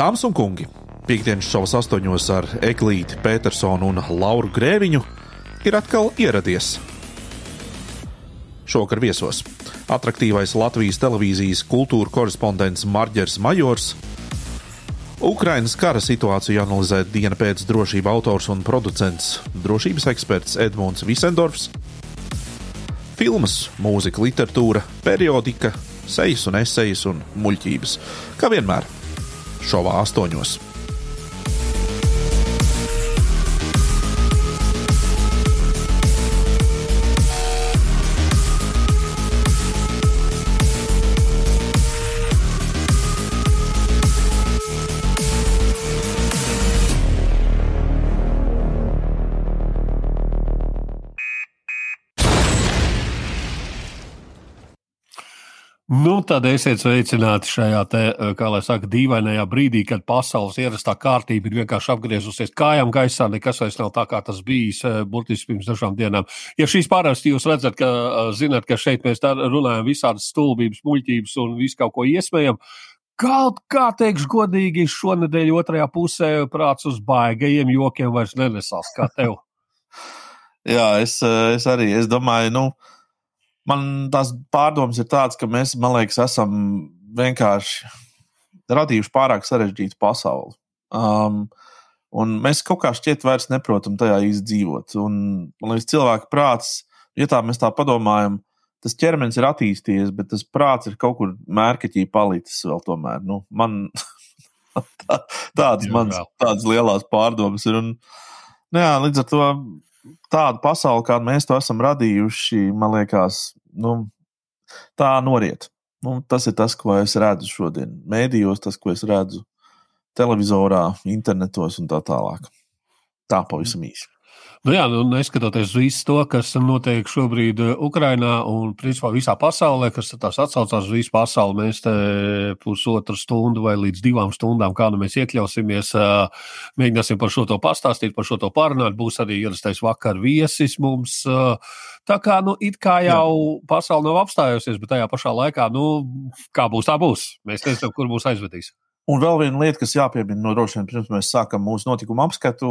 Dāmas un kungi, piekdienas šovs astoņos ar Eglīti Petersonu un Lauru Grēviņu ir atkal ieradies. Šovakar viesos attraktīvais Latvijas televīzijas kultūra korespondents Marģers Majors, Ukrainas kara situāciju analizē diena pēc drošība autors un producents, drošības eksperts Edmunds Visendorfs, filmas, mūzika, literatūra, periodika, sejas un esejas un muļķības. Kā vienmēr, šovā astoņos. Tad esiet sveicināti šajā, te, kā lai saka, dīvainajā brīdī, kad pasaules ierastā kārtība ir vienkārši apgriezusies kājām gaisā. Nekas vairs nav tā, kā tas bijis eh, burtiski pirms dažām dienām. Ja šīs pārāstas jūs redzat, ka, eh, zinat, ka šeit mēs runājam visādas stulbības, muļķības un visu kaut ko iespējam, Kaut kā teikšu, godīgi, šonadēļ otrajā pusē prāts uz baigajiem jokiem vairs nenesās kā tev. Jā, es, eh, es arī es domāju, nu, uh, man tās pārdomas ir tādas, ka mēs, man liekas, esam vienkārši radījuši pārāk sarežģītu pasauli. Um, un mēs kaut kā šķiet vairs neprotam tajā izdzīvot. Un, man liekas, cilvēka prāts, ja tā mēs tā padomājam, tas ķermenis ir attīstījies, bet tas prāts ir kaut kur mērķī palicis vēl tomēr. Nu, man tā, tādas, mans, tādas lielas pārdomas ir. Un, nu, jā, līdz ar to tādu pasauli, kādu mēs to esam radījuši, man liekas, nu, tā noriet. Nu, tas ir tas, ko es redzu šodien. Mēdījos, tas, ko es redzu televizorā, internetos un tā tālāk. Tā pavisam īsi. Nu jā, nu, neskatoties uz visu to, kas notiek šobrīd uh, Ukrajinā un principā visā pasaulē, kas tās atsaucās uz visu pasauli, mēs te pusotru stundu vai līdz divām stundām, kā nu mēs iekļausimies, uh, mēģināsim par šo to pastāstīt, par šo to parunāt. Būs arī ierastais vakar viesis mums. Tā kā, nu, it kā jau jā. pasaule nav apstājusies, bet tajā pašā laikā, nu, kā būs, tā būs. Mēs nezinām, kur būs aizvedīs. Un vēl viena lieta, kas jāpiemina, no droši vien pirms mēs sākam mūsu notikuma apskatu,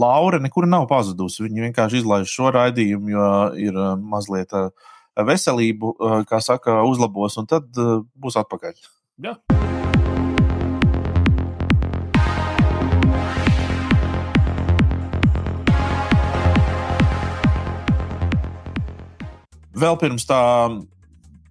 Laura nekur nav pazudusi. Viņa vienkārši izlaiž šo raidījumu, jo ir uh, mazliet uh, veselību, uh, kā saka, uzlabos, un tad būs atpakaļ. Jā. Vēl pirms tā,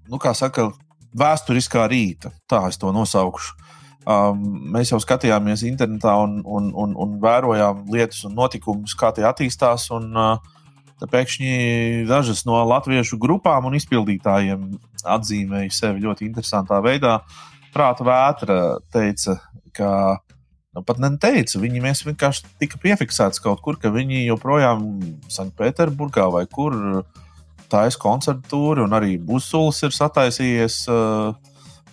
nu, kā saka, vēsturiskā rīta, tā es to nosaukšu Um, mēs jau skatījāmies internetā un, un, un, un vērojām lietas un notikumus, kā tie attīstās. Un, uh, pēkšņi dažas no latviešu grupām un izpildītājiem atzīmēja sevi ļoti interesantā veidā. Prāta vētra teica, ka nu, pat neteica, viņi vienkārši tika piefiksēti kaut kur, ka viņi joprojām Sanktpēterburgā vai kur taisa koncertu tūri, un arī Busulis ir sataisījies. Uh,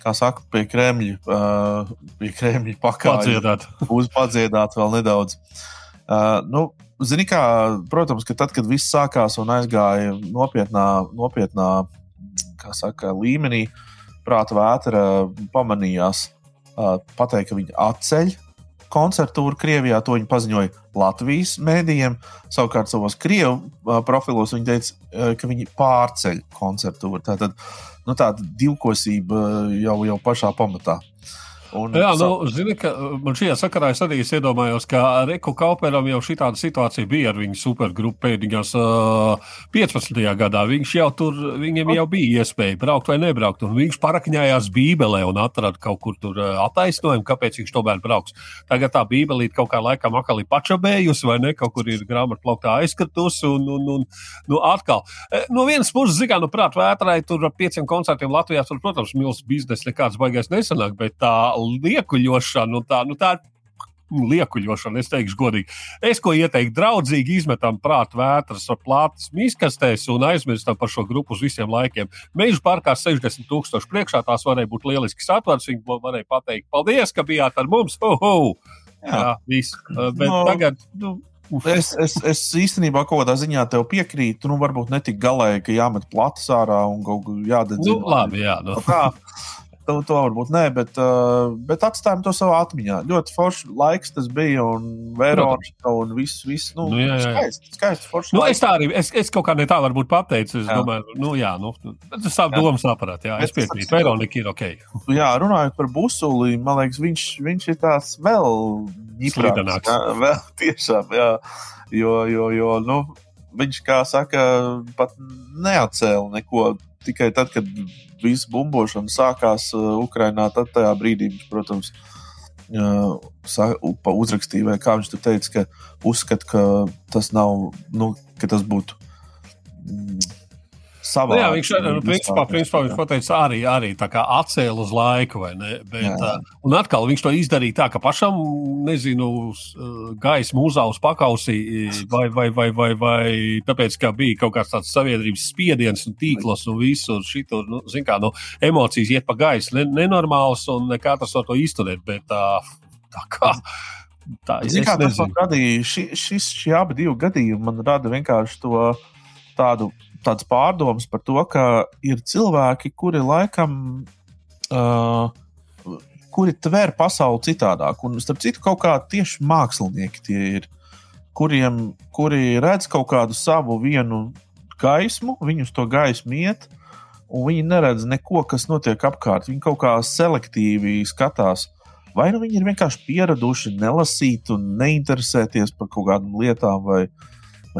kā saka, pie Kremļa, uh, pie Kremļa pakāpienas. Būs padziedāt vēl nedaudz. Uh, nu, Zini, kā, protams, ka tad, kad viss sākās un aizgāja nopietnā, nopietnā saka, līmenī, prāta vētra pamanījās pateikt, ka viņi atceļ koncertūru Krievijā. To viņi paziņoja Latvijas mēdījiem. Savukārt savos krievu profilos viņi teica, ka viņi pārceļ koncertūru. Tātad nu, tāda divkosība jau, jau pašā pamatā. Un, Jā, nu, zini, ka man šajā sakarā es arī iedomājos, ka Reku Kauperam jau šī tāda situācija bija ar viņu supergrupu pēdējās uh, 15. gadā. Viņš jau tur, viņam jau bija iespēja braukt vai nebraukt, un viņš parakņājās Bībelē un atrada kaut kur tur uh, attaisnojumu, kāpēc viņš tomēr brauks. Tagad tā Bībelīte kaut kā laikam akali pačabējusi, vai ne, kaut kur ir grāmatplauktā aizkritusi, un, un, un nu, atkal. No vienas puses, zikā, nu, prāt, vētrai tur ar pieciem koncertiem Latvijā, tur, protams, milzīgs biznesa nekāds baigais nesanāk, bet tā liekuļošana, nu tā, nu tā liekuļošana, es teikšu, godīgi. Es ko ieteiktu, draudzīgi izmetam prātu vētras ar plātas miskastēs un aizmirstam par šo grupu uz visiem laikiem. Meža parkā 60 tūkstoši priekšā tās varēja būt lielisks atvars. Viņi varēja pateikt, paldies, ka bijāt ar mums. Ho, ho! Jā, Jā viss. Bet no. tagad. Nu, Es, es, es īstenībā kaut kādā ziņā tev piekrītu. Nu, varbūt ne tik galēji, ka jāmet plats ārā un kaut kā jādedz. Nu, labi, jā, nu. Kā, to, to varbūt nē, bet, uh, bet atstājam to savā atmiņā. Ļoti foršs laiks tas bija, un Veronika un viss, viss nu, Nu, jā, jā. skaisti, skaisti foršs Nu, laiks. es tā arī, es, es kaut kā ne tā varbūt pateicu. Es Jā. domāju, nu, jā, nu, tas savu domu sapratu. Jā, es piekrītu. Veronika ir ok. Jā, runājot par busuli, man liekas, viņš, viņš ir tāds vēl Slidenāks. Jā, vēl tiešām, jā. Jo, jo, jo nu, viņš, kā saka, pat neatcēla neko. Tikai tad, kad viss bumbošana sākās uh, Ukrajinā, tad tajā brīdī viņš, protams, pa- uzrakstīja, vai kā viņš tur teica, ka uzskata, ka tas nav, nu, ka tas būtu. Savā, jā, viņš nu, principā, principā viņš pateica, arī, arī tā atcēla uz laiku? Bet, Jā. uh, un atkal viņš to izdarīja tā, ka pašam, nezinu, uh, gaismu uzaugs pakausī, vai, vai, vai, vai, vai tāpēc, ka bija kaut kāds tāds sabiedrības spiediens un tīklos un visur šitur, nu, zin kā, nu, emocijas iet pa gaisu, ne, nenormāls un nekā tas var to izturēt, bet tā, tā kā. Tā, kā nezinu. radīja? Ši, šis, šie abi gadījumi man rada vienkārši to tādu, tādas pārdomas par to, ka ir cilvēki, kuri laikam. Uh, Kuri tver pasauli citādāk, un starp citu, kaut kā tieši mākslinieki tie ir, kuriem, kuri redz kaut kādu savu vienu gaismu, viņi uz to gaismu iet, un viņi neredz neko, kas notiek apkārt. Viņi kaut kā selektīvi skatās. Vai nu viņi ir vienkārši pieraduši nelasīt un neinteresēties par kaut kādām lietām, vai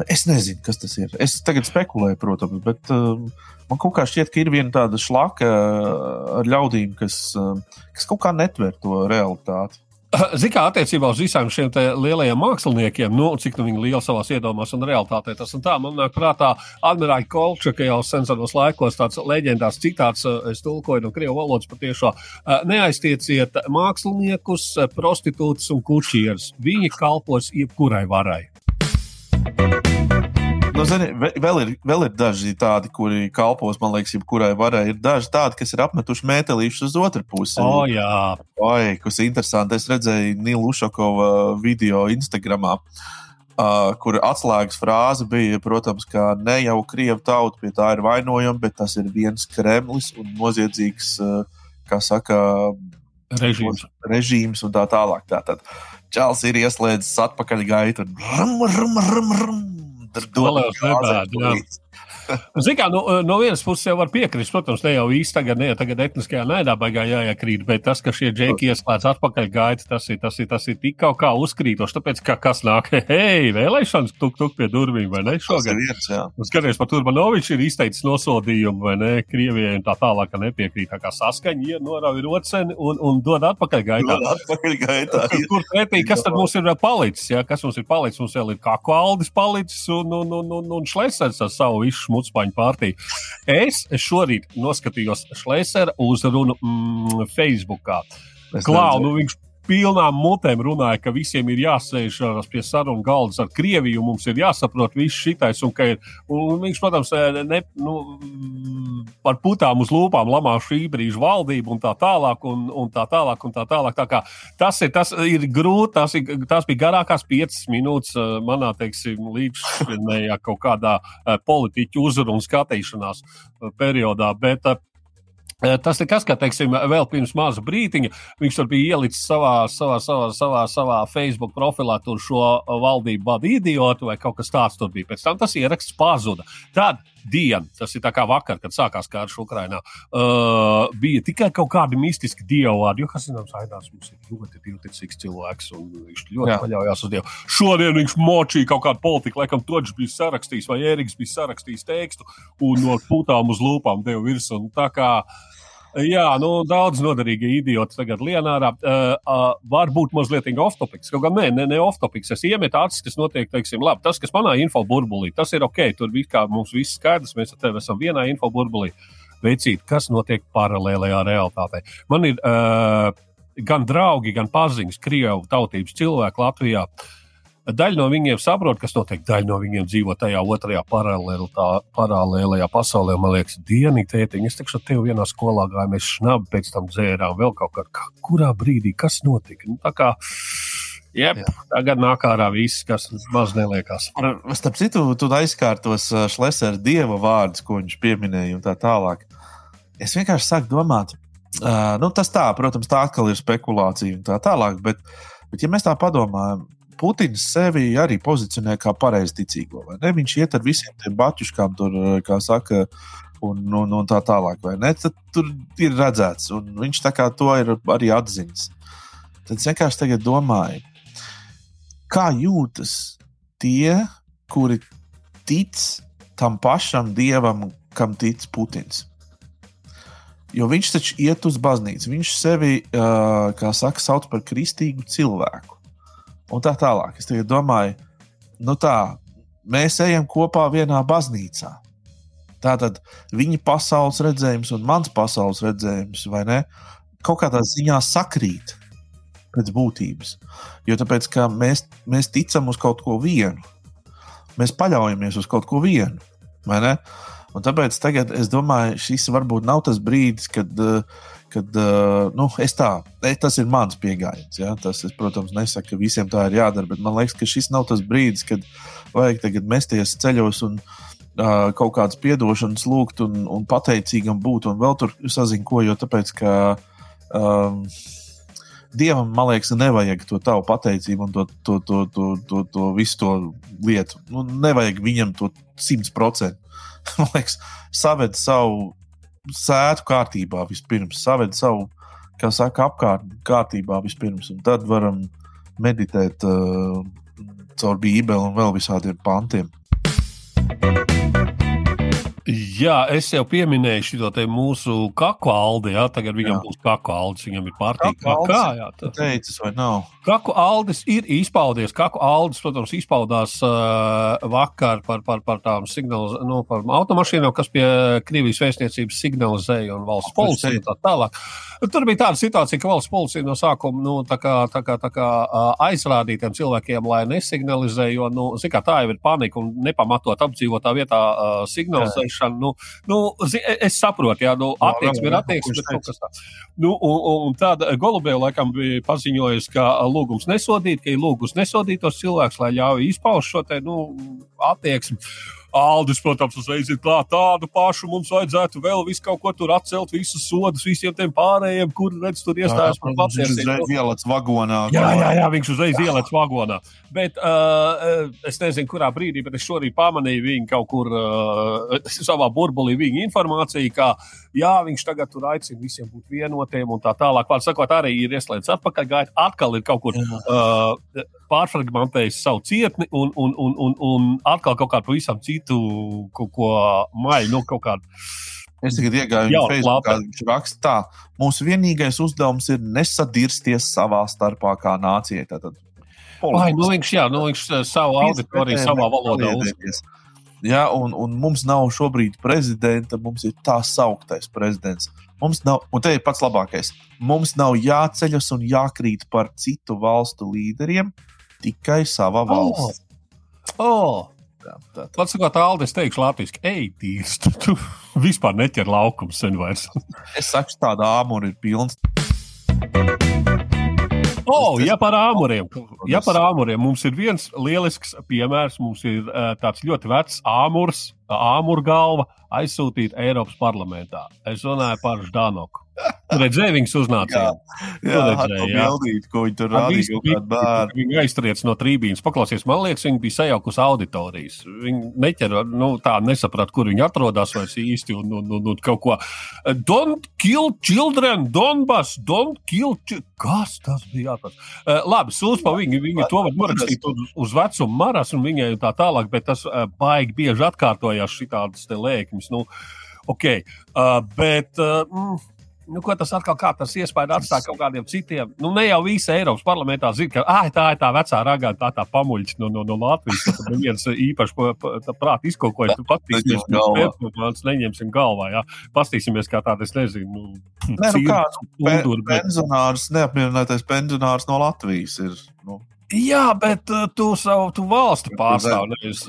es nezinu, kas tas ir. Es tagad spekulēju, protams, bet um, man kaut kā šķiet, ka ir viena tāda šlaka uh, ar ļaudīm, kas, um, kas kaut kā netver to realitāti. Ziniet, kā attiecībā uz visiem šiem lielajiem māksliniekiem, nu, cik nu viņi lieli savā iedomās un realitātē tas un tā. Man nāk prātā Admirāļa Kolčaka jau senos laikos tāds leģendārs citāts, eh, es tulkoju no krievu valodas patiešām. Neaiztieciet māksliniekus, prostitūtus un kučierus. Viņi kalpos jebkurai varai. Nu, zini, vēl, ir, vēl ir daži tādi, kuri kalpos, man liekas, jebkurai varai. Ir daži tādi, kas ir apmetuši mētelīšus uz otru pusi. O, jā, Oi, kas interesanti. Es redzēju Nilu Ušakova video Instagram, uh, kur atslēgas frāze bija, protams, ka ne jau krievu tauta pie tā ir vainojama, bet tas ir viens Kremlis un noziedzīgs, uh, kā saka, režīms. režīms un tā tālāk. Tātad Čāls ir ieslēdzis atpakaļ gaitu rum, rum, rum, rum. Dolējos nebēdu, jā. Ziniet, kā no, no vienas puses jau var piekrist, protams, ne jau īsti tagad, ne jau tagad etniskajā naidā baigā jāiekrīt, bet tas, ka šie džeki ieslēdz atpakaļ gaita, tas ir, tas ir, tas ir tik kaut kā uzkrītoši. Tāpēc, ka kas nāk, hei, vēlēšanas tuk tuk pie durvīm, vai ne šogad? skaties, pat Urbanovičs ir izteicis nosodījumu, vai ne, Krievijai un tā tālāk, ka nepiekrīt. Tā kā saskaņa, ja norauj roceni un, un dod atpakaļ gaitā. Dod Atpakaļ gaitā. Kur, kur pretī, kas tad mums ir palicis? Ja? Kas mums ir palicis? Mums vēl ir kā kvaldis palicis un, un, un, un, un šlēsers ar savu visu šmucpaņu pārtīju. Es šorīt noskatījos šlēsera uzrunu mm, Facebookā. Es Klau, neredzēju. nu viņš pilnām mutēm runāja, ka visiem ir jāsēž ā, pie sarunu galda ar Krieviju, mums ir jāsaprot viss šitais, un ir, un viņš, protams, ne, nu, par putām uz lūpām lamā šī brīža valdību un tā tālāk, un, un tā tālāk, un tā tālāk. Tā kā tas ir, tas ir grūti, tas, ir, tas bija garākās piecas minūtes ā, manā, teiksim, līdzšinējā kaut kādā ā, politiķu uzrunu skatīšanās ā, periodā, bet Eh, Tas ir kas, ka, teiksim, vēl pirms maza brīdiņa viņš tur bija ielicis savā, savā, savā, savā, savā Facebook profilā šo valdību vadu idiotu vai kaut kas tāds tur bija. Pēc tam tas ieraksts pazuda. Tad diena, tas ir tā kā vakar, kad sākās karš Ukrainā, uh, bija tikai kaut kādi mistiski dievvvārdi. Jo, kas zināms, Aidās mums ir ļoti divticīgs cilvēks un viņš ļoti Jā. paļaujas uz Dievu. Šodien viņš močīja kaut kādu politiku, laikam Toģis bija sarakstījis vai Ēriks bija sarakstījis tekstu un no putām uz lūpām deva virsmu. Jā, nu, daudz noderīgi idioti tagad lienārā. Uh, uh, varbūt mazliet off-topics. Kaut gan nē, ne, ne off-topics. Es iemetu acis, kas notiek, teiksim, labi. Tas, kas manā info burbulī, tas ir ok. Tur viss kā mums viss skaidrs. Mēs ar tevi esam vienā info burbulī. Veicīt, kas notiek paralēlajā realitātē. Man ir uh, gan draugi, gan paziņas, krievu tautības cilvēki Latvijā. Daļa no viņiem saprot, kas notiek. Daļa no viņiem dzīvo tajā otrajā paralēlajā pasaulē. Man liekas, dienīgi, tētiņ, es teikšu, tev vienā skolā gāju, mēs šnabi pēc tam dzērām vēl kaut kā. kā kurā brīdī kas notika? Nu, kā, Jā. tagad nāk ārā viss, kas maz neliekās. Ar- Starp citu, tu aizkārtos Šlesera dieva vārdus, ko viņš pieminēja, un tā tālāk. Es vienkārši sāku domāt, Uh, nu, tas tā, protams, tā atkal ir spekulācija un tā tālāk. Bet, bet ja mēs tā padomājam, Putins sevi arī pozicionē kā pareizticīgo. Viņš iet ar visiem tiem baķuškām, tur, kā saka, un, un, un tā tālāk. Tad tur ir redzēts, un viņš to ir arī atzīmis. Tad es vienkārši domāju, kā jūtas tie, kuri tic tam pašam dievam, kam tic Putins. Jo viņš taču iet uz baznīcu, viņš sevi, uh, kā saka, sauc par kristīgu cilvēku. Un tā tālāk. Es domāju, nu tā, mēs ejam kopā vienā baznīcā. Tātad viņa pasaules redzējums un mans pasaules redzējums, vai ne, kaut kādā ziņā sakrīt pēc būtības. Jo tāpēc, mēs, mēs ticam uz kaut ko vienu, mēs paļaujamies uz kaut ko vienu? Un tāpēc tagad es domāju, šis varbūt nav tas brīdis, kad, kad nu, es tā, tas ir mans pieejams. Ja? Tas, es, protams, nesaku, ka visiem tā ir jādara, bet man liekas, ka šis nav tas brīdis, kad vajag tagad mesties ceļos un uh, kaut kādas piedošanas lūgt un, un pateicīgam būt un vēl tur sazinu ko, jo tāpēc, ka. Um, Dievam, man liekas, nevajag to tavu pateicību un to, to, to, to, to, to visu to lietu. Nu, nevajag viņam to simt procentu. man liekas, saved savu sētu kārtībā vispirms, saved savu, kā saka, apkārt kārtībā vispirms, un tad varam meditēt uh, caur Bībeli un vēl visādiem pantiem. Jā, es jau pieminēju šo mūsu kaku aldi. Jā, tagad viņam jā. būs kaku aldis. Viņam ir pārtīk. Kā jā, tā teicis, vai nav? Kaku aldis ir izpaudies. Kaku aldis, protams, izpaudās uh, vakar par, par, par tām signālu, nu, par automašīnām, kas pie Krievijas vēstniecības signalizēja un valsts policija un tā tālāk. Tur bija tāda situācija, ka valsts policija no sākuma nu, tā kā, tā kā, tā kā, uh, aizrādīja tiem cilvēkiem, lai nesignalizē, jo nu, kā, tā jau ir panika un nepamatot apdzīvotā vietā uh, signalizēšana darīšana. Nu, nu, es saprotu, jā, nu, attieksme ir attieksme, bet kaut kas tāds. Nu, un, un tāda Golubēva laikam bija paziņojusi, ka lūgums nesodīt, ka ir lūgums nesodīt tos cilvēkus, lai ļauj izpaust šo te, nu, attieksmi. Aldis, protams, uzreiz ir klāt tādu pašu. Mums vajadzētu vēl visu kaut ko tur atcelt, visus sodus visiem tiem pārējiem, kur redz, tur iestājas par pacientiem. Viņš uzreiz ielēc vagonā. Jā, jā, jā, viņš uzreiz ielēc vagonā. Bet uh, es nezinu, kurā brīdī, bet es šorīt pamanīju viņu kaut kur uh, savā burbulī, viņa informāciju, ka jā, viņš tagad tur aicina visiem būt vienotiem un tā tālāk. Vārds sakot, arī ir ieslēgts atpakaļ, gaita atkal ir kaut kur. Uh, pārfragmentējis savu cietni un, un, un, un, un atkal kaut kādu pavisam citu kaut ko maļu, nu, kaut kādu. Es tagad iegāju viņa Facebookā, viņš raksta tā, mūsu vienīgais uzdevums ir nesadirsties savā starpā kā nācijai. Tātad, Ai, nu viņš, jā, nu viņš eh, savu auditoriju savā valodā uzsver. Ja, un, un mums nav šobrīd prezidenta, mums ir tā sauktais prezidents. Mums nav, un te ir pats labākais. Mums nav jāceļas un jākrīt par citu valstu līderiem, tikai sava valsts. Oh. Oh. Jā, tā tā. Pats sakot, Alde, es teikšu, Latvijas, ej, tīrs, tu, tu vispār neķer laukumu sen vairs. es saku, tāda āmura ir pilns. Oh, ja par āmuriem, ja par āmuriem mums ir viens lielisks piemērs, mums ir uh, tāds ļoti vecs āmurs, āmurgalva aizsūtīta Eiropas parlamentā. Es runāju par Ždanoku. Redzēju viņas uznācību. Jā, jā, jā. Bildīt, ko viņi tur rādīja. Viņi, viņi aiztriec no trībīnas. Paklausies, man liekas, viņi bija sajaukusi auditorijas. Viņi neķer, nu, tā nesaprata, kur viņi atrodas vairs īsti un, un, un, un kaut ko. Don't kill children, Donbass, don't kill. Kas tas bija? Jāpēc? Uh, labi, sūdz pa viņu. Viņi to var norakstīt uz, uz vecumu maras un viņai tā tālāk, bet tas uh, baigi bieži atkārtojās šitādas te lēkmes. Nu, ok, uh, bet. Uh, mm, Nu, ko tas atkal kā tas iespēja atstāt kaut kādiem citiem? Nu, ne jau visi Eiropas parlamentā zina, ka ah, tā ir tā vecā ragā, tā tā pamuļķis no, no, no Latvijas. Ir viens īpašs prāta izkokojums. Tu patīsimies, mēs neņemsim galvā. Jā. Pastīsimies, kā tāda, es nezinu. Nu, ne, nu, kāds pe pensionārs, neapmierinātais pensionārs no Latvijas ir. Nu. Jā, bet uh, tu savu tu valsti pārstāv. Nevis,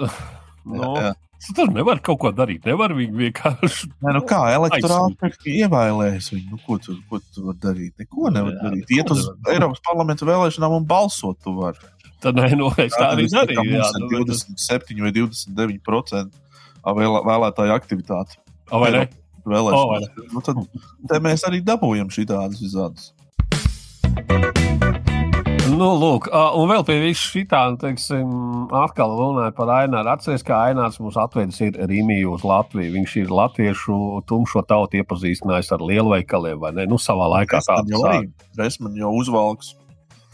nu, jā, jā. Tur nevar kaut ko darīt. Nevar viņu vienkārši. Nē, nu kā elektorāti ievēlēs viņu. Nu, ko tu, ko tu vari darīt? Neko nevar jā, darīt. Iet uz Eiropas parlamenta vēlēšanām un balsot tu vari. Tad nē, nu, es tā arī darīju. Jā, nu, 27 vai 29% vēlētāju aktivitāti. A, vai ne? vēlēšanas. Oh, nu, tad mēs arī dabūjam šī tādas izrādes. Nu, lūk, un vēl pie visu šitā, nu, teiksim, atkal runājot par Aināru. Atcerieties, ka Ainārs mums atvedis ir Rīmiju uz Latviju. Viņš ir latviešu tumšo tautu iepazīstinājis ar lielveikaliem, vai ne? Nu, savā laikā tāds jau arī. Resman jau uzvalks.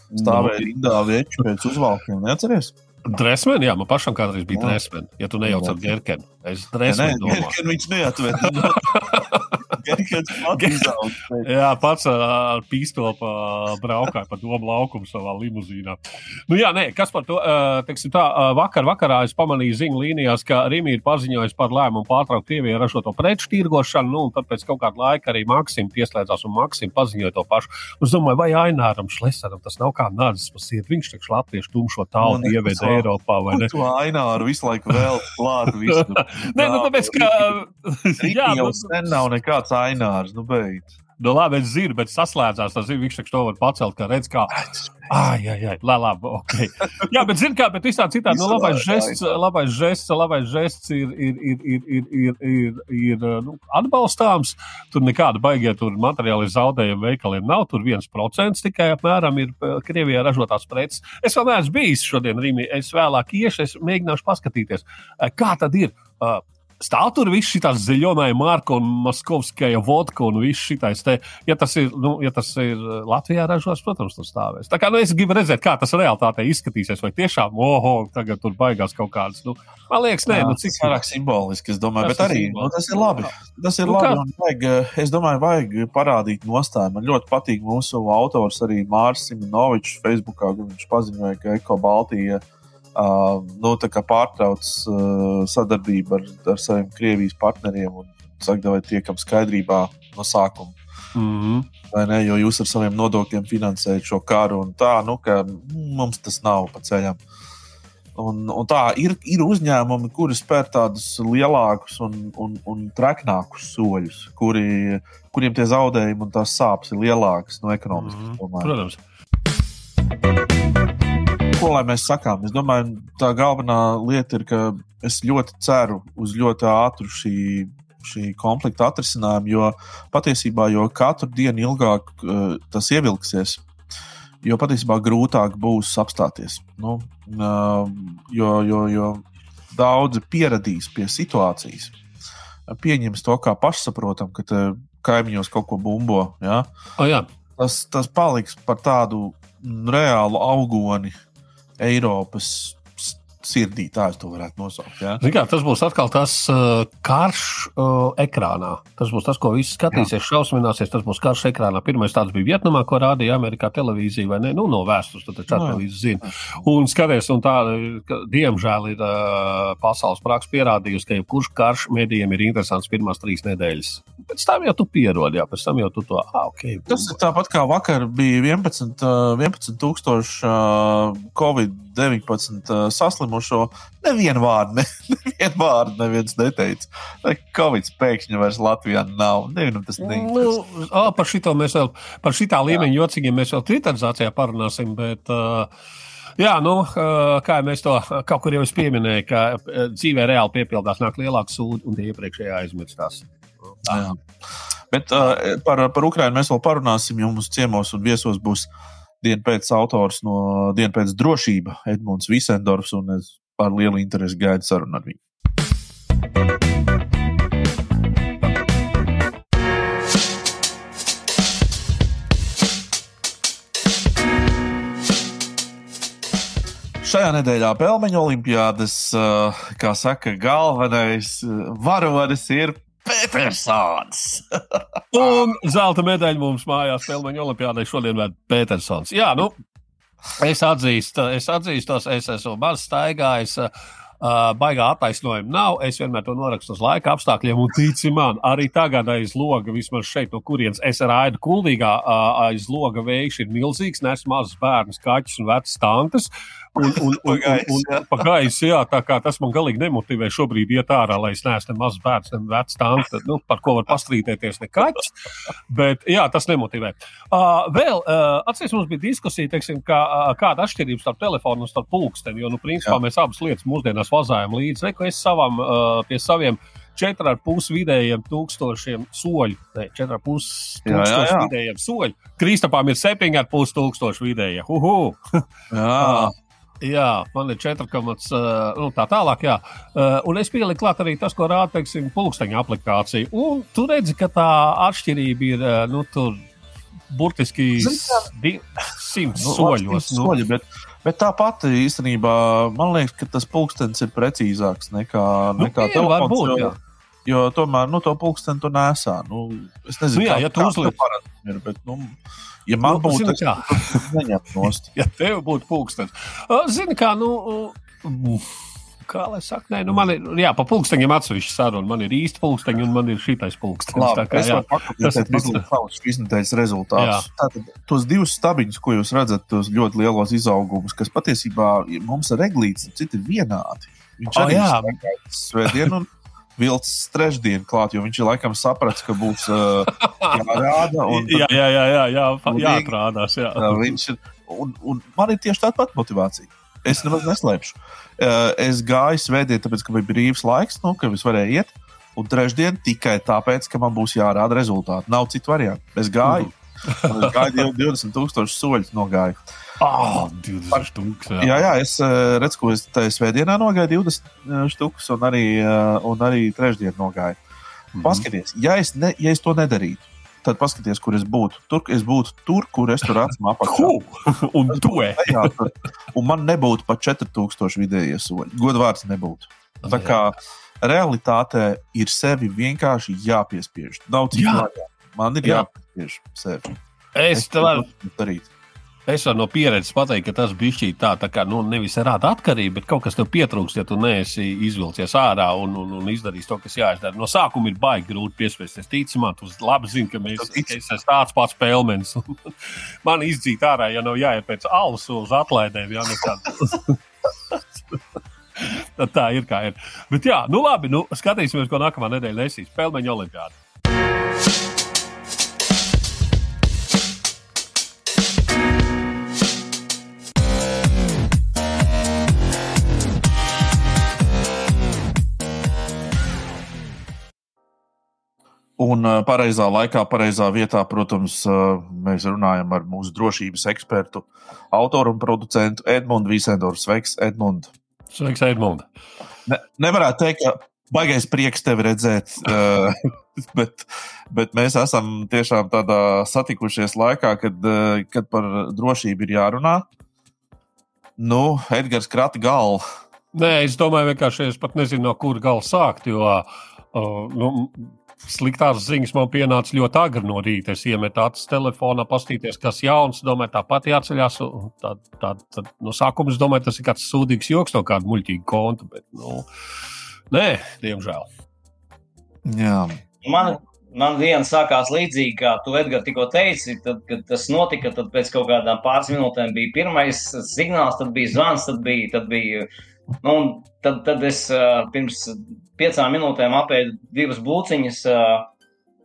Stāvēja nu, rindā vieču pēc uzvalkiem, neatceries? Dresmeni, jā, man pašam kādreiz bija dresmeni. Ja tu nejauc ar Gerkenu, es dresmeni domāju. Gerkenu viņš neatved. jā, pats ar pīstoli braukāja pa domu laukumu savā limuzīnā. Nu, jā, nē, kas par to? Teiksim, tā, vakar, vakarā es pamanīju ziņu līnijās, ka Rīgā ir paziņojis par lēmumu pārtraukt Krievijai ražoto preču tirgošanu. Nu, tad pēc kaut kāda laika arī Maksim pieslēdzās un Maksim paziņoja to pašu. Es domāju, vai Aināram Šlesaram tas nav kā nācis pa sirdi. Viņš taču latviešu tumšo tautu ieveda Eiropā, vai ne? To Aināru visu laiku vēl klāt. Nē, nu tāpēc, ka. Jā, nu, sen nav nekāds ainārs, nu beidz. Nu, labi, es zinu, bet saslēdzās. Tas ir viņš, to var pacelt, kā redz, kā. Ah, jā, jā, jā, labi, ok. Jā, bet zini, kā, bet visā citādi, nu, labais žests, labais žests, labais žests ir, ir, ir, ir, ir, ir, ir, ir nu, atbalstāms. Tur nekāda baigie tur materiāli zaudējumi veikaliem nav. Tur viens procents tikai apmēram ir eh, Krievijā ražotās preces. Es vēl neesmu bijis šodien Rīgā. Es vēlāk iešu, es mēģināšu paskatīties, eh, kā tad ir. Uh, Stāv tur viss šī zaļonā marka un Moskovskaja vodka un viss šitais. Te, ja, tas ir, nu, ja tas ir uh, Latvijā ražots, protams, tur stāvēs. Tā kā nu, es gribu redzēt, kā tas realitātē izskatīsies. Vai tiešām, oho, tagad tur baigās kaut kādas. Nu, man liekas, nē, Jā, nu, cik vairāk simboliski, es domāju, tas bet arī nu, tas ir labi. Tas ir nu, labi. Vajag, uh, es domāju, vajag parādīt nostāju. Man ļoti patīk mūsu autors arī Mārs Simenovičs Facebookā, kur viņš paziņoja, ka Eko Baltija uh, nu, pārtrauc uh, sadarbību ar, ar saviem Krievijas partneriem un saka, vai tiekam skaidrībā no sākuma. Mm -hmm. Vai ne? Jo jūs ar saviem nodokļiem finansējat šo karu, un tā, nu, ka mums tas nav pa ceļam. Un, un tā ir, ir uzņēmumi, kuri spēr tādus lielākus un, un, un treknākus soļus, kuri, kuriem tie zaudējumi un tās sāpes ir lielākas no ekonomiskas. Mm -hmm. Protams ko lai mēs sakām? Es domāju, tā galvenā lieta ir, ka es ļoti ceru uz ļoti ātru šī, šī konflikta atrisinājumu, jo patiesībā jo katru dienu ilgāk uh, tas ievilksies, jo patiesībā grūtāk būs apstāties. Nu, uh, jo, jo, jo daudzi pieradīs pie situācijas, pieņems to kā pašsaprotam, ka kaimiņos kaut ko bumbo. Ja? Oh, jā. tas, tas paliks par tādu reālu augoni Eiropas sirdī, tā es to varētu nosaukt. Ja? Kā, tas būs atkal tas uh, karš uh, ekrānā. Tas būs tas, ko visi skatīsies, šausmināsies. Tas būs karš ekrānā. Pirmais tāds bija Vietnamā, ko rādīja Amerikā televīzija, vai ne? Nu, no vēstures, tad tā televīzija zina. Un skaties, un tā, ka, diemžēl, ir uh, pasaules praksa pierādījusi, ka jebkurš karš medijiem ir interesants pirmās trīs nedēļas. Pēc tam jau tu pierodi, jā, pēc tam jau tu to ah, okay, Tas ir tāpat kā vakar bija 11, 11 tūkstoši uh, Covid-19 uh, saslimušo. Nevienu vārdu, ne, nevienu vārdu neviens neteica. Ne, Covid pēkšņi vairs Latvijā nav. Nevienam tas neinteresē. Nu, oh, par šito mēs vēl, par šitā līmeņa jocīgiem mēs vēl twitterizācijā parunāsim, bet. Uh, Jā, nu, kā mēs to kaut kur jau pieminējām, ka dzīvē reāli piepildās, nāk lielāks sūdi un tie iepriekšējā aizmirstās. Bet uh, par, par Ukrajinu mēs vēl parunāsim, jo mums ciemos un viesos būs diena pēc autors no dienas pēc drošība Edmunds Visendorfs, un es ar lielu interesi gaidu sarunu ar viņu. Šajā nedēļā Pelmeņa olimpiādas, kā saka, galvenais varonis ir Petersons. un zelta medaļu mums mājās Pelmeņa olimpiādai šodien vēl Petersons. Jā, nu, es atzīstu, es atzīstos, es esmu maz staigājis. Uh, baigā attaisnojuma nav. Es vienmēr to norakstu uz laika apstākļiem, un tici man, arī tagad aiz loga, vismaz šeit, no kurienes es raidu, kuldīgā uh, aiz loga vējš ir milzīgs, nes mazus bērnus, kaķus un vecas tantes. Uh, Un, un, un, un, un, un pa gaisu, jā, tā kā tas man galīgi nemotivē šobrīd iet ārā, lai es neesmu ne mazs bērns, ne vecs tāds, nu, par ko var pastrīdēties ne kaķis. Bet jā, tas nemotivē. Uh, vēl, uh, atcerieties, mums bija diskusija, teiksim, kā, uh, kāda atšķirība starp telefonu un starp pulksteni, jo, nu, principā jā. mēs abas lietas mūsdienās vazājam līdzi. Reku es savam, uh, pie saviem 4,5 vidējiem tūkstošiem soļu. Ne, 4,5 tūkstoši vidējiem soļu. Kristapām ir 7,5 tūkstoši vidējie. Uhu! jā. Jā, man ir 4, nu, tā tālāk. Jā. Un es pieliku klāt arī tas, ko rāda, teiksim, pulksteņa aplikācija. Un tu redzi, ka tā atšķirība ir, nu, tur burtiski 100 nu, soļos. Nu. Soļi, bet, bet tāpat īstenībā man liekas, ka tas pulkstenis ir precīzāks nekā, nu, nekā nu, telefons. Būt, jo, jo tomēr nu, to pulksteni tu nesā. Nu, es nezinu, nu, jā, kā, ja tu uzliek. Ir, bet, nu, Ja man nu, būtu tāds, neņemt nost. ja tev būtu pulkstenis. Zini, kā, nu, kā lai saka, nē, nu man ir, jā, pa pulksteņiem atsevišķi saruna. Man ir īsti pulksteņi un man ir šitais pulkstenis. Labi, tā kā, jā, tas ir mazliet savs iznedēļas rezultāts. Tātad tos divus stabiņus, ko jūs redzat, tos ļoti lielos izaugumus, kas patiesībā mums ar eglītes, citi vienādi. Viņš arī oh, ir svētdien un vilcis trešdienu klāt, jo viņš ir laikam sapratis, ka būs uh, jārāda. Un, jā, jā, jā, jā, jā, jāatrādās. Jā. Viņš ir, un, un man ir tieši tāda pati motivācija. Es nemaz neslēpšu. Uh, es gāju svētdien, tāpēc, ka bija brīvs laiks, nu, ka es varēju iet. Un trešdien tikai tāpēc, ka man būs jārāda rezultāti. Nav citu variantu. Es gāju. Mm. Es gāju 20,000 soļus nogāju. Oh, 20 stūks, jā. jā, jā, es redzu, ko es tajā svētdienā nogāju 20 stūkus, un arī, un arī trešdien nogāju. Mm -hmm. Paskaties, ja es, ne, ja es to nedarītu, tad paskaties, kur es būtu. Tur es būtu tur, kur es tur esmu apakšā. un tu esi. un man nebūtu pat 4000 vidējie soļi. Godvārds nebūtu. Tā kā realitātē ir sevi vienkārši jāpiespiež. Nav citu Jā. Man ir Jā. jāpiespiež sevi. Es, es to varu darīt. Es varu no pieredzes pateikt, ka tas bija šī tā, tā kā nu, nevis rāda atkarība, bet kaut kas tev pietrūkst, ja tu neesi izvilcies ārā un, un, un izdarījis to, kas jāizdara. No sākuma ir baigi grūti piespiesties. Ticamāk, tu labi zini, ka mēs esam tāds pats spēlmenis. Man izdzīt ārā, ja nav jāiet pēc alus uz atlaidēm. Ja, Tad tā ir kā ir. Bet jā, nu labi, nu, skatīsimies, ko nākamā nedēļa nesīs. Spēlmeņa olimpiāda. Un pareizā laikā, pareizā vietā, protams, mēs runājam ar mūsu drošības ekspertu, autoru un producentu Edmundu Vīsendoru. Sveiks, Edmund! Sveiks, Edmund! Ne, nevarētu teikt, ka baigais prieks tevi redzēt, bet, bet mēs esam tiešām tādā satikušies laikā, kad, kad par drošību ir jārunā. Nu, Edgars krata galvu. Nē, es domāju, vienkārši es pat nezinu, no kur gala sākt. Jo, uh, nu, sliktās ziņas man pienāca ļoti agri no rīta. Es iemetu acis telefonā, paskatīties, kas jauns. Domāju, tāpat jāceļās. Tad, tad, tad, no sākuma es domāju, tas ir kāds sūdīgs joks no kāda muļķīga konta. Bet, nu, nē, diemžēl. Jā. Man, man viena sākās līdzīgi, kā tu Edgars tikko teici. Tad, kad tas notika, tad pēc kaut kādām pāris minūtēm bija pirmais signāls, tad bija zvans, tad bija. Tad bija nu, tad, tad es pirms piecām minūtēm apēdu divas būciņas.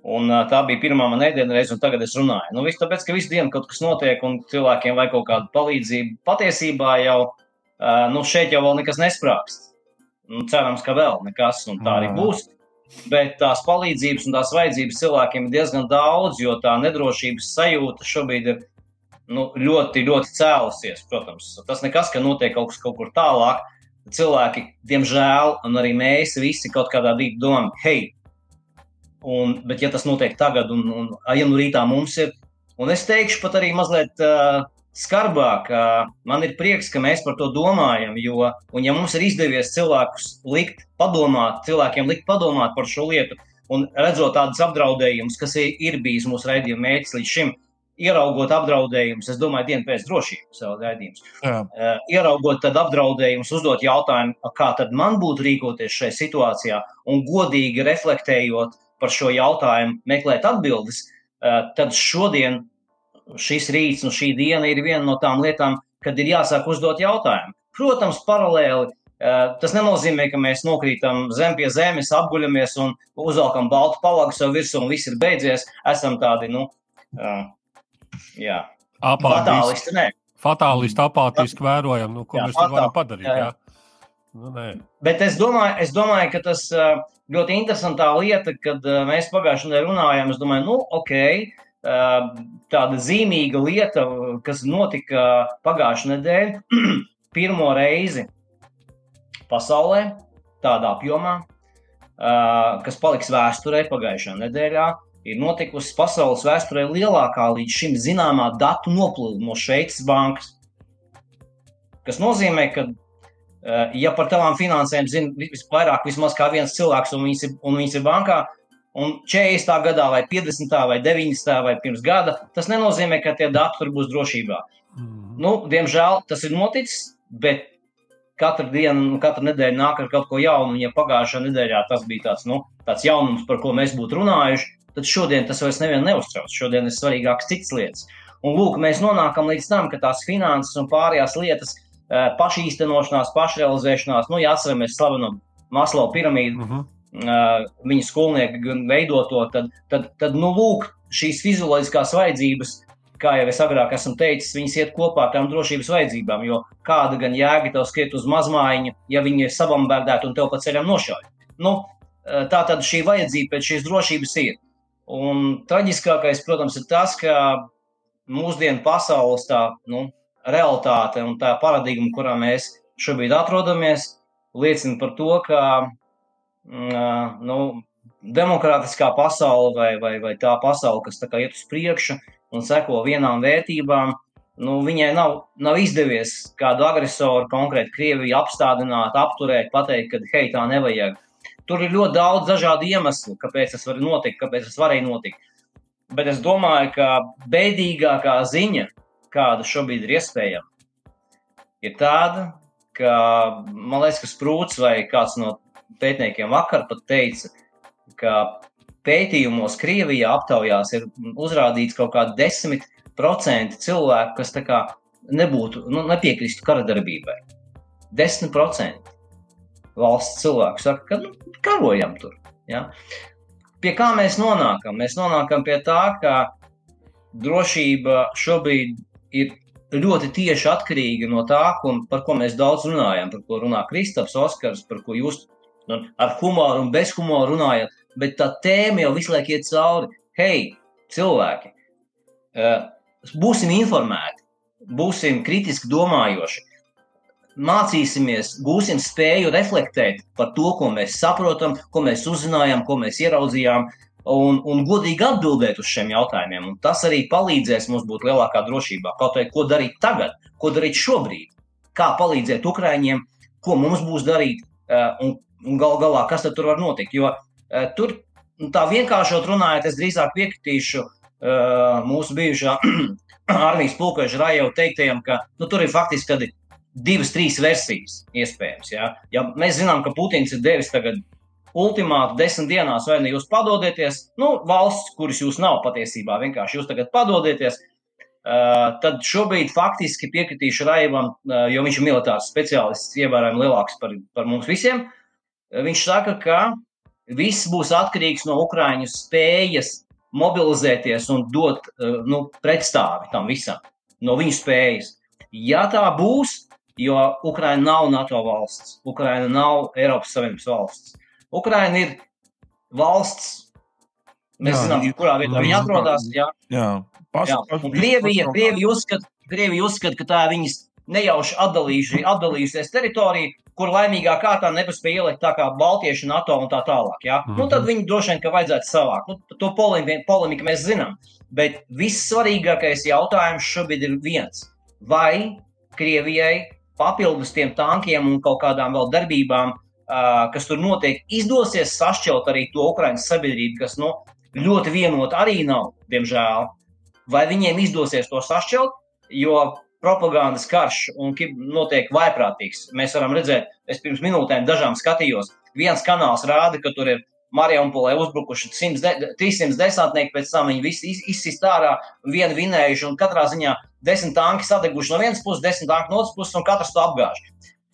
Un tā bija pirmā mana reize, un tagad es runāju. Nu, viss tāpēc, ka visu dienu kaut kas notiek, un cilvēkiem vajag kaut kādu palīdzību. Patiesībā jau nu, šeit jau nekas nesprāgst. Nu, cerams, ka vēl nekas, un tā arī būs. Bet tās palīdzības un tās vajadzības cilvēkiem ir diezgan daudz, jo tā nedrošības sajūta šobrīd ir nu, ļoti, ļoti cēlusies. Protams, tas nekas, ka notiek kaut kas kaut kur tālāk, cilvēki, diemžēl, un arī mēs visi kaut kādā brīdī domājam, hei, un, bet ja tas notiek tagad, un, un ja nu rītā mums ir, un es teikšu pat arī mazliet uh, skarbāk, uh, man ir prieks, ka mēs par to domājam, jo, un ja mums ir izdevies cilvēkus likt padomāt, cilvēkiem likt padomāt par šo lietu, un redzot tādus apdraudējumus, kas ir, bijis mūsu raidījuma mērķis līdz šim, ieraugot apdraudējumus, es domāju, dienu pēc drošības raidījums. Uh, ieraugot tad apdraudējumus, uzdot jautājumu, kā tad man būtu rīkoties šajā situācijā, un godīgi reflektējot par šo jautājumu, meklēt atbildes, uh, tad šodien šis rīts un šī diena ir viena no tām lietām, kad ir jāsāk uzdot jautājumu. Protams, paralēli uh, tas nenozīmē, ka mēs nokrītam zem pie zemes, apguļamies un uzvelkam baltu palagu sev virsū un viss ir beidzies. Esam tādi, nu, Jā, apātiski. Fatālisti. Fatālisti apātiski vērojam, nu, ko jā, mēs tur varam padarīt. Jā, jā. Nu, nē. Bet es domāju, es domāju, ka tas ļoti interesantā lieta, kad mēs pagājušajā nedēļā runājām, es domāju, nu, ok, tāda zīmīga lieta, kas notika pagājušajā nedēļā, pirmo reizi pasaulē, tādā apjomā, kas paliks vēsturē pagājušajā nedēļā, ir notikusi pasaules vēsturē lielākā līdz šim zināmā datu noplūde no Šveices bankas. Tas nozīmē, ka Eh, ja par tavām finansēm zina visvairāk, vismaz kā viens cilvēks, un viņas ir, un viņas ir bankā, un 40. gadā, vai 50. vai 90. vai pirms gada, tas nenozīmē, ka tie dati tur būs drošībā. Mm. Nu, diemžēl tas ir noticis, bet katru dienu, katru nedēļu nāk ar kaut ko jaunu. Ja pagājušā nedēļā tas bija tāds, nu, tāds jaunums, par ko mēs būtu runājuši, tad šodien tas vairs nevienu neuztrauc. Šodien ir svarīgākas citas lietas. Un lūk, mēs nonākam līdz tam, ka tās finanses un pārējās lietas Eh, pašīstenošanās, pašrealizēšanās. Nu, ja atceramies slavenu Maslow piramīdu, uh -huh. uh, viņa skolnieki gan veidoto, tad, tad, tad nu, lūk, šīs fizioloģiskās vajadzības, kā jau es agrāk esmu teicis, viņas iet kopā ar tām drošības vajadzībām. Jo kāda gan jēga tev skriet uz mazmaiņu, ja viņi ir sabambardēti un tev pa ceļam nošauj? Nu, eh, tā tad šī vajadzība pēc šīs drošības ir. Un traģiskākais, protams, ir tas, ka mūsdienu pasaules tā, nu, realitāte un tā paradigma, kurā mēs šobrīd atrodamies, liecina par to, ka mm, nu, demokrātiskā pasaule vai, vai, vai tā pasaule, kas tā iet uz priekšu un seko vienām vērtībām, nu, viņai nav, nav izdevies kādu agresoru, konkrēti Krieviju, apstādināt, apturēt, pateikt, ka hei, tā nevajag. Tur ir ļoti daudz dažādu iemeslu, kāpēc tas var notikt, kāpēc tas varēja notikt. Bet es domāju, ka bēdīgākā ziņa kāda šobrīd ir iespējama, ir tāda, ka man liekas, ka Sprūts vai kāds no pētniekiem vakar pat teica, ka pētījumos Krievijā aptaujās ir uzrādīts kaut kādi 10% cilvēku, kas nebūtu, nu, nepiekristu kara darbībai. 10% valsts cilvēku saka, ka nu, karojam tur. Ja? Pie kā mēs nonākam? Mēs nonākam pie tā, ka drošība šobrīd ir ļoti tieši atkarīga no tā, ko, par ko mēs daudz runājam, par ko runā Kristaps, Oskars, par ko jūs nu, ar humoru un bez humora runājat. Bet tā tēma jau visu laiku iet cauri. Hei, cilvēki, eh, būsim informēti, būsim kritiski domājoši, mācīsimies, gūsim spēju reflektēt par to, ko mēs saprotam, ko mēs uzzinājām, ko mēs ieraudzījām, un, un godīgi atbildēt uz šiem jautājumiem. Un tas arī palīdzēs mums būt lielākā drošībā. Kaut arī ko darīt tagad, ko darīt šobrīd, kā palīdzēt Ukraiņiem, ko mums būs darīt eh, un, un gal galā, kas tur var notikt. Jo eh, tur nu, tā vienkāršot runājot, es drīzāk piekritīšu eh, mūsu bijušā armijas pulkveža Rajau teiktajam, ka nu, tur ir faktiski divas, trīs versijas iespējams. Ja? ja mēs zinām, ka Putins ir devis tagad ultimātu desmit dienās, vai ne jūs padodieties, nu, valsts, kuras jūs nav patiesībā, vienkārši jūs tagad padodieties. Uh, tad šobrīd faktiski piekritīšu Raivam, uh, jo viņš ir militārs speciālists, ievērojami lielāks par, par mums visiem. Viņš saka, ka viss būs atkarīgs no Ukrāņu spējas mobilizēties un dot uh, nu, pretstāvi tam visam, no viņu spējas. Ja tā būs, jo Ukraina nav NATO valsts, Ukraina nav Eiropas Savienības valsts, Ukraina ir valsts. Mēs jā, zinām, kurā vietā viņi atrodas. Jā, jā. Pas, jā. Pas, Krievija, Krievija, uzskata, Krievija uzskata, ka tā ir viņas nejauši atdalījusies teritorija, kur laimīgā kārtā nepaspēja ielikt tā kā Baltieši, NATO un tā tālāk. Ja? Mm -hmm. nu, tad viņi droši vien, ka vajadzētu savākt. Nu, to polemiku, polemiku mēs zinām. Bet vissvarīgākais jautājums šobrīd ir viens. Vai Krievijai papildus tiem tankiem un kaut kādām vēl darbībām kas tur notiek, izdosies sašķelt arī to Ukraiņas sabiedrību, kas nu, ļoti vienota arī nav, diemžēl. Vai viņiem izdosies to sašķelt, jo propagandas karš un notiek vaiprātīgs. Mēs varam redzēt, es pirms minūtēm dažām skatījos, viens kanāls rāda, ka tur ir Marijampolē uzbrukuši 100, 300 desantnieki, pēc tam viņi visi izsist ārā, vienu vinējuši, un katrā ziņā desmit tanki sadeguši no vienas puses, desmit tanki no otras puses, un katrs to apgāž.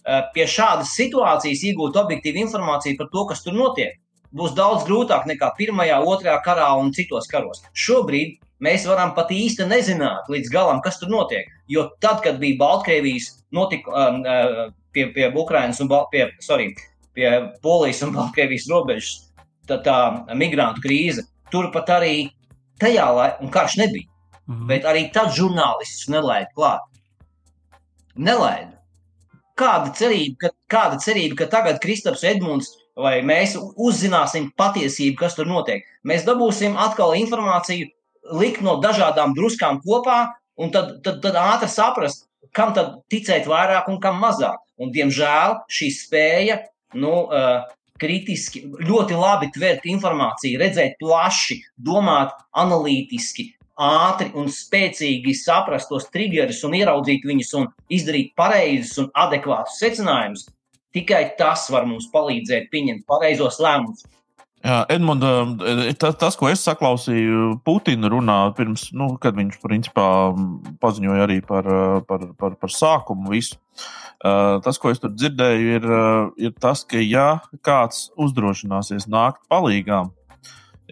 Eh, pie šādas situācijas iegūt objektīvu informāciju par to, kas tur notiek, būs daudz grūtāk nekā pirmajā, otrajā karā un citos karos. Šobrīd mēs varam pat īsti nezināt līdz galam, kas tur notiek. Jo tad, kad bija Baltkrievijas notika, um, uh, pie, pie Ukrainas un pie, sorry, pie Polijas un Baltkrievijas robežas, tā, tā migrantu krīze. Turpat arī tajā laikā, un karš nebija. Mm -hmm. Bet arī tad žurnālistus nelaida klāt. Nelaida. Kāda cerība, ka, kāda cerība, ka tagad Kristaps Edmunds vai mēs uzzināsim patiesību, kas tur notiek? Mēs dabūsim atkal informāciju, likt no dažādām druskām kopā, un tad, tad, tad ātri saprast, kam tad ticēt vairāk un kam mazāk. Un, diemžēl šī spēja nu, uh, kritiski, ļoti labi tvert informāciju, redzēt plaši, domāt analītiski, ātri un spēcīgi saprast tos triggerus un ieraudzīt viņus un izdarīt pareizus un adekvātus secinājumus. Tikai tas var mums palīdzēt pieņemt pareizos lēmumus. Edmunds, eh, tas, tas, ko es saklausīju Putina runā pirms, nu, kad viņš principā paziņoja arī par, eh, par, par, par sākumu visu. Eh, tas, ko es tur dzirdēju, ir, ir tas, ka ja kāds uzdrošināsies nākt palīgām,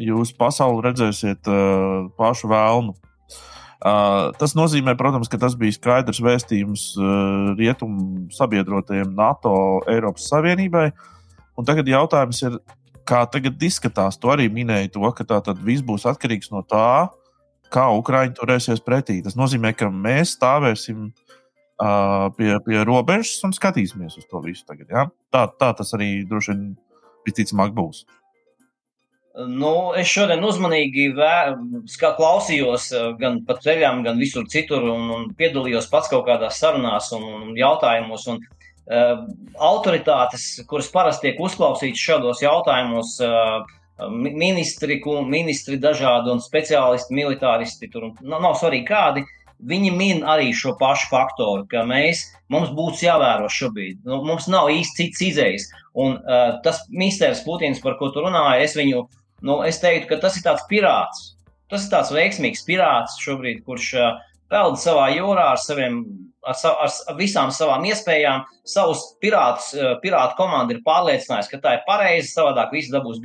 jūs pasauli redzēsiet pašu vēlnu. Tas nozīmē, protams, ka tas bija skaidrs vēstījums rietumu sabiedrotajiem NATO, Eiropas Savienībai. Un tagad jautājums ir, kā tagad izskatās, tu arī minēji to, ka tā viss būs atkarīgs no tā, kā Ukraiņi turēsies pretī. Tas nozīmē, ka mēs stāvēsim uh, pie, pie robežas un skatīsimies uz to visu tagad. Ja? Tā, tā tas arī droši vien visticamāk būs. Nu, es šodien uzmanīgi vē, klausījos gan pa ceļām, gan visur citur, un, un piedalījos pats kaut kādās sarunās un, un jautājumos. Un, uh, autoritātes, kuras parasti tiek uzklausītas šādos jautājumos, ehm, ministri, ministri dažādi un speciālisti, militāristi, tur nav, nav svarīgi kādi. Viņi min arī šo pašu faktoru, ka mēs, mums būtu jāvēro šobrīd. Nu, mums nav īsti cits izējas. Un uh, tas misters Putins, par ko tu runāji, es viņu, nu, es teiktu, ka tas ir tāds pirāts. Tas ir tāds veiksmīgs pirāts šobrīd, kurš uh, peld savā jūrā ar saviem ar, sav, ar visām savām iespējām, savus pirātus, eh, pirātu komandu ir pārliecinājis, ka tā ir pareizi, savādāk viss dabūs.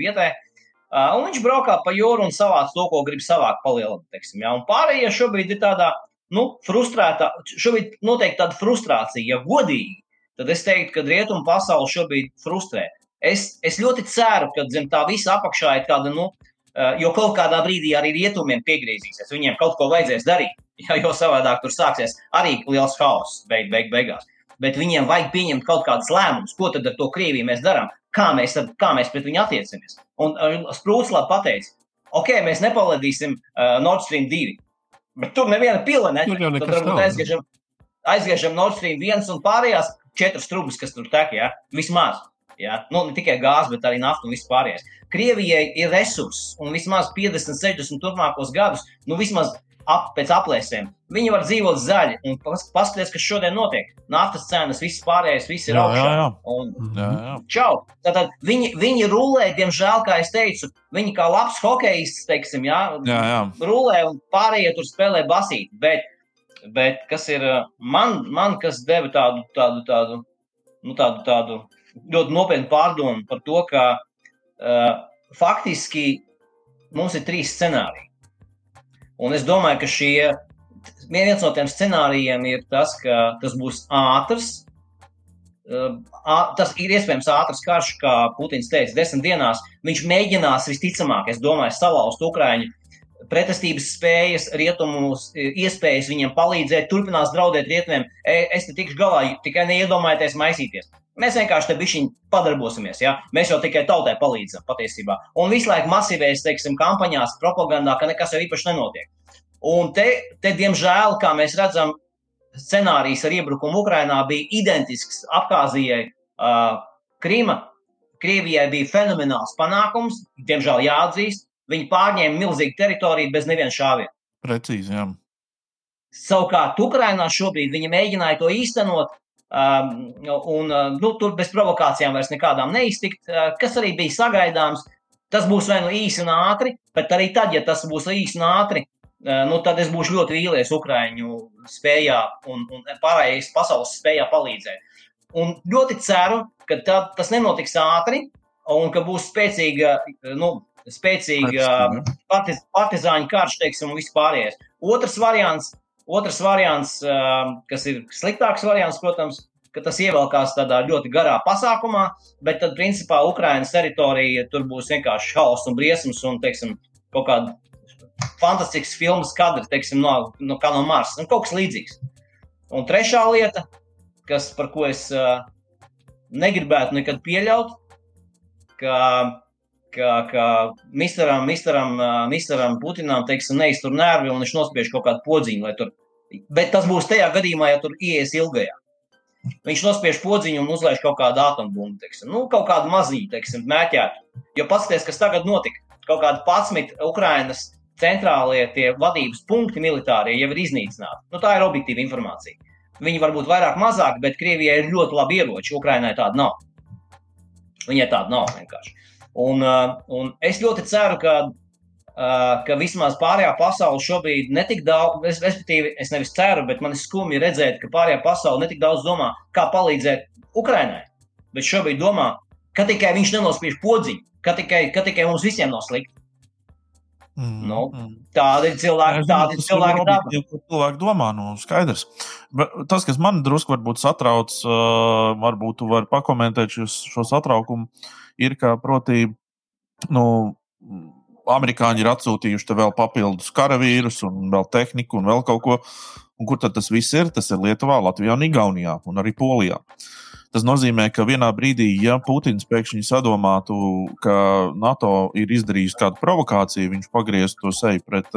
Uh, un viņš braukā pa jūru un savāc to, ko grib savākt palielināt. Ja? Un pārējie šobrīd ir tādā nu, frustrētā, šobrīd noteikti tāda frustrācija, ja godīgi, tad es teiktu, ka rietumu pasauli šobrīd frustrē. Es, es ļoti ceru, ka zem tā visa apakšā ir tāda, nu, uh, jo kaut kādā brīdī arī rietumiem piegriezīsies. Viņiem kaut ko vajadzēs darīt. Ja, jo savādāk tur sāksies arī liels haoss beig, beig, beigās. Bet viņiem vajag pieņemt kaut kādus lēmumus, ko tad ar to Krieviju mēs darām, kā mēs, kā mēs pret viņu attiecamies. Un uh, Sprūts labi pateica, ok, mēs nepalaidīsim uh, Nord Stream 2, bet tur neviena pila ne. Tad varbūt aizgriežam, aizgriežam Nord Stream 1 un pārējās četras trubas, kas tur tek, ja? vismaz. Ja? Nu, ne tikai gāzi, bet arī naftu un viss pārējais. Krievijai ir resursi un vismaz 50, 60 turpmākos gadus, nu vismaz ap, pēc aplēsēm. Viņi var dzīvot zaļi un paskatīties, kas šodien notiek. Naftas cenas, viss pārējais, viss ir augšā. Jā, jā. Un, jā, jā. Čau! Tātad viņi, viņi rulē, diemžēl, kā es teicu, viņi kā labs hokejists, teiksim, jā, jā, jā. rulē un pārējie tur spēlē basīt. Bet, bet kas ir man, man kas deva tādu, tādu, tādu, nu, tādu, tādu ļoti nopietnu pārdomu par to, ka uh, faktiski mums ir trīs scenāriji. Un es domāju, ka šie, viens no tiem scenārijiem ir tas, ka tas būs ātrs. Tas ir iespējams ātrs karš, kā Putins teica, desmit dienās. Viņš mēģinās visticamāk, es domāju, salauzt Ukraiņu pretestības spējas, rietumus, iespējas viņiem palīdzēt, turpinās draudēt rietumiem. Es te tikšu galā, tikai neiedomājieties maisīties. Mēs vienkārši te bišķiņi padarbosimies, ja? mēs jau tikai tautai palīdzam patiesībā. Un visu laiku masīvēs, teiksim, kampaņās, propagandā, ka nekas jau īpaši nenotiek. Un te, te diemžēl, kā mēs redzam, scenārijs ar iebrukumu Ukrainā bija identisks Abhāzijai, uh, Krīma. Krievijai bija fenomenāls panākums, diemžēl jāatzīst. Viņi pārņēma milzīgu teritoriju bez neviena šāviena. Precīzi, jā. Savukārt, Ukrainā šobrīd viņi mēģināja to īstenot, Um, un uh, nu, tur bez provokācijām vairs nekādām neiztikt, uh, kas arī bija sagaidāms. Tas būs vai nu īsi un ātri, bet arī tad, ja tas būs īsi un ātri, uh, nu, tad es būšu ļoti vīlies Ukrāņu spējā un, un pārējais pasaules spējā palīdzēt. Un ļoti ceru, ka tā, tas nenotiks ātri un ka būs spēcīga, nu, spēcīga partiz, partizāņu karš, teiksim, un viss pārējais. Otrs variants Otrs variants, kas ir sliktāks variants, protams, ka tas ievelkās tādā ļoti garā pasākumā, bet tad, principā, Ukraiņas teritorija tur būs vienkārši haoss un briesmas un, teiksim, kaut kāda fantastisks filmas kadri, teiksim, no, no, kā no Marsa. Nu, kaut kas līdzīgs. Un trešā lieta, kas, par ko es uh, negribētu nekad pieļaut, ka, ka, ka misteram, misteram, misteram Putinam teiksim, neiztur nervi un viņš nospiež kaut kādu podziņu. Tur, bet tas būs tajā gadījumā, ja tur ies ilgajā. Viņš nospiež podziņu un uzlaiž kaut kādu atombumbu, nu, kaut kādu maziņu, teiksim, mēķētu. Jo paskatieties, kas tagad notika. Kaut kādi 11 Ukrainas centrālie tie vadības punkti militārie jau ir iznīcināti. Nu, tā ir objektīva informācija. Viņi var būt vairāk, mazāk, bet Krievijai ir ļoti labi ieroči. Ukrainai tāda nav. Viņai tāda nav vienkārši. Un, uh, un es ļoti ceru, ka, uh, ka vismaz pārējā pasaule šobrīd netik daudz, es, respektīvi, es nevis ceru, bet man ir skumji redzēt, ka pārējā pasaule netik daudz domā, kā palīdzēt Ukrainai. Bet šobrīd domā, ka tikai viņš nenospiež podziņu, ka tikai, ka tikai mums visiem nav slikti. Mm, nu, mm. Tādi ir cilvēki, tādi ir cilvēki. Ir cilvēki domā, nu, skaidrs. Bet tas, kas man drusku varbūt satrauc, uh, varbūt tu vari pakomentēt šo satraukumu, ir, ka, proti, nu, amerikāņi ir atsūtījuši vēl papildus karavīrus un vēl tehniku un vēl kaut ko. Un kur tad tas viss ir? Tas ir Lietuvā, Latvijā un Igaunijā un arī Polijā. Tas nozīmē, ka vienā brīdī, ja Putins pēkšņi sadomātu, ka NATO ir izdarījis kādu provokāciju, viņš pagrieztu to seju pret,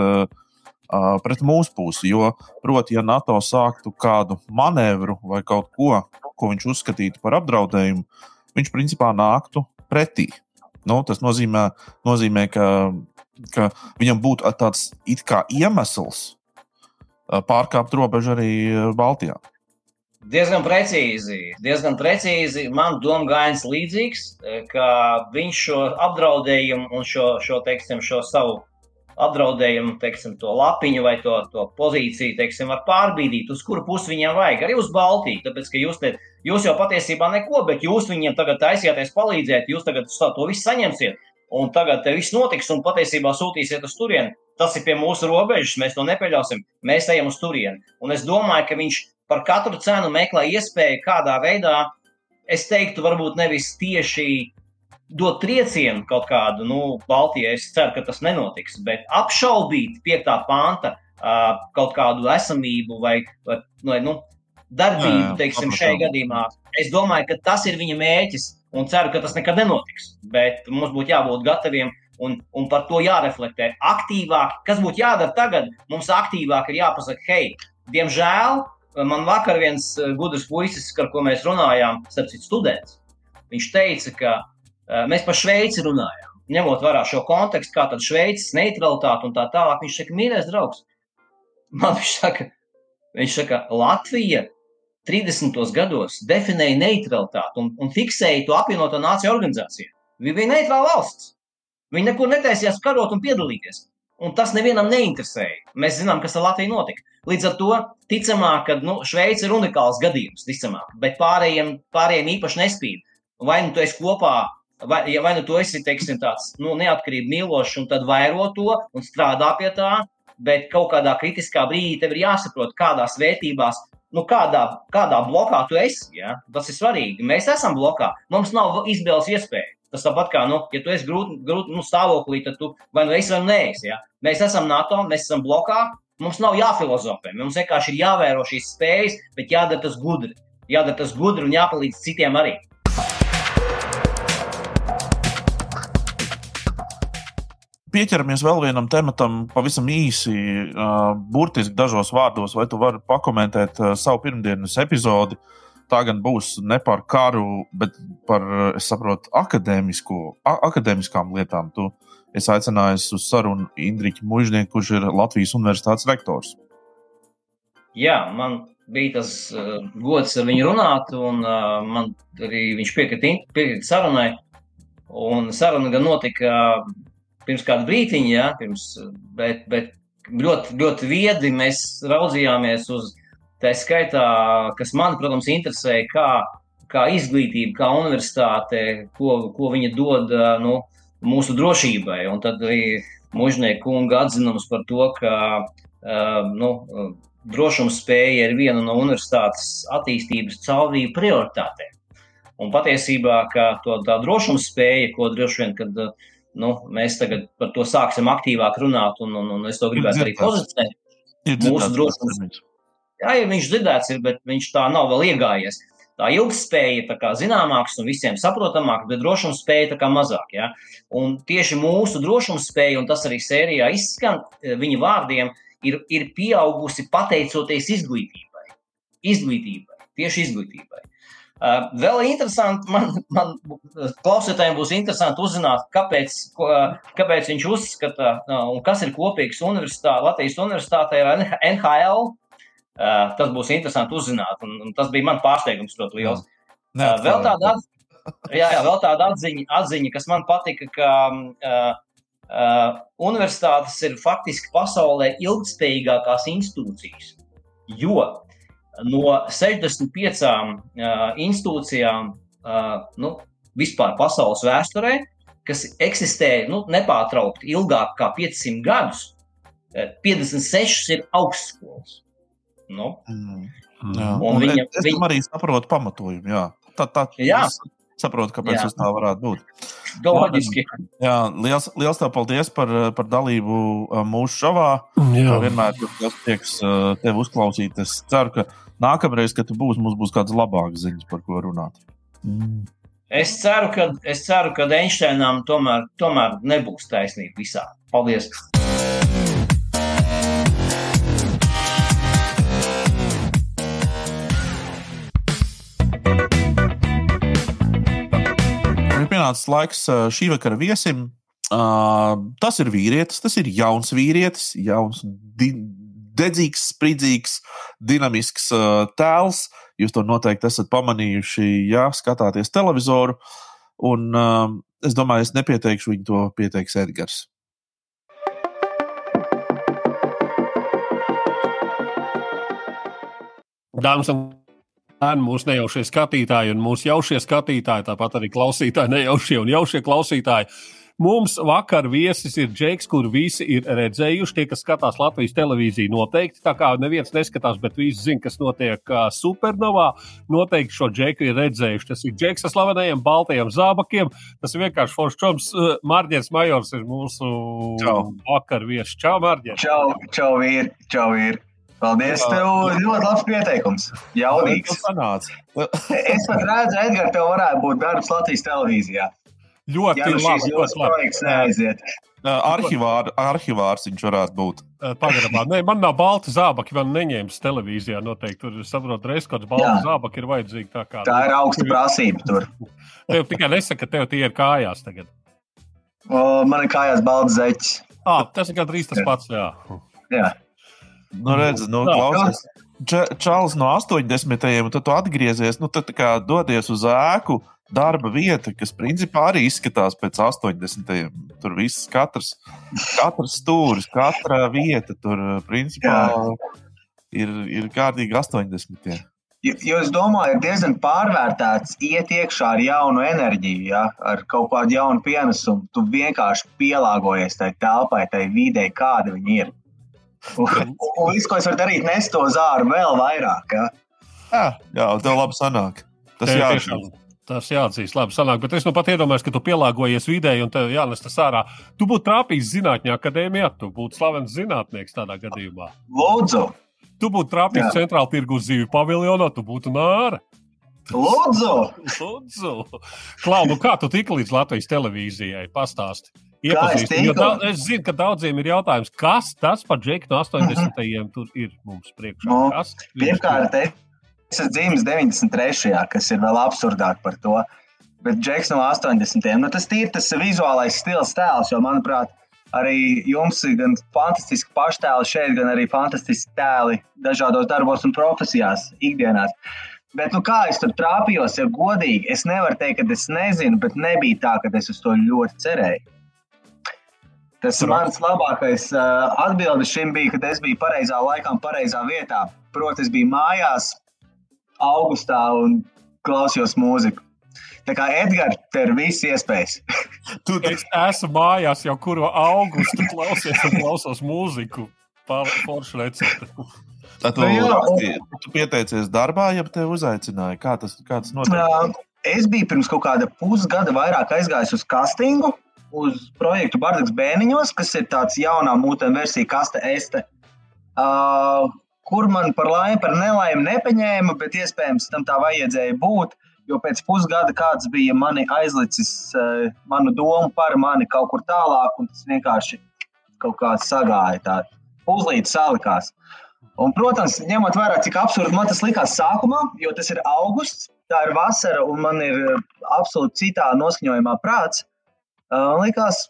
pret mūsu pusi. Jo, proti, ja NATO sāktu kādu manevru vai kaut ko, ko viņš uzskatītu par apdraudējumu, viņš principā nāktu pretī. Nu, tas nozīmē, nozīmē ka, ka viņam būtu tāds iemesls pārkāpt robežu arī Baltijā. Diezgan precīzi, diezgan precīzi. Man doma gājas līdzīgs, e, ka viņš šo apdraudējumu un šo, šo, teiksim, šo savu apdraudējumu, teiksim, to lapiņu vai to, to pozīciju, teiksim, var pārbīdīt, uz kuru pusi viņam vajag. Arī uz Baltiju, tāpēc, ka jūs, te, jūs jau patiesībā neko, bet jūs viņiem tagad taisieties palīdzēt, jūs tagad to visu saņemsiet. Un tagad viss notiks, un patiesībā sūtīsiet uz turieni. Tas ir pie mūsu robežas, mēs to nepieļausim. Mēs ejam uz turieni. Un es domāju, ka viņš par katru cenu meklē iespēju kādā veidā, es teiktu, varbūt nevis tieši dot triecienu kaut kādu, nu, Baltijai. Es ceru, ka tas nenotiks, bet apšaubīt piektā panta kaut kādu esamību vai, vai nu, darbību, teiksim, šajā gadījumā. Es domāju, ka tas ir viņa mērķis un ceru, ka tas nekad nenotiks. Bet mums būtu jābūt gataviem un, un par to jāreflektē aktīvāk. Kas būtu jādara tagad? Mums aktīvāk ir jāpasaka, hei, diemžēl Man vakar viens eh, gudrs puisis, ar ko mēs runājām, starp citu, students. Viņš teica, ka uh, mēs par Šveici runājām. Ņemot vērā šo kontekstu, kā tad Šveices neutralitāte un tā tālāk, viņš saka, mīļais draugs, man viņš saka, viņš saka, Latvija 30. gados definēja neutralitāti un, un fiksēja to apvienoto nāciju organizāciju. Viņa bija neitrāla valsts. Viņa nekur netaisījās karot un piedalīties. Un tas nevienam neinteresēja. Mēs zinām, kas ar Latviju notika. Līdz ar to ticamāk, ka nu, Šveice ir unikāls gadījums, ticamāk, bet pārējiem, pārējiem īpaši nespīd. Vai nu tu esi kopā, vai, ja, vai nu tu esi teiksim, tāds nu, neatkarību mīlošs un tad vairo to un strādā pie tā, bet kaut kādā kritiskā brīdī tev ir jāsaprot, kādās vērtībās nu, kādā, kādā blokā tu esi. Ja? Tas ir svarīgi. Mēs esam blokā. Mums nav izvēles iespēja. Tas tāpat kā, nu, ja tu esi grūti, grūti nu, stāvoklī, tad tu vai nu esi vai nu neesi. Ja? Mēs esam NATO, mēs esam blokā, mums nav jāfilozofē. Mums vienkārši ir jāvēro šīs spējas, bet jādara tas gudri. Jādara tas gudri un jāpalīdz citiem arī. Pieķeramies vēl vienam tematam, pavisam īsi, uh, burtiski dažos vārdos, vai tu vari pakomentēt uh, savu pirmdienas epizodi tā gan būs ne par karu, bet par, es saprotu, akadēmiskām lietām. Tu esi aicinājis uz sarunu Indriķu Mužnieku, kurš ir Latvijas Universitātes rektors. Jā, man bija tas uh, gods ar viņu runāt, un uh, man arī viņš piekrita piekrit sarunai. Un saruna gan notika pirms kāda brīdiņa, ja, pirms, bet, bet ļoti, ļoti viedi mēs raudzījāmies uz Tā skaitā, kas man, protams, interesē, kā, kā izglītība, kā universitāte, ko, ko viņa dod nu, mūsu drošībai. Un tad arī mužnieku kunga atzinums par to, ka nu, drošuma spēja ir viena no universitātes attīstības caurvīju prioritātēm. Un patiesībā to, tā drošuma spēja, ko droši vien, kad nu, mēs tagad par to sāksim aktīvāk runāt, un, un, un es to gribētu arī pozicionēt, mūsu drošums. Jā, ja viņš dzirdēts ir, bet viņš tā nav vēl iegājies. Tā ilgspēja tā kā zināmāks un visiem saprotamāks, bet drošuma spēja tā kā mazāk. Ja? Un tieši mūsu drošuma spēja, un tas arī sērijā izskan viņa vārdiem, ir, ir pieaugusi pateicoties izglītībai. Izglītībai, tieši izglītībai. Uh, vēl interesanti, man, man klausītājiem būs interesanti uzzināt, kāpēc, ko, kāpēc viņš uzskata, uh, un kas ir kopīgs universitā, Latvijas universitātei ar NHL. Uh, tas būs interesanti uzzināt, un, un tas bija mans pārsteigums ļoti liels. Uh, vēl tāda, jā, jā, vēl tāda atziņa, atziņa, kas man patika, ka uh, uh, universitātes ir faktiski pasaulē ilgspējīgākās institūcijas. Jo no 65 uh, institūcijām nu, vispār pasaules vēsturē, kas eksistē nu, nepārtraukti ilgāk kā 500 gadus, 56 ir augstskolas. Nu. Mm. Jā, un un viņa, es, viņa... arī saprotu pamatojumu. Jā. Tā, tā, jā. saprotu, kāpēc tas tā varētu būt. Loģiski. Jā, liels, liels tev paldies par, par dalību mūsu šovā. Jā. Vienmēr, kad tieks tevi uzklausīt, es ceru, ka nākamreiz, kad tu būsi, mums būs kādas labākas ziņas, par ko runāt. Mm. Es ceru, ka, es ceru, ka Einsteinam tomēr, tomēr nebūs taisnība visā. Paldies! Ir pienācis laiks šī vakara viesim. Uh, tas ir vīrietis, tas ir jauns vīrietis, jauns, di dedzīgs, spridzīgs, dinamisks uh, tēls. Jūs to noteikti esat pamanījuši, ja skatāties televizoru. Un uh, es domāju, es nepieteikšu viņu, to pieteiks Edgars. Dāmas un kungi, mūsu nejaušie skatītāji un mūsu jaušie skatītāji, tāpat arī klausītāji, nejaušie un jaušie klausītāji. Mums vakar viesis ir Džeks, kuru visi ir redzējuši. Tie, kas skatās Latvijas televīziju, noteikti. Tā kā neviens neskatās, bet visi zina, kas notiek supernovā. Noteikti šo Džeku ir redzējuši. Tas ir Džeks ar slavenajiem baltajiem zābakiem. Tas ir vienkārši foršs čoms. Mārģis Majors ir mūsu čau. vakar viesis. Čau, Mārģis! Čau, čau, vīri! Čau, vīri! Paldies, tev ļoti labs pieteikums. Jaudīgs. es pat redzu, Edgars, tev varētu būt darbs Latvijas televīzijā. Ļoti ja, nu labi. Ļoti labi. neaiziet. Arhivār, arhivārs viņš varētu būt. Pagarabā. Nē, man nav balta zābaki, man neņēmis televīzijā. Noteikti tur saprotu, reiz kāds balta zābaki ir vajadzīgi. Tā, kā, tā ir augsta prasība tur. Tev tikai nesaka, ka tev tie ir kājās tagad. O, man ir kājās balts zeķis. À, tas ir gandrīz tas pats. Jā. jā. Nu, redz, nu, klausies. Čāls no 80. un tad tu atgriezies, nu, tad kā dodies uz ēku darba vieta, kas principā arī izskatās pēc 80. Tur viss, katrs, katrs stūris, katra vieta tur principā ir, ir kārtīgi 80. Jo es domāju, ir diezgan pārvērtēts iet iekšā ar jaunu enerģiju, ja, ar kaut kādu jaunu pienesumu. Tu vienkārši pielāgojies tai telpai, tai videi, kāda viņa ir. Un, un viss, ko es varu darīt, nes to zāru vēl vairāk. Ja. Jā, jā, tev labi sanāk. Tas jāatzīst. Tas jāatzīst, labi. Sanāk, bet es nu pat iedomājos, ka tu pielāgojies videi un tev jānes tas ārā. Tu būtu trāpījis zinātņu akadēmijā, tu būtu slavens zinātnieks tādā gadījumā. Lūdzu! Tu būtu trāpījis centrāla tirgus zivju paviljonā, tu būtu nāra. Lūdzu! Lūdzu! Klau, nu kā tu tiki līdz Latvijas televīzijai? Pastāsti! Es, da, es zinu, ka daudziem ir jautājums, kas tas par Džeku no 80. gadiem tur ir mums priekšā. No, nu, pirmkārt, Es esmu dzimis 93. kas ir vēl absurdāk par to. Bet Džeks no 80. Nu, tas ir tas vizuālais stils, tēls, jo, manuprāt, arī jums ir gan fantastiski paštēli šeit, gan arī fantastiski tēli dažādos darbos un profesijās, ikdienās. Bet, nu, kā es tur trāpījos, ja godīgi, es nevaru teikt, ka es nezinu, bet nebija tā, ka es uz to ļoti cerēju. Tas mans labākais uh, atbildes šim bija, kad es biju pareizā laikā un pareizā vietā. Proti, es biju mājās, augustā un klausījos mūziku. Tā kā Edgars, tev ir viss iespējas. tu es esmu mājās jau kuru augustu klausies un klausos mūziku. Poršu recepti. Tā tu, nu, jā, un... tu pieteicies darbā, ja te uzaicināja? Kā tas, kā tas notiek? Es biju pirms kaut kāda pusgada vairāk aizgājis uz castingu, uz projektu Bardaks Bēniņos, kas ir tāds jaunā mūtēm versija kaste este. Uh, kur man par laimi, par nelaimi nepaņēma, bet iespējams tam tā vajadzēja būt. Jo pēc pusgada kāds bija mani aizlicis uh, manu domu par mani kaut kur tālāk, un tas vienkārši kaut kā sagāja. Tā uzlīdz salikās. Un, protams, ņemot vērā, cik absurdi man tas likās sākumā, jo tas ir augusts, tā ir vasara, un man ir eh, absolūti citā noskaņojumā prāts. Uh, likās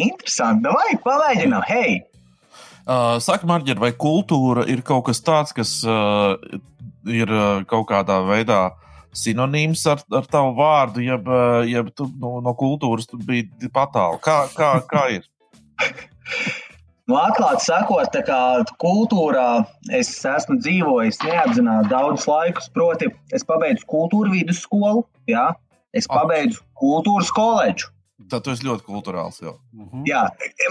interesanti. Vai pamēģinām, hei! Uh, saka, Marģer, vai kultūra ir kaut kas tāds, kas uh, ir uh, kaut kādā veidā sinonīms ar, ar tavu vārdu, jeb, jeb tu no, no kultūras biji patālu? Kā, kā, kā ir? Nu, atklāti sakot, tā kā kultūrā es esmu dzīvojis neapzināti daudzus laikus. Proti, es pabeidzu kultūra vidusskolu, jā, es pabeidzu kultūras koledžu. Tad esi ļoti kultūrāls. Jau. -huh. Jā,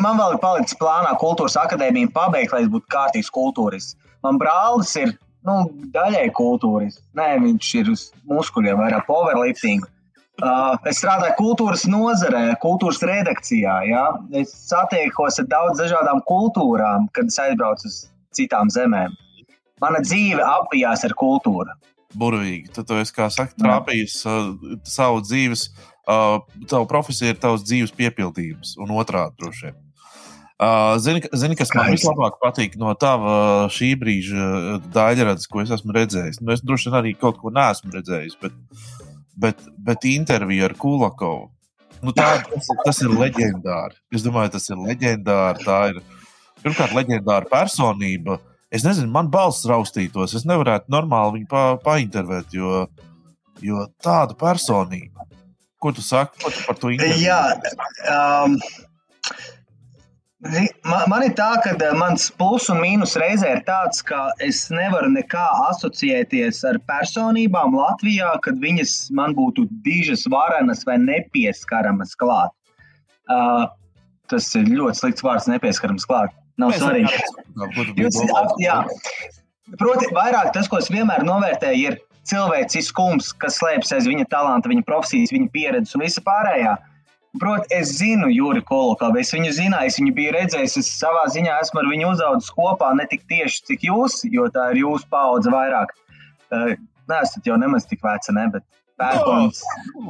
man vēl ir palicis plānā kultūras akadēmija pabeigt, lai es būtu kārtīgs kultūrists. Man brālis ir nu, daļai kultūrists. Nē, viņš ir uz muskuļiem, vairāk powerlifting. Uh, es strādāju kultūras nozarē, kultūras redakcijā. Ja? Es satiekos ar daudz dažādām kultūrām, kad es aizbraucu uz citām zemēm. Mana dzīve apjās ar kultūru. Burvīgi. Tad tu esi, kā saka, trāpījis uh, savu dzīves, uh, tavu profesiju ir tavs dzīves piepildījums un otrādi droši vien. Uh, zini, zini, kas man vislabāk patīk no tava šī brīža daļradas, ko es esmu redzējis. Nu, es droši vien arī kaut ko neesmu redzējis, bet bet, bet intervija ar Kulakovu. Nu, tā, tas, tas ir leģendāri. Es domāju, tas ir leģendāri. Tā ir pirmkārt leģendāra personība. Es nezinu, man balss raustītos. Es nevarētu normāli viņu pa, paintervēt, jo, jo tāda personība. Ko tu saki ko tu par to interviju? Jā, um, Man, man ir tā, ka eh, mans plus un mīnus reizē ir tāds, ka es nevaru nekā asociēties ar personībām Latvijā, kad viņas man būtu dižas, varenas vai nepieskaramas klāt. Uh, tas ir ļoti slikts vārds, nepieskaramas klāt. Nav Mēs svarīgi. Jūs, jā, proti, vairāk tas, ko es vienmēr novērtēju, ir cilvēciskums, kas slēpjas aiz viņa talanta, viņa profesijas, viņa pieredzes un visa pārējā. Protams, es zinu Juri Kolokovu, es viņu zināju, es viņu biju redzējis, es savā ziņā esmu ar viņu uzaugusi kopā, ne tik tieši cik jūs, jo tā ir jūsu paudze vairāk. Uh, nē, esat jau nemaz tik veca, ne, bet pērkons.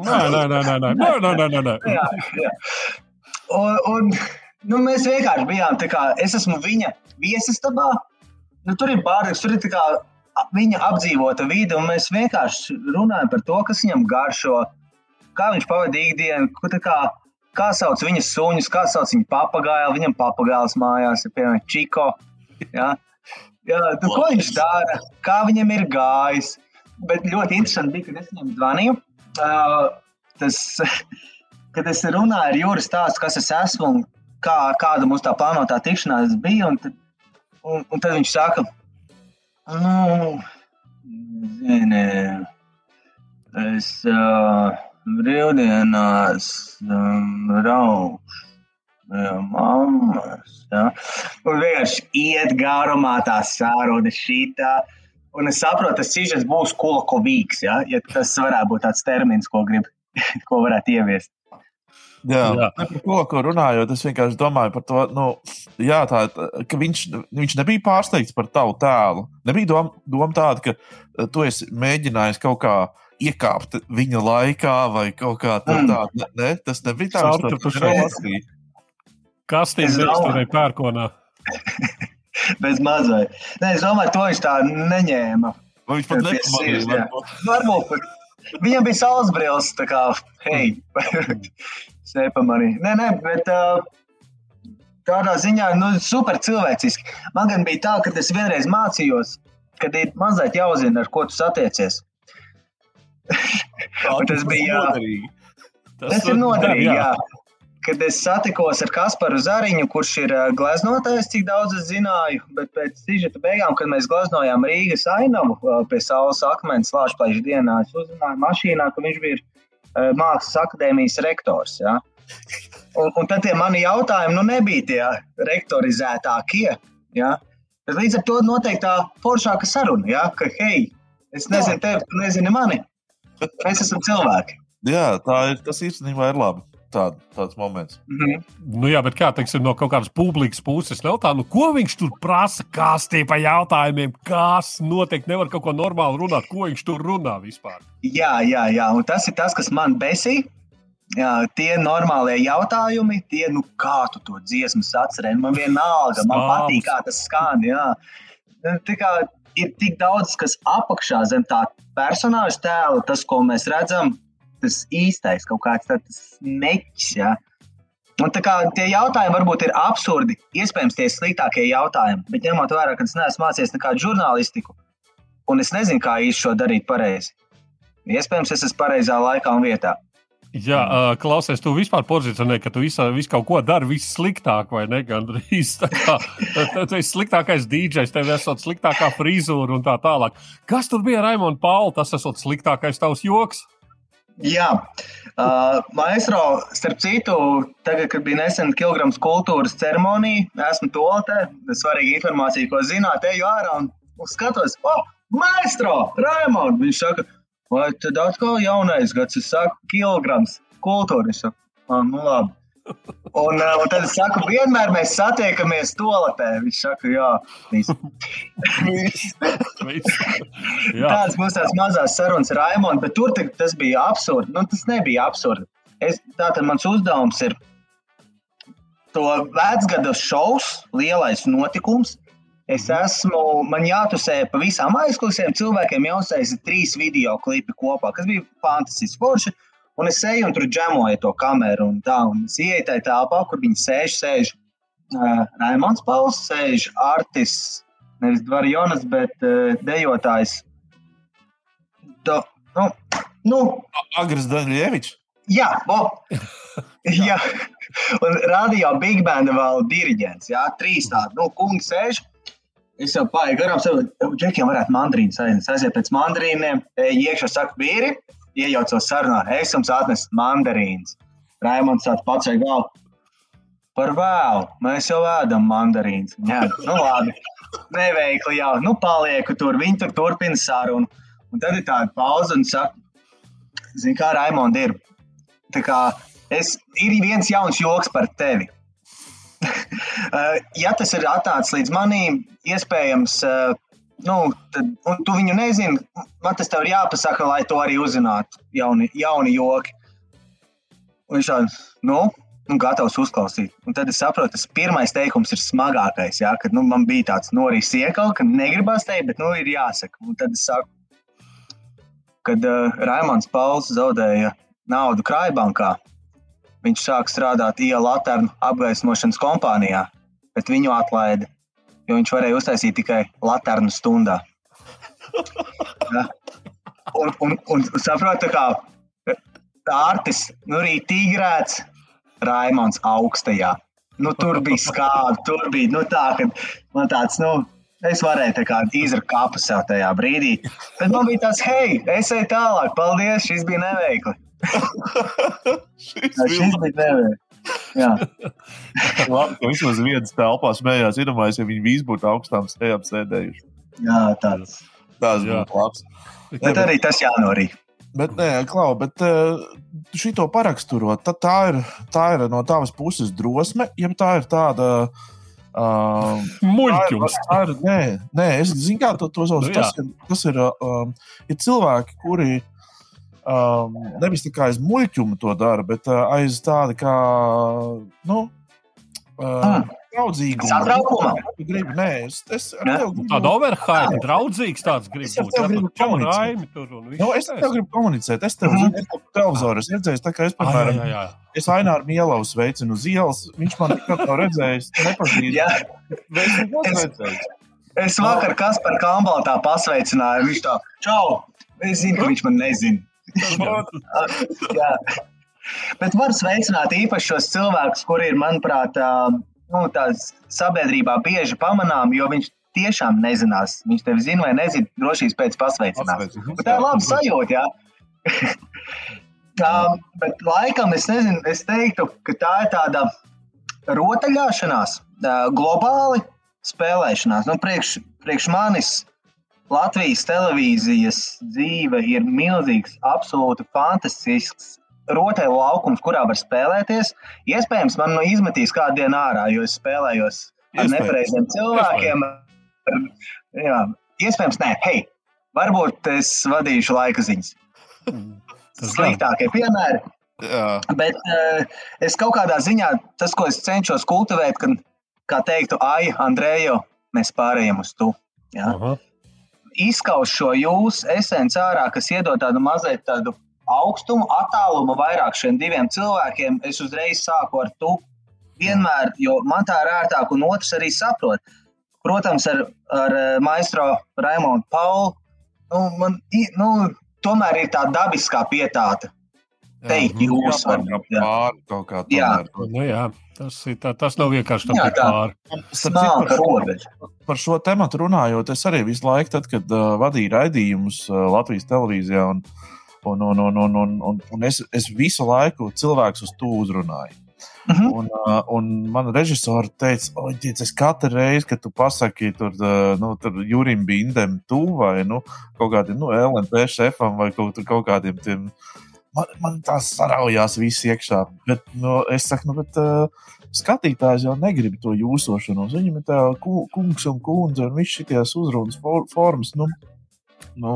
Nē, nē, nē, nē, nē, nē, nē, nē, nē, nē. jā, jā. Un, un nu, mēs vienkārši bijām, tā kā es esmu viņa viesistabā, nu, tur ir bārdas, tur ir tā kā viņa apdzīvota vide, un mēs vienkārši runājam par to, kas viņam garšo kā viņš pavadīja ikdienu, kā, kā sauc viņas suņus, kā sauc viņa papagailu. Viņam papagailis mājās ir piemēram Čiko. Ja? Jā, tu, ko viņš dara, kā viņam ir gājis. Bet ļoti interesanti bija, kad es viņam zvanīju. Uh, tas, kad es runāju ar Jūras stāstu, kas es esmu un kā, kāda mums tā plānotā tikšanās bija. Un un, un tad viņš saka, nu, zini, es. Uh, brīvdienās um, rauš. Jā, mammas, ja. Un vienkārši iet garumā tā sāruna šitā. Un es saprotu, tas sižets būs kolakovīgs, ja, ja tas varētu būt tāds termins, ko grib, ko varētu ieviest. Jā, jā. par ko, ko runājot, es vienkārši domāju par to, nu, jā, tā, ka viņš, viņš nebija pārsteigts par tavu tēlu. Nebija doma, doma tāda, ka tu esi mēģinājis kaut kādā iekāpt viņa laikā vai kaut kā mm. tāda. Ne, tas nebija tāds - kas manā skatījumā. Kastīte vēsturē pērkonā. Bez mazai. Nē, es domāju, to viņš tā neņēma. Vai viņš pat nepamanīja? Varbūt. Viņam bija saules brilles, tā kā, hei, es nepamanīju. Nē, nē, bet uh, tādā ziņā, nu, super cilvēciski. Man gan bija tā, ka es vienreiz mācījos, kad ir mazliet jāuzzina, ar ko tu satiecies. tas bija noderīgi. Tas, tas ir noderīgi. Jā. Jā. Kad es satikos ar Kasparu Zariņu, kurš ir gleznotājs, cik daudz es zināju, bet pēc sižeta beigām, kad mēs gleznojām Rīgas ainavu pie Saules akmens Lāčplaiša dienā, es uzzināju mašīnā, ka viņš bija Mākslas akadēmijas rektors. Ja? Un, un tad tie mani jautājumi nu, nebija tie rektorizētākie. Ja? Bet līdz ar to noteikti tā foršāka saruna, ja? ka, hei, es nezinu tevi, tu nezini mani. Mēs esam cilvēki. Jā, tā ir, tas īstenībā ir labi. Tā, tāds moments. Mm -hmm. nu, jā, bet kā teiksim, no kaut kādas publikas puses, nav tā, nu, ko viņš tur prasa, kas tie pa jautājumiem, kas noteikti nevar kaut ko normāli runāt, ko viņš tur runā vispār. Jā, jā, jā, un tas ir tas, kas man besī. Jā, tie normālie jautājumi, tie, nu, kā tu to dziesmu atceries, man vienalga, man patīk, kā tas skan. Jā. Tā kā ir tik daudz, kas apakšā zem tā personāža tēla, tas, ko mēs redzam, tas īstais, kaut kāds tāds meķis. Ja? Un tā kā tie jautājumi varbūt ir absurdi, iespējams, tie sliktākie jautājumi, bet ņemot vērā, ka es neesmu mācījies nekādu žurnālistiku, un es nezinu, kā īsti šo darīt pareizi. Iespējams, es esmu pareizā laikā un vietā. Jā, uh, klausies, tu vispār pozicionē, ka tu visu, visu kaut ko dari vissliktāk, vai ne? Gan arī tu esi sliktākais dīdžers, tev esot sliktākā frizūra un tā tālāk. Kas tur bija Raimons Pauls? Tas esot sliktākais tavs joks? Jā, uh, maestro, starp citu, tagad, kad bija nesen kilograms kultūras ceremonija, esmu toaletē, svarīga informācija, ko zināt, eju ārā un skatos, oh, maestro, Raimond, viņš saka, vai tad atkal jaunais gads, es saku, kilograms kultūras, ah, nu labi. Un, uh, un tad es saku, vienmēr mēs satiekamies toaletē. Viņš saka, jā, tādas būs tās mazas sarunas ar Raimonu, bet tur tas bija absurdi. Nu, tas nebija absurdi. Es, tātad mans uzdevums ir to vecgada šovs, lielais notikums. Es esmu, man jātusē pa visām aizklausēm, cilvēkiem jāuzsēž trīs video klipi kopā, kas bija fantastiski forši. Un es eju un tur džemoju to kameru, un tā, un es ieeju tajā telpā, kur viņi sēž, sēž uh, Raimons Pauls, sēž Artis, nevis Dvarjonas, bet uh, dejotājs. Do, nu, nu, Agris Daņļievičs. Jā, bo, jā. Un radio Big Band vēl diriģents, jā, trīs tādi, nu, kungi sēž. Es jau pārēju garām, saprotu, džekiem varētu mandrīnas aiziet, pēc mandrīniem, iekšā saka, vīri, iejaucos sarunā. Es jums atnesu mandarīnas. Raimons pats ar galvu. Par vēlu, mēs jau ēdam mandarīnas. Jā, nu labi, neveikli jau, nu palieku tur, viņi tur turpina sarunu. Un tad ir tāda pauze un saka, zini, kā Raimond ir. Tā kā es, ir viens jauns joks par tevi. ja tas ir atnācis līdz manim, iespējams, nu, tad, un tu viņu nezini, man tas tev ir jāpasaka, lai to arī uzzinātu. Jauni, jauni joki. Un viņš tāds, nu, nu, gatavs uzklausīt. Un tad es saprotu, tas pirmais teikums ir smagākais. Jā, kad nu, man bija tāds norīs iekal, ka negribās teikt, bet nu, ir jāsaka. Un tad es saku, kad uh, Raimons Pauls zaudēja naudu Krājbankā, viņš sāk strādāt ielu laternu apgaismošanas kompānijā, bet viņu atlaida jo viņš varēja uztaisīt tikai laternu stundā. Ja? Un, un, un saprotu, kā Tārtis, nu arī tīgrēts, Raimons augstajā. Nu, tur bija skābi, tur bija nu, tā, ka man tāds, nu, es varēju tā kā izrakt kapu sev tajā brīdī. Tad man bija tāds, hei, es eju tālāk, paldies, šis bija neveikli. šis, šis bija neveikli. Labi, ka vismaz viens telpā smējās. Iedomājieties, ja viņi visi būtu augstām stējām sēdējuši. Jā, tāds. Tas būtu labs. Bet arī tas jānorīk. Bet, nē, Klau, bet šito paraksturot, tā ir, tā ir no tavas puses drosme, ja tā ir tāda. Uh. Tā ir, nē, nē, es zinu, kā to, to sauc. Nu, tas, tas ir, um, ir cilvēki, kuri um, nevis tikai aiz muļķuma to dara, bet uh, aiz tāda kā, nu, uh, draudzīguma. Satraukuma. Gribu, nē, es, es gribu. Tāda overhype, draudzīgs tāds gribu es būt. Gribu komunicēt. Nu, es tev gribu komunicēt. Es tev mm -hmm. zinu, televizoru es redzēju, tā kā es, piemēram, ah, jā, jā. es Aināru Mielovu sveicinu uz ielas. Viņš man nekad nav redzējis, nepazīst. Es, es vakar Kasparu Kambalu tā pasveicināju. Viņš tā, čau! Es zinu, ka viņš man nezina. Bet var sveicināt īpaši šos cilvēkus, kuri ir, manuprāt, nu, sabiedrībā bieži pamanām, jo viņš tiešām nezinās. Viņš tevi zina vai nezina, drošības pēc pasveicinās. Tā ir laba sajūta. Jā. um, bet laikam es nezinu, es teiktu, ka tā ir tāda rotaļāšanās globāli. spēlēšanās. Nu, priekš, priekš manis Latvijas televīzijas dzīve ir milzīgs, absolūti fantastisks rotaļu laukums, kurā var spēlēties. Iespējams, man nu izmetīs kādu dienu ārā, jo es spēlējos ar nepareiziem cilvēkiem. Jā, iespējams, nē, hei, varbūt es vadīšu laika ziņas. Sliktākie piemēri. Jā. Bet uh, es kaut kādā ziņā tas, ko es cenšos kultivēt, kad, kā teiktu, ai, Andrejo, mēs pārējām uz tu. Ja? Uh -huh. Izskaus šo jūsu esenci ārā, kas iedod tādu mazliet tādu augstumu, attālumu vairāk šiem diviem cilvēkiem. Es uzreiz sāku ar tu. Vienmēr, jo man tā ir ērtāk, un otrs arī saprot. Protams, ar, ar eh, maistro Raimonu Paulu. Nu, man, nu, tomēr ir tā dabiskā pietāta teikt, nu, jūs varat pāri kaut kā tādu. Jā. Nu, jā. Tas, ir, tā, tas nav vienkārši tā, tā pāri. Robeža. Par šo tematu runājot, es arī visu laiku, tad, kad uh, vadīju raidījumus uh, Latvijas televīzijā, un, un, un, un, un, un, un, un es, es visu laiku cilvēkus uz to uzrunāju. Uh -huh. un, uh, un man režisori teica, oi, es katru reizi, kad tu pasaki, tur, uh, nu, tur Jurim Bindem, tu vai nu, kaut kādiem nu, LNP šefam vai kaut, kaut kādiem tiem man, man tās saraujās viss iekšā. Bet, nu, es saku, nu, bet uh, skatītājs jau negrib to jūsošanos. Viņam ir tā kungs un kundze un viss šīs uzrunas for, formas. Nu, nu,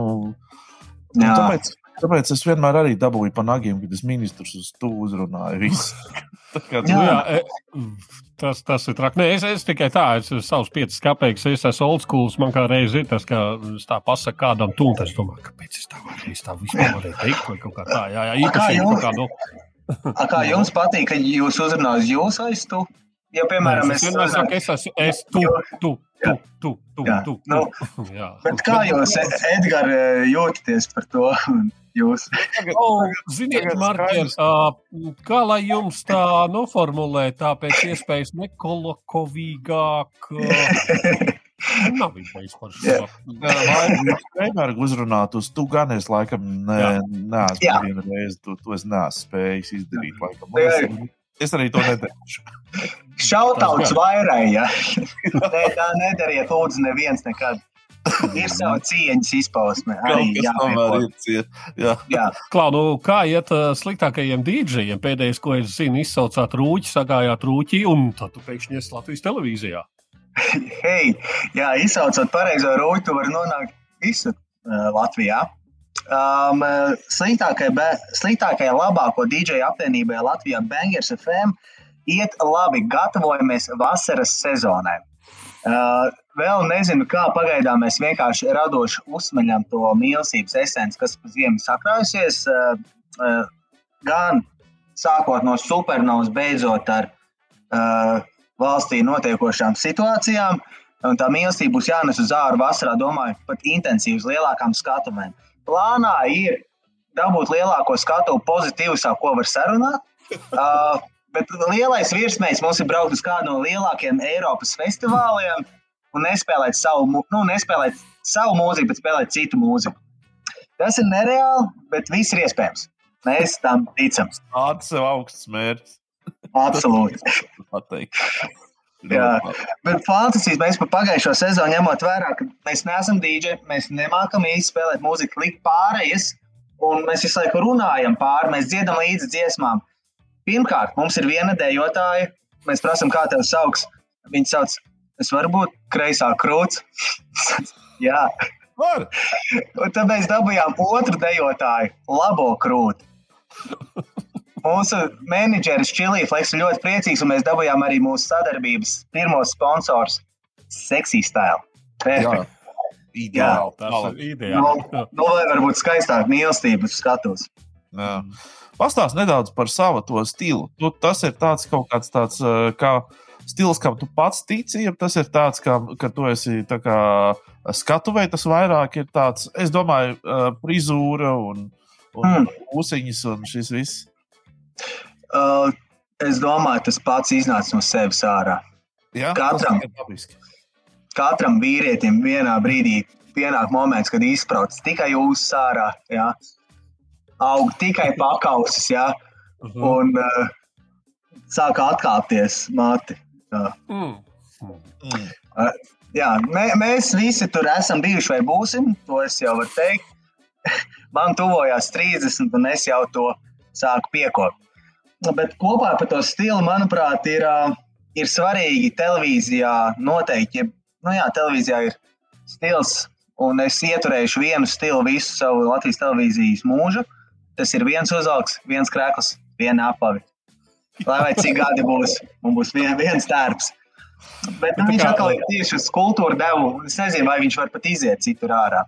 nu, tāpēc, tāpēc es vienmēr arī dabūju pa nagiem, kad es ministrus uz to uzrunāju. kā, jā. Nu, jā, e, Tas, tas ir traki. Nē, es, es tikai tā, es esmu savs piecas kapeikas, es esmu old school. Man kā reizi ir tas, ka es tā pasaku kādam tūlīt. Es domāju, kāpēc es tā varēju, es tā vispār varēju teikt, vai kaut kā tā. Jā, jā īpaši kā, nu. A, kā jums patīk, ka jūs uzrunājat jūs aiz tu? Ja, piemēram, es, vienmēr saku, es esmu, es tu, tu, tu, tu, tu, jā. tu. Nu, jā. Bet kā jūs, Edgar, jūtaties par to? jūs. oh, ziniet, Marķis, kā lai jums tā noformulē, tā pēc iespējas nekolokovīgāk. Nav bijis par šo. Vienmēr uzrunāt uz tu gan es laikam ne, neesmu vienu reizi, to, to es neesmu spējis izdarīt. Laikam. Es, es arī to nedarīšu. Šautauts vairāk, ja. Nē, tā nedariet, lūdzu, neviens nekad ir sava cieņas izpausme. Arī, jā, ir, jā. jā. Klau, nu, kā iet uh, sliktākajiem dīdžiem? Pēdējais, ko es zinu, izsaucāt rūķi, sagājāt rūķi, un tad tu pēkšņi esi Latvijas televīzijā. Hei, jā, izsaucot pareizo rūķi, tu vari nonākt visur uh, Latvijā. Um, sliktākajai, sliktākajai labāko dīdžeju apvienībai Latvijā Bangers FM iet labi, gatavojamies vasaras sezonai. Uh, vēl nezinu, kā pagaidām mēs vienkārši radoši uzsmeļam to mīlestības esenci, kas pa ziemu sakrājusies. Uh, uh, gan sākot no supernovas, beidzot ar uh, valstī notiekošām situācijām. Un tā mīlestība būs jānes uz ārā vasarā, domāju, pat intensīvi uz lielākām skatuvēm. Plānā ir dabūt lielāko skatu pozitīvā, ko var sarunāt. Uh, Bet lielais virsmeis mums ir braukt uz kādu no lielākajiem Eiropas festivāliem un nespēlēt savu, nu, nespēlēt savu mūziku, bet spēlēt citu mūziku. Tas ir nereāli, bet viss ir iespējams. Mēs tam ticam. Tāds ir augsts mērķis. Absolūti. Jā, bet fantastiski mēs par pagājušo sezonu ņemot vērā, ka mēs neesam dīdži, mēs nemākam īsti spēlēt mūziku, likt pārējas, un mēs visu laiku runājam pāri, mēs dziedam līdzi dziesmām. Pirmkārt, mums ir viena dejotāja. Mēs prasām, kā tevi sauc. Viņa sauc, es varu būt kreisā krūts. Jā. Var. Un tad mēs dabūjām otru dejotāju, labo krūti. Mūsu menedžeris Čilija Fleks ir ļoti priecīgs, un mēs dabūjām arī mūsu sadarbības pirmo sponsoru Sexy Style. Perfekt. Ideāli. Jā, tas ir ideāli. Nu, nu, lai varbūt skaistāk mīlestības skatos. Jā. Pastāst nedaudz par savu to stilu. Tu, tas ir tāds kaut kāds tāds kā stils, kam tu pats tici, ja tas ir tāds, kā, ka tu esi kā, skatuvē, tas vairāk ir tāds, es domāju, frizūra un, un mm. ūsiņas un šis viss. Uh, es domāju, tas pats iznāca no sevis ārā. Ja? Katram, katram vīrietim vienā brīdī pienāk moments, kad izsprāst tikai jūs ārā. Ja? Aug tikai pakausis, ja? uh -huh. un uh, sāka atkāpties mati. Jā. Mm. Mm. Uh, jā, mē, mēs visi tur esam bijuši vai būsim. To es jau varu teikt. Man tuvojās 30, un es jau to sāku piekopt. Bet kopā par to stilu, manuprāt, ir, ir svarīgi televīzijā noteikti. Nu jā, televīzijā ir stils, un es ieturēšu vienu stilu visu savu Latvijas televīzijas mūžu. Tas ir viens uzvalks, viens krēsls, viena apavi. Lai vai cik gadi būs, mums būs vien, viens tērps. Bet nu, viņš atkal ir tieši uz kultūru devu. Es nezinu, vai viņš var pat iziet citur ārā.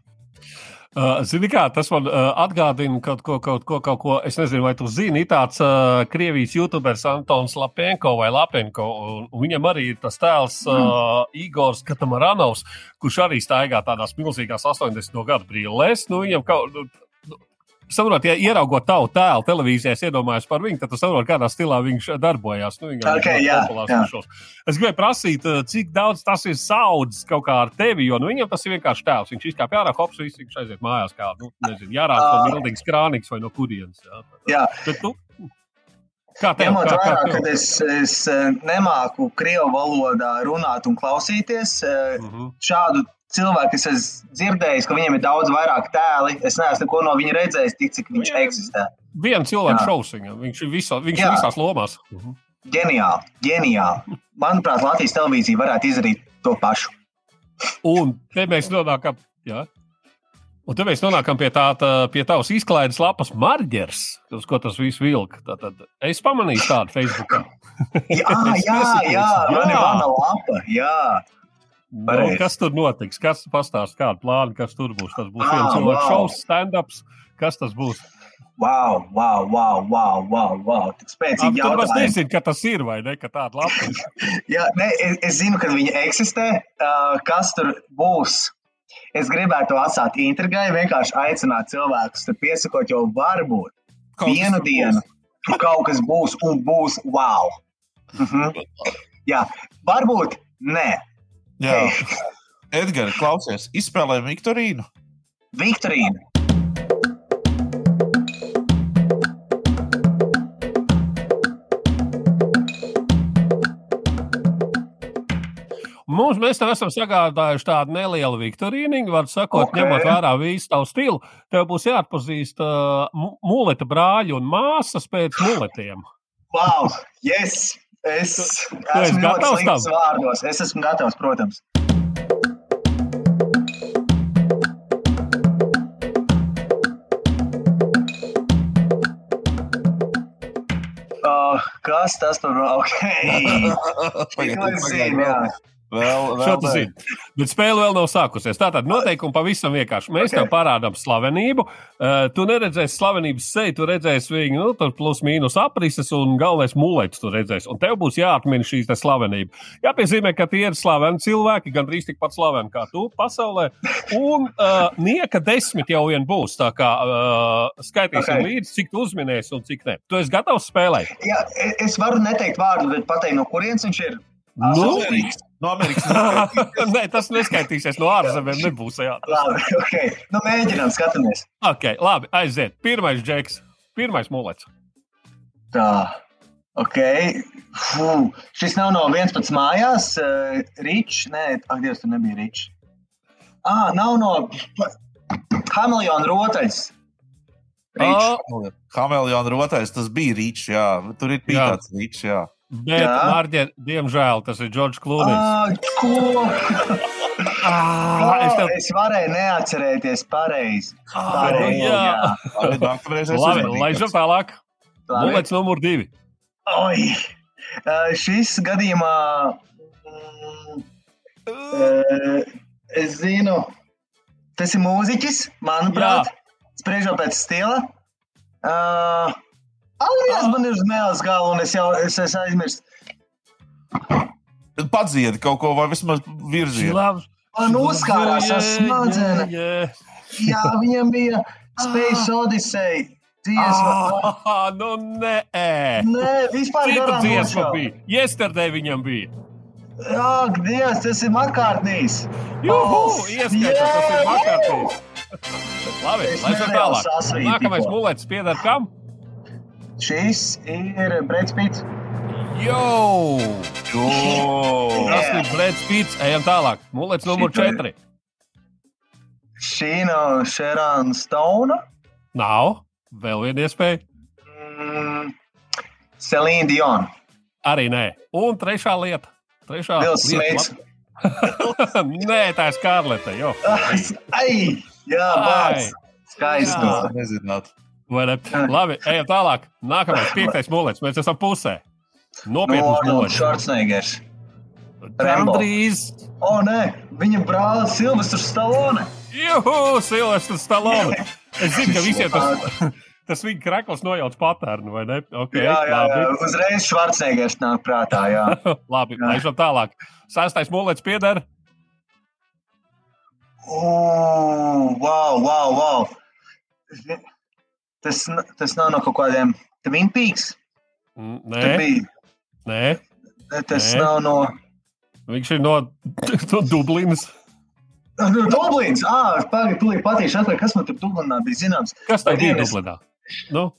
Uh, zini, kā tas man uh, atgādina kaut ko, kaut ko, kaut ko. Es nezinu, vai tu zini, tāds uh, krievijas youtuberis Antons Lapenko vai Lapenko. Un, un viņam arī ir tas tēls uh, mm. Igors Katamaranovs, kurš arī staigā tādās milzīgās 80. gadu brīvlēs. Nu, viņam kaut saprot, ja ieraugot tavu tēlu televīzijā, iedomājos par viņu, tad tu saproti, kādā stilā viņš darbojās. Nu, okay, jā, jā. Es gribēju prasīt, eh, cik daudz tas ir saudzis kaut kā ar tevi, jo nu, viņam tas ir vienkārši tēls. Viņš izkāpa ārā, hops, viss viņš aiziet mājās, kā nu, nezinu, jārāda uh, no mildīgas krānīgas vai no kurienes. Jā. jā. Bet tu, Kā tev, Ņemot vērā, ka es, es eh, nemāku krievu valodā runāt un klausīties, uh mhm. -huh. šādu cilvēki, kas esmu dzirdējis, ka viņiem ir daudz vairāk tēli. Es neesmu neko no viņa redzējis, tik cik viņš Jā. eksistē. Viens cilvēks šausmas viņam, viņš ir visā, viņš ir visās lomās. -huh. Ģeniāli, ģeniāli. Manuprāt, Latvijas televīzija varētu izdarīt to pašu. Un te mēs nonākam, jā. Un te mēs nonākam pie, tā, tā, pie tavas izklaides lapas marģers, uz ko tas viss vilka. Tad es pamanīju tādu Facebookā. jā, jā, jā, man ir mana lapa. Jā. Nu, kas tur notiks? Kas pastāstīs, kāda plāna, kas tur būs? Tas būs ah, viens cilvēks wow. šovs, stand-ups. Kas tas būs? Wow, wow, wow, wow, wow, wow. Tik spēcīgi jautājumi. Es nezinu, ka tas ir vai ne, ka tāda lapa. Jā, ne, es, es zinu, ka viņi eksistē. Uh, kas tur būs? Es gribētu atstāt intrigai, vienkārši aicināt cilvēkus tur piesakot, jo varbūt kaut vienu dienu tur kaut kas būs un būs wow. Mhm. Jā, varbūt nē. Jā, Edgars, klausies, izspēlējam Viktorīnu. Viktorīna. Mums, mēs tev esam sagādājuši tādu nelielu viktorīnu, var sakot, okay. ņemot vērā visu tavu stilu. Tev būs jāatpazīst uh, muleta brāļi un māsas pēc muletiem. Wow, yes! Es esmu gatavs tam. Vārdos. Es esmu gatavs, protams. Uh, kas tas ir? Okay. Pagaid, zinu, jā. Vēl, vēl Šo tu zini. Bet spēle vēl nav sākusies. Tātad noteikumi pavisam vienkārši. Mēs okay. tev parādām slavenību. Uh, tu neredzēsi slavenības seju, tu redzēsi viņu, nu, tur plus mīnus aprises un galvenais mūlēts tu redzēsi. Un tev būs jāatmin šī slavenība. Jāpiezīmē, ka tie ir slaveni cilvēki, gandrīz tikpat slaveni kā tu pasaulē. Un uh, nieka desmit jau vien būs. Tā kā uh, skaitīsim okay. līdzi, cik tu uzminēsi un cik ne. Tu esi gatavs spēlēt? Jā, es varu neteikt vārdu, bet pateikt, no kurienes viņš ir. Nu, No Amerikas. Nē, tas neskaitīsies no ārzemēm. Nebūs jā. Labi, okay. nu, mēģinām, skatāmies. Okay, labi, aiziet. Pirmais džeks, pirmais mulets. Tā, ok. Fuh. Šis nav no 11 mājās. Uh, Rīčs, nē, ak, Dievs, tur nebija Rīčs. Ah, nav no Hameliona rotaļas. Oh. Hameliona rotaļas, tas bija Rīčs, jā. Tur ir bija tāds Rīčs, jā. Bet, Mārķis, diemžēl, tas ir Džordžs Klūnis. Ko? ah, es, tev... es varēju neatcerēties pareizi. Ah, jā, jā. Labi, laižam tālāk. Bulets numur divi. Oi, uh, šis gadījumā, mm, uh, es zinu, tas ir mūziķis, manuprāt, spriežot pēc stila. Uh, Alias man ir uz mēles galva, un es jau es, es aizmirstu. Padziedi kaut ko, vai vismaz virzienu. Man uzkārās ar smadzenēm. Jā, viņam bija Space Odyssey. Dziesma. Ah, nu nē. Nē, vispār Cita dziesma bija. Yesterday viņam bija. Ak, Dievs, tas ir Makārtnīs. Juhu, oh, ieskaitās, tas ir Makārtnīs. Labi, lai tā tālāk. Nākamais mulets pieder kam? Šis ir Brits Pits. Jo! jo. Tas Smits, Breds Pits, ejam tālāk. Mulets numur Šito- 4. Šī no Šerāna Stona. Nav. Vēl viena iespēja. Mm, Selīna Diona. Arī nē. Un trešā lieta. Trešā Vils lieta. Smits. nē, tā ir Skarlete. Ai, jā, vārds. Skaisti. Jā. Ne? Labi, ejam tālāk. Nākamais, piektais mulets. Mēs esam pusē. No Nopietns Arnolds mulets. Švarcnegers. Rambo. Gandrīz. O, nē, viņa brālis Silvestrs Stalone. Juhu, Silvestris Stalone. Es zinu, ka visiem tas, tas viņa krakls nojauc patērnu, vai ne? Okay, Jā, jā, jā. labi. Uzreiz Švarcnegers nāk prātā, jā. labi, Jā. laižam tālāk. Sastais mulets pieder. O, wow, wow, wow. Tas, tas nav no kaut kādiem Twin Peaks. Mm, Nē, bija. nē. Tas Nē. nav no. Viņš ir no, no Dublinas. No Dublīnas. Ah, pagaidi, patīšu atpakaļ, kas man tur Dublinā bija zināms. Kas tā bija? Dublinā? Nu,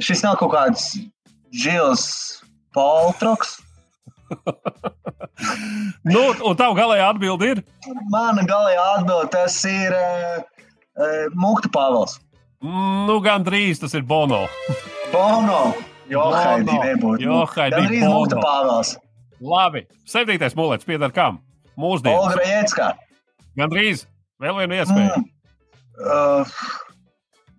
Šis nav kaut kāds Džils Poltroks. nu, un tā galējā atbilde ir. Mana galējā atbilde tas ir uh, uh, Mukta Pāvils. Mm, Nu, gandrīz tas ir Bono. Bono. Jo, Haidī nebūtu. Jo, Haidī Bono. Pāvils. Labi, septītais mulets pieder kam? Mūsdienās. Olga Jēcka. Gandrīz. Vēl viena iespēja. Mm. Uh,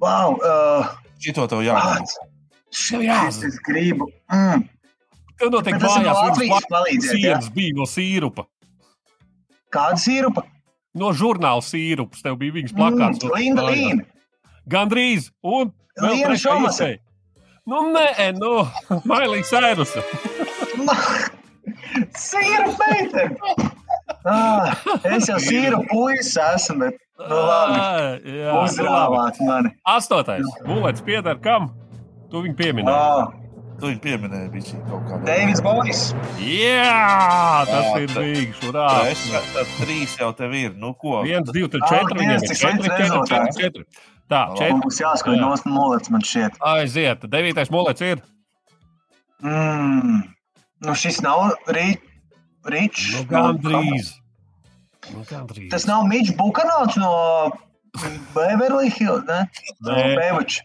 wow. Uh, Šito tev. Tev jāzina. Es gribu. Mm. Kad notiek Bet tas ir no mājās, Latvijas viņas palīdziet, ja? sienas bija no sīrupa. Kāda sīrupa? No žurnāla sīrups. Tev bija viņas plakāts. Mm, Linda Līna. Gandrīz. Un Šomase. iespēja. Nu, nē, nu, Mailīgs Airusa. Sīra meitene. Ah, es jau sīru puisis esmu, bet nu, labi. Ā, jā, nu, labi. Mani. Astotais. Bulets pieder kam? Tu viņu piemini. Oh, Tu viņu pieminēji, bija šī kaut kāda. Deivids Bojas. Jā, tas Jā, ir bīgs. Urā! Tad trīs jau tev ir. Nu, ko? Viens, divi, tur Ah, četri. Viens, četri, četri, četri, četri. Tā, četri. Būs jāskat Jā. no molets, man šķiet. Aiziet. Devītais mulets ir. Mm. Nu, šis nav rī- Ričs. Nu, gandrīz. Nu, gandrīz. Tas nav Mičs Bukanāts no Beverly Hills, ne? No Nē. Bevačs.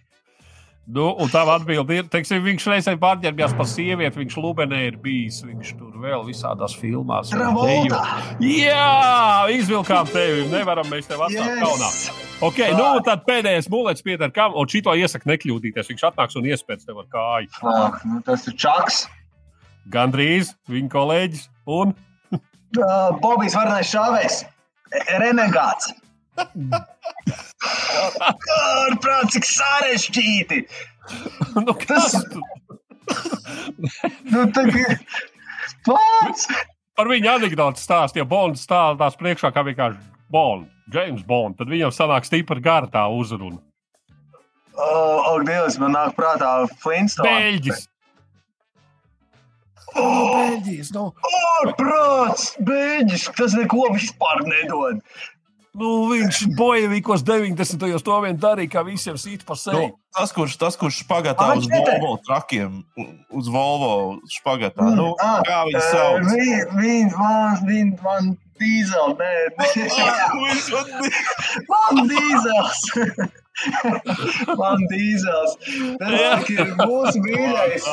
Nu, un tā atbilde ir, teiksim, viņš reizē pārģērbjās par sievieti, viņš Lubenē ir bijis, viņš tur vēl visādās filmās. Travolta. Jā, izvilkām tevi, nevaram mēs tev atstāt kaunā. Yes. Ok, nu un tad pēdējais mulets pieder kam, un šito iesaka nekļūdīties. Viņš atnāks un iespējas tev ar kāju. Fuck, nu, tas ir Čaks. Gandrīz viņa kolēģis un Uh, Bobijs Varnais Šāvējs. Renegāts. Ārprāt, cik sarežģīti! nu, kas Tas-? Nu, tagad... Pats! par viņu anekdoti stāst, ja Bonds stāstās priekšā kā vienkārši Bond, James Bond, tad viņam sanāk stipri gara tā uzruna. Oh, oh, Dievs, man nāk prātā Flintstone. Beļģis! Oh, Beļģis, nu. Ārprāts! Beļģis, tas neko vispār nedod. Nu, viņš bojavīkos 90. gados to vien darīja, kā visiem sīt pa Nu, seju. tas, kurš, tas, kurš špagatā uz. Volvo trakiem, uz Volvo špagatā, nu, Ah, kā viņi sauc? Viņi, man, viņi, man dīzel, nē, Viņš man- dīzels. man dīzels. Tas ir mūsu mīļais.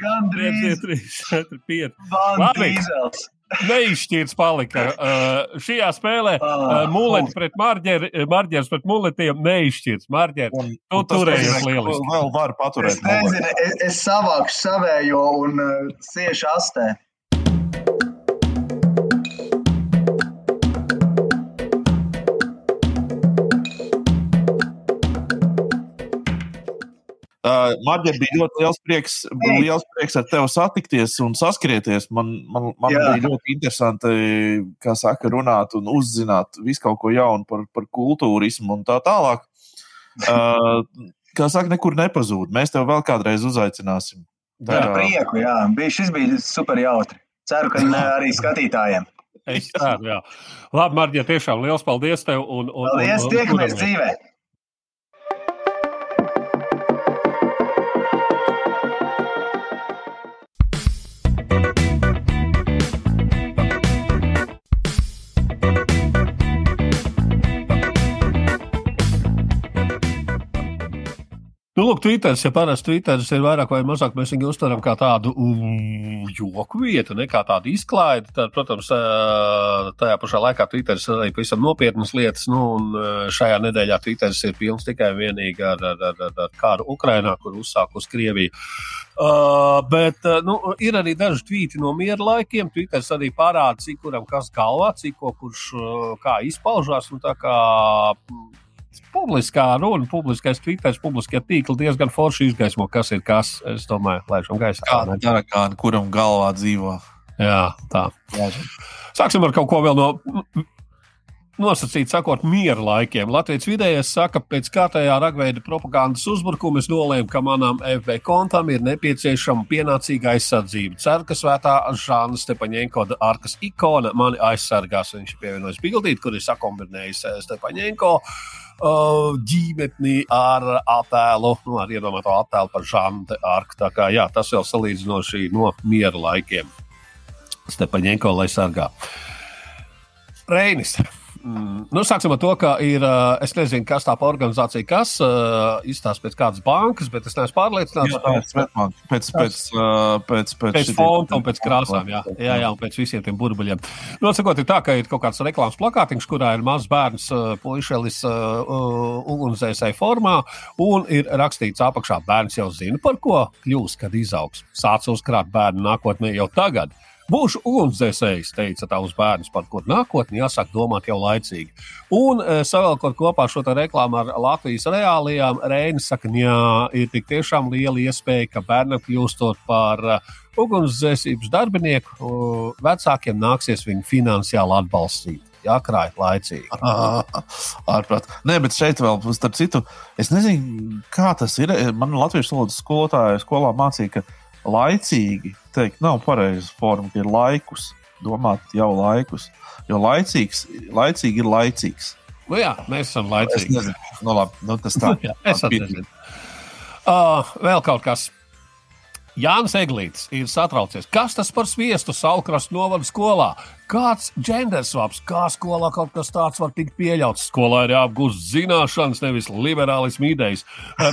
Gan 1, 2, drīz 3, 4, 5. man dīzels. Neizšķirts palika. Uh, šajā spēlē uh, Ah, muleti pret marģeri, marģers pret muletiem neizšķirts. Marģeri, Un- Tu turējies lieliski. Vēl var paturēt. Es nezinu, es, es savākšu savējo un uh, siešu astē. Uh, man bija ļoti liels prieks, liels prieks ar tevi satikties un saskrieties. Man, man, man Jā. bija ļoti interesanti, kā saka, runāt un uzzināt visu kaut ko jaunu par, par kultūrismu un tā tālāk. Uh, kā saka, nekur nepazūd. Mēs tev vēl kādreiz uzaicināsim. Tā kā- prieku, jā. Bija, šis bija super jautri. Ceru, ka ne arī skatītājiem. es ceru, jā. Labi, Marģer, tiešām liels paldies tev. Un, un, Paldies, un, un, tiekamies dzīvē! Nu, lūk, Twitteris, ja parasti Twitteris ir vairāk vai mazāk, mēs viņu uztveram kā tādu um, joku vietu, ne kā tādu izklaidi. Tad, protams, tajā pašā laikā Twitteris ir arī pavisam nopietnas lietas. Nu, un šajā nedēļā Twitteris ir pilns tikai un vienīgi ar, ar, ar, ar, ar kāru Ukrainā, kur uzsākus Krieviju. Uh, bet nu, ir arī daži tvīti no miera laikiem. Twitteris arī parāda, cik kuram kas galvā, cik ko kurš kā izpaužās. Un tā kā publiskā runa, publiskais Twitter, publiskie tīkli diezgan forši izgaismo, kas ir kas. Es domāju, laižam gaisā. Kāda dara, kāda, kuram galvā dzīvo? Jā, tā. Sāksim ar kaut ko vēl no nosacīt, sakot, miera laikiem. Latvijas vidējais saka, pēc kārtējā ragveida propagandas uzbrukuma es nolēmu, ka manam FB kontam ir nepieciešama pienācīga aizsardzība. Ceru, ka svētā Žāna Stepaņēnko arkas ikona mani aizsargās. Viņš ir pievienojis bildīt, kur ir sakombinējis eh, Stepaņēnko uh, ģimetni ar attēlu, nu, ar iedomāto attēlu par Žānu arku. Tā kā jā, tas vēl salīdzinoši no miera laikiem. Stepaņēnko, lai sargā. Reinis. Mm, nu, sāksim ar to, ka ir. Es nezinu, kas tā pa organizācija, kas uh, izstāsta pēc kādas bankas, bet es neesmu pārliecināts. Jā, pēc, pēc, pēc, pēc, pēc, pēc, pēc fonta un pēc krāsām, jā, jā, jā, un pēc visiem tiem burbuļiem. Atsakot, ir tā, ka ir kaut kāds reklāmas plakātiņš, kurā ir mazs bērns, uh, puišelis ugunsdzēsēji formā, un ir rakstīts apakšā, bērns jau zina, par ko kļūs, kad izaugs. Sāc uzkrāt bērnu nākotnē jau tagad. Būšu ugunsdzēsējs, teica tavs bērns, par kur nākotni jāsāk domāt jau laicīgi. Un e, savēlkot kopā šo reklāmu ar Latvijas reālijām, Reinis saka, jā, ir tik tiešām liela iespēja, ka bērnam kļūstot par e, ugunsdzēsības darbinieku, vecākiem nāksies viņu finansiāli atbalstīt jākrāj laicīgi. Ārprāt. Nē, bet šeit vēl, starp citu, es nezinu, kā tas ir. Man Latvijas valodas skolotāja skolā mācīja, ka laicīgi teikt, nav pareiza forma, ka ir laikus, domāt jau laikus. Jo laicīgs, laicīgi ir laicīgs. Nu jā, mēs esam laicīgi. Es nu, labi, nu, tas tā. jā, es nezinu. Uh, vēl kaut kas. Jānis Eglīts ir satraucies. Kas tas par sviestu Salkrastu novada skolā? Kāds gendersvaps, kā skolā kaut kas tāds var tikt pieļauts? Skolā ir jāapgūst zināšanas, nevis liberālismu idejas.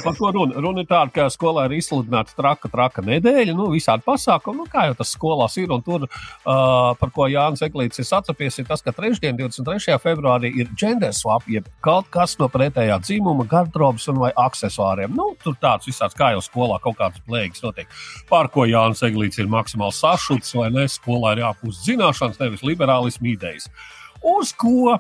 Par ko runa? Runa ir tāda, ka skolā ir izsludināta traka, traka nedēļa, nu, visādi pasākumi, nu, kā jau tas skolās ir. Un tur, uh, par ko Jānis Eglīts ir sacapies, ir tas, ka trešdien, 23. februārī, ir gendersvap, jeb kaut kas no pretējā dzimuma, gardrobas un vai aksesuāriem. Nu, tur tāds visāds, kā jau skolā kaut kādas plēgas notiek. Par ko Jānis Eglīts ir maksimāli sašuts, vai ne? Skolā ir jāapgūst zināšanas, nevis liberālismu idejas. Uz ko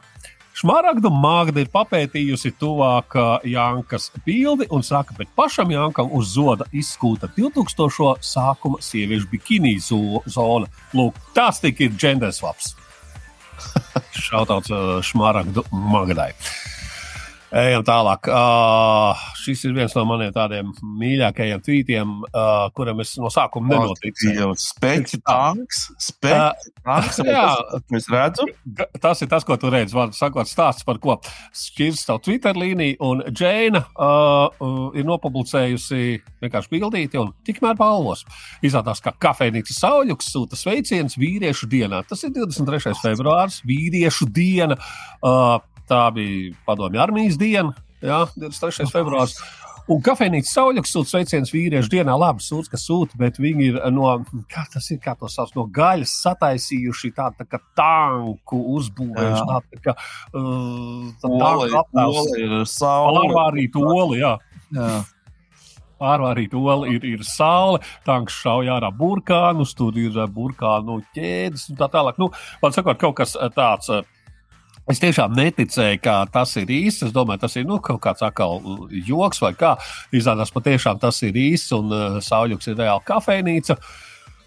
Šmaragdu Magda ir papētījusi tuvāk Jankas bildi un saka, bet pašam Jankam uz zoda izskūta 2000. sākuma sieviešu bikini zona. Lūk, tas tik ir genderswaps. Šautauts Šmaragdu Magdai. Ejam tālāk. Uh, šis ir viens no maniem tādiem mīļākajiem tvītiem, uh, kuram es no sākuma nenoticu. Spēcīgs tanks, spēcīgs. Uh, jā, es redzu. Tas ir tas, ko tu redzi. Var sakot, stāsts par ko šķirs savu Twitter līniju, un Džēna uh, ir nopublicējusi vienkārši bildīti un tikmēr balvos. Izrādās, ka kafejnīca Sauļuks sūta sveicienus vīriešu dienā. Tas ir 23. februārs, vīriešu diena. Uh, Tā bija padomju armijas diena, jā, 23. februāris. Un kafejnīca Sauļaks sūta sveicienus vīriešu dienā. Labi, sūdz, ka sūta, bet viņi ir no, kā tas ir, kā to sauc, no gaļas sataisījuši tādu tā kā tanku uzbūvējuši. Tādu tā kā uh, saule. Pārvārīt oli, jā. jā. Pārvārīt oli ir, ir saule, tanks šauj ārā burkānus, tur ir burkānu ķēdes un tā tālāk. Nu, man sakot, kaut kas tāds Es tiešām neticēju, ka tas ir īsts. Es domāju, tas ir nu, kaut kāds atkal joks vai kā. Izrādās, patiešām tas ir īsts un uh, Sauļuks ir reāli kafejnīca.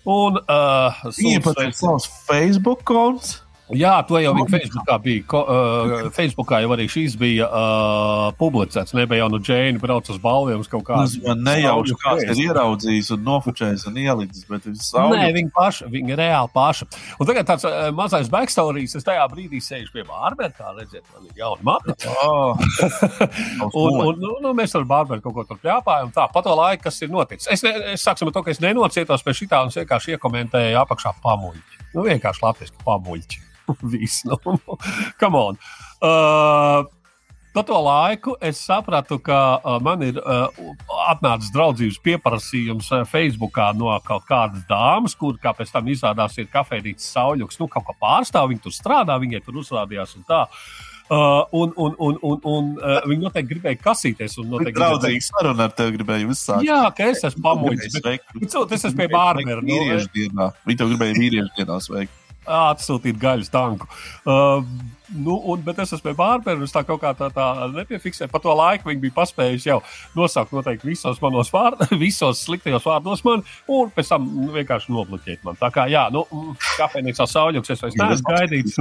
Un uh, pat ir savs Facebook konts. Jā, to jau viņa Facebookā bija. Ko, uh, Facebookā jau arī šīs bija uh, publicēts. Nebija jau no Džēna brauc uz balviem uz kaut kādu. Man nejauši kāds ir ieraudzījis un nofočējis un ielicis, bet viņš savu. Nē, viņa paša, viņa reāli paša. Un tagad tāds uh, mazais backstories, es tajā brīdī sēžu pie Bārbēra, kā redziet, man ir jauna mapa. Oh. un, un nu, nu, mēs ar Bārbēru kaut ko tur pļāpājam. Tā, pa to laiku, kas ir noticis. Es, ne, es sāksim ar to, ka es nenocietos pie šitā un es vienkārši iekomentēju apakšā pamuļķi. Nu, vienkārši latviski pamuļķi. Viss, nu, come on. Uh, Pa to laiku es sapratu, ka uh, man ir uh, atnācis draudzības pieprasījums uh, Facebookā no kaut kādas dāmas, kur, pēc tam izrādās, ir kafejnīcas sauļuks. Nu, kaut kā pārstāv, viņi tur strādā, viņai tur uzrādījās un tā. Uh, un, un, un, un, un uh, viņi noteikti gribēja kasīties. Viņa draudzīgi saruna ar tevi gribēja uzsākt. Jā, ka es esmu pamoģis. Es esmu pie dienā. Viņi to gribēja vīriešu dienā sveikt atsūtīt gaļas tanku. Uh, nu, un, bet es esmu. Es tā kaut kā tā, tā nepiefiksēju. Pa to laiku viņi bija paspējuši jau nosaukt noteikti visos manos vārdos, visos sliktajos vārdos man, un pēc tam nu, vienkārši nobloķēt man. Tā kā, jā, nu, mm, kafejnīcā sauļuks es vairs neesmu gaidījis.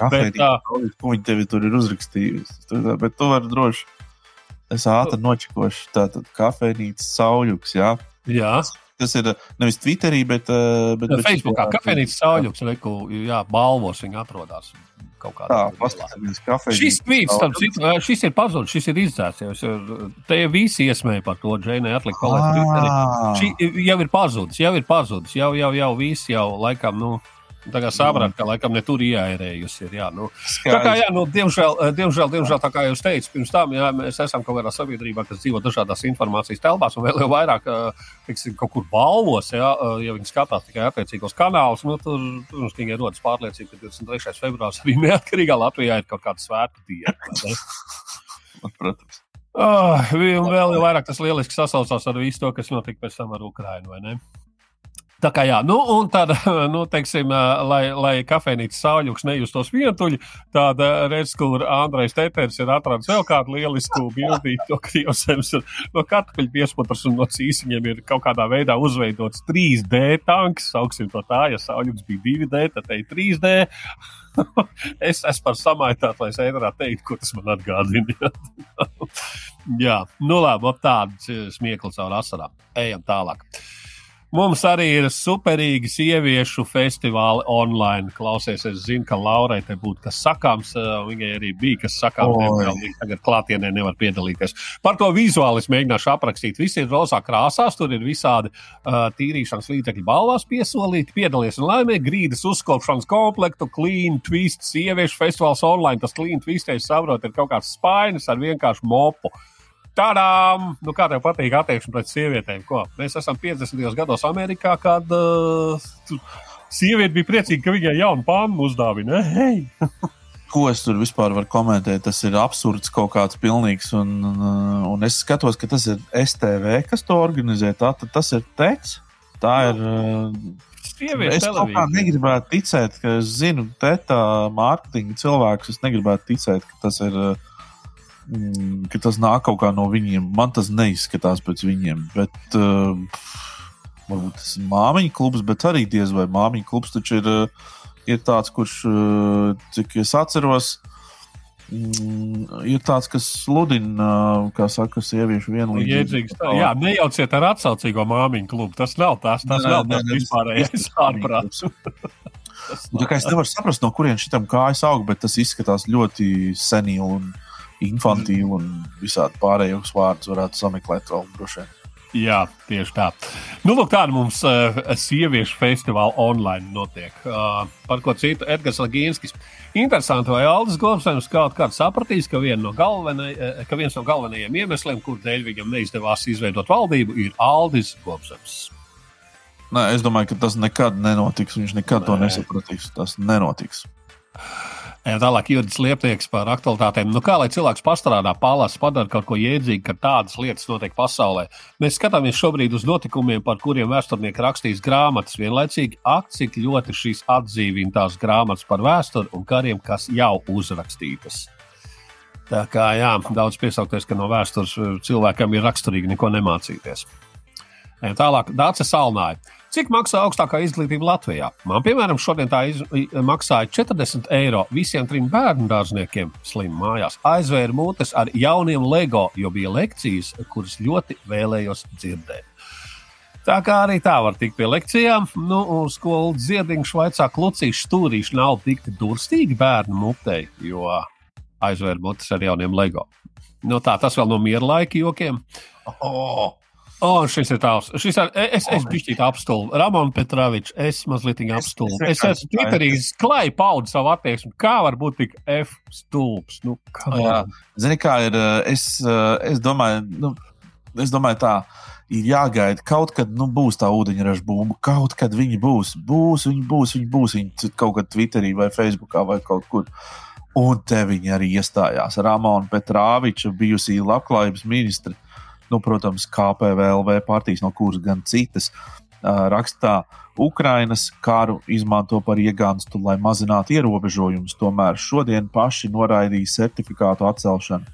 Bet, tā, ko viņi tevi tur ir uzrakstījusi. Bet tu vari droši. Es ātri nočikošu. Tātad kafejnīcas sauļuks, jā. Jā. Tas ir nevis Twitterī, bet, eh, bet, bet Facebookā. Kafejnīcas sauļuks, reku, jā, balvos viņi atrodas. Tā, šis tvīts, starp citu, šis ir pazudis, šis ir izdzēsies. Te visi iesmēja par to, Džeinai atlika palaist Twitterī. Šī jau ir pazudis, jau ir pazudis, jau, jau, jau visi jau laikam, nu. Tā kā saprāt, ka laikam ne tur ieairējusi ir. Jā, nu. Tā kā, jā, nu, diemžēl, eh, diemžēl, diemžēl, tā kā jūs teicāt, pirms tam jā, mēs esam kaut kādā sabiedrībā, kas dzīvo dažādās informācijas telpās, un vēl jau vairāk, eh, teiksim, kaut kur balvos, jā, eh, ja viņi skatās tikai attiecīgos kanālus, nu, tur, protams, viņai rodas pārliecība, ka 23. februārs arī neatkarīgā Latvijā ir kaut kāda svētku diena. Protams. Oh, vēl jau vairāk tas lieliski sasaucās ar visu to, kas notika pēc tam ar Ukrajinu? Tā kā jā, nu, un tad, nu, teiksim, lai, lai kafejnīcas sauļuks nejustos vientuļi, tad redz, kur Andrejs Tēters ir atradzis vēl kādu lielisku bildīti, to krievsems no kartupeļu piespotras un no cīsiņiem ir kaut kādā veidā uzveidots 3D tanks, sauksim to tā, ja sauļuks bija 2D, tad te ir 3D. es esmu par samaitātu, lai es ēterā teiktu, ko tas man atgādina. jā, nu labi, tāds smieklis caur asarām. Ejam tālāk. Mums arī ir superīgi sieviešu festivāli online. Klausies, es zinu, ka Laurai te būtu kas sakāms. Viņai arī bija kas sakāms, diemžēl viņa tagad klātienē nevar piedalīties. Par to vizuāli es mēģināšu aprakstīt. Visi ir rozā krāsās, tur ir visādi uh, tīrīšanas līdzekļi balvās piesolīti. Piedalies un laimīgi grīdas uzkopšanas komplektu, clean twist, sieviešu festivāls online. Tas clean twist, es saprotu, ir kaut kāds spainis ar vienkāršu mopu. Tādām, nu, kā tev patīk attieksme pret sievietēm? Ko? Mēs esam 50. gados Amerikā, kad uh, sieviete bija priecīga, ka viņai jaunu pānu uzdāvina. Hey! Ko es tur vispār varu komentēt? Tas ir absurds kaut kāds pilnīgs. Un, un es skatos, ka tas ir STV, kas to organizē. Tā, tas ir TEC. Tā ir. Sievietes es kaut kā negribētu ticēt, ka es zinu, tēta mārketinga cilvēkus. Es negribētu ticēt, ka tas ir. Uh, ka tas nāk kaut kā no viņiem. Man tas neizskatās pēc viņiem. Bet, uh, varbūt tas ir māmiņa klubs, bet arī diez vai māmiņa klubs taču ir, uh, ir tāds, kurš, uh, cik es atceros, mm, ir tāds, kas sludina, kā saka, sieviešu vienlīdzību. Jā, nejauciet ar atsaucīgo māmiņu klubu. Tas nav tas, tas nav tas vispārējais ārprāts. Tā kā es nevaru saprast, no kurienes šitam kājas aug, bet tas izskatās ļoti senīli un infantīvu un visādi pārējos vārdus varētu sameklēt vēl droši. Jā, tieši tā. Nu, lūk, tāda mums uh, sieviešu festivāla online notiek. Uh, par ko citu Edgars Ligīnskis. Interesanti, vai Aldis Gobsēns kaut kādā sapratīs, ka, vien no uh, ka viens no galvenajiem iemesliem, kur dēļ viņam neizdevās izveidot valdību, ir Aldis Gobsēns. Nē, es domāju, ka tas nekad nenotiks. Viņš nekad Nē. to nesapratīs. Tas nenotiks. Tālāk Juris Liepnieks par aktualitātēm. Nu, kā lai cilvēks pastrādā, palasa, padara kaut ko jēdzīgu, ka tādas lietas notiek pasaulē? Mēs skatāmies šobrīd uz notikumiem, par kuriem vēsturnieki rakstīs grāmatas. Vienlaicīgi, ak, cik ļoti šīs atdzīvina tās grāmatas par vēsturi un kariem, kas jau uzrakstītas. Tā kā jā, daudz piesaukties, ka no vēstures cilvēkam ir raksturīgi neko nemācīties. Tālāk, Dārsa Salnāja. Cik maksā augstākā izglītība Latvijā? Man, piemēram, šodien tā iz, maksāja 40 eiro visiem trim bērnu dārzniekiem slim mājās. Aizvēra mutes ar jauniem LEGO, jo bija lekcijas, kuras ļoti vēlējos dzirdēt. Tā kā arī tā var tikt pie lekcijām, nu, skolu dziediņš vaicā klucīšu stūrīšu nav tik durstīgi bērnu mutei, jo aizvēra mutes ar jauniem LEGO. Nu, tā tas vēl no miera laika jokiem. Oh. O, šis ir tāds. Šis ir, es es bišķīt apstulbu. Ramon Petrovičs, es mazliet apstulbu. Es esmu Twitterī klāji paudu savu attieksmi. Kā var būt tik F stulbs? Nu, kā? Zini, kā ir, es, es domāju, nu, es domāju tā. Ir jāgaida, kaut kad nu, būs tā ūdeņraža bumba, kaut kad viņi būs. Būs, viņi būs, viņi būs. Viņi kaut kad Twitterī vai Facebookā vai kaut kur. Un te viņi arī iestājās. Ramona Petrāviča, bijusī labklājības ministra, nu, protams, KPVLV partijas, no kuras gan citas rakstā. Ukrainas karu izmanto par iegānstu, lai mazinātu ierobežojumus, tomēr šodien paši noraidīja certifikātu atcelšanu.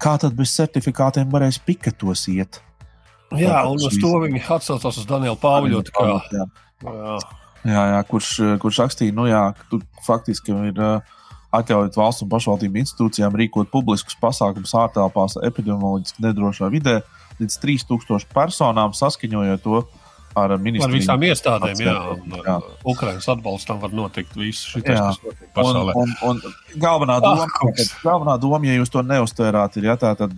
Kā tad bez certifikātiem varēs piketos iet? Jā, un uz to viņi atsaucās uz Danielu Pāvļotu. Jā. Jā. Jā, jā, kurš, kurš rakstīja, nu jā, tur faktiski ir uh, atļaujot valsts un pašvaldību institūcijām rīkot publiskus pasākumus ārtelpās epidemioloģiski nedrošā vidē līdz 3000 personām, saskaņojot to ar ministriju. Ar visām iestādēm, jā. Jā. Ukrainas atbalstam var notikt viss šis, pasaulē. Un, un, un galvenā, doma, ah, galvenā doma, ja jūs to neuztvērāt, ir, ja, tā, tad,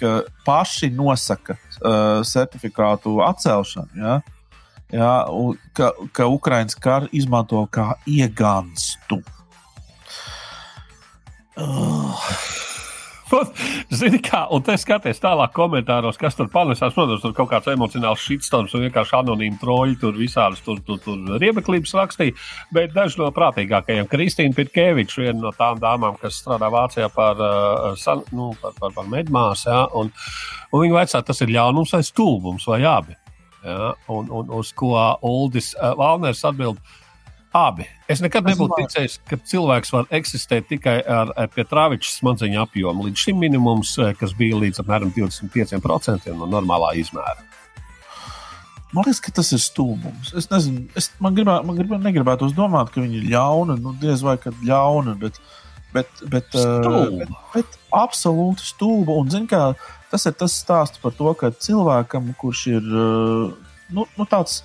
ka paši nosaka uh, certifikātu atcelšanu. Ja, ja, ka, ka Ukraiņas karu izmanto kā iegānstu. Oh. Zini, kā, un te skaties tālāk komentāros, kas tur panesās. Protams, tur kaut kāds emocionāls shitstorms un vienkārši anonīmi troļi tur visādas tur, tur, tur riebeklības rakstīja. Bet daži no prātīgākajiem - Kristīna Pitkeviča, viena no tām dāmām, kas strādā Vācijā par, uh, nu, par, par, par medmāsu. Ja, un, un viņa vaicā, tas ir ļaunums vai stulbums vai abi. Ja, un, un uz ko Uldis uh, Valners atbild. Abi. Es nekad nebūtu ticējis, ka cilvēks var eksistēt tikai ar, ar pietrāviņš smadzeņu apjomu. Līdz šim minimums, eh, kas bija līdz apmēram 25% no normālā izmēra. Man liekas, ka tas ir stulbums. Es nezinu, es, man, gribā, man gribā, negribētu domāt, ka viņi ir ļauni. Nu, diez vai kad ļauni, bet, bet, bet, uh, bet, bet absolūti stulbi. Un, zin, kā, tas ir tas stāsts par to, ka cilvēkam, kurš ir nu, nu, tāds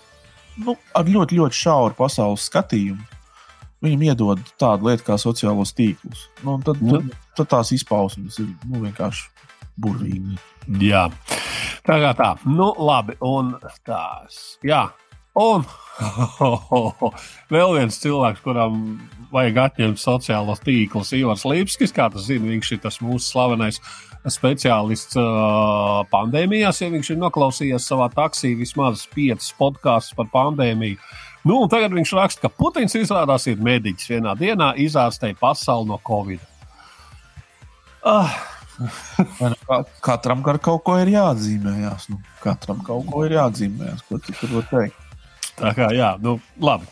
nu, ar ļoti, ļoti šauru pasaules skatījumu. Viņam iedod tādu lietu kā sociālos tīklus. Nu, tad, nu. tad, tad tās izpausmes ir nu, vienkārši burvīgi. Jā, tā kā tā. Nu, labi. Un tās. Jā. Un vēl viens cilvēks, kuram vajag atņemt sociālos tīklus, Ivars Līpskis, kā tas zina, viņš ir tas mūsu slavenais speciālists pandēmijās, ja viņš ir noklausījies savā taksī vismaz piecas podkāstus par pandēmiju. Nu, tagad viņš raksta, ka Putins izrādās ir mediķis. Vienā dienā izārstēja pasauli no Covid. Ah. katram ar kaut ko ir jāatzīmējas. Nu, katram kaut ko ir jāatzīmējas. Ko tu tur vari teikt? Tā kā jā, nu, labi.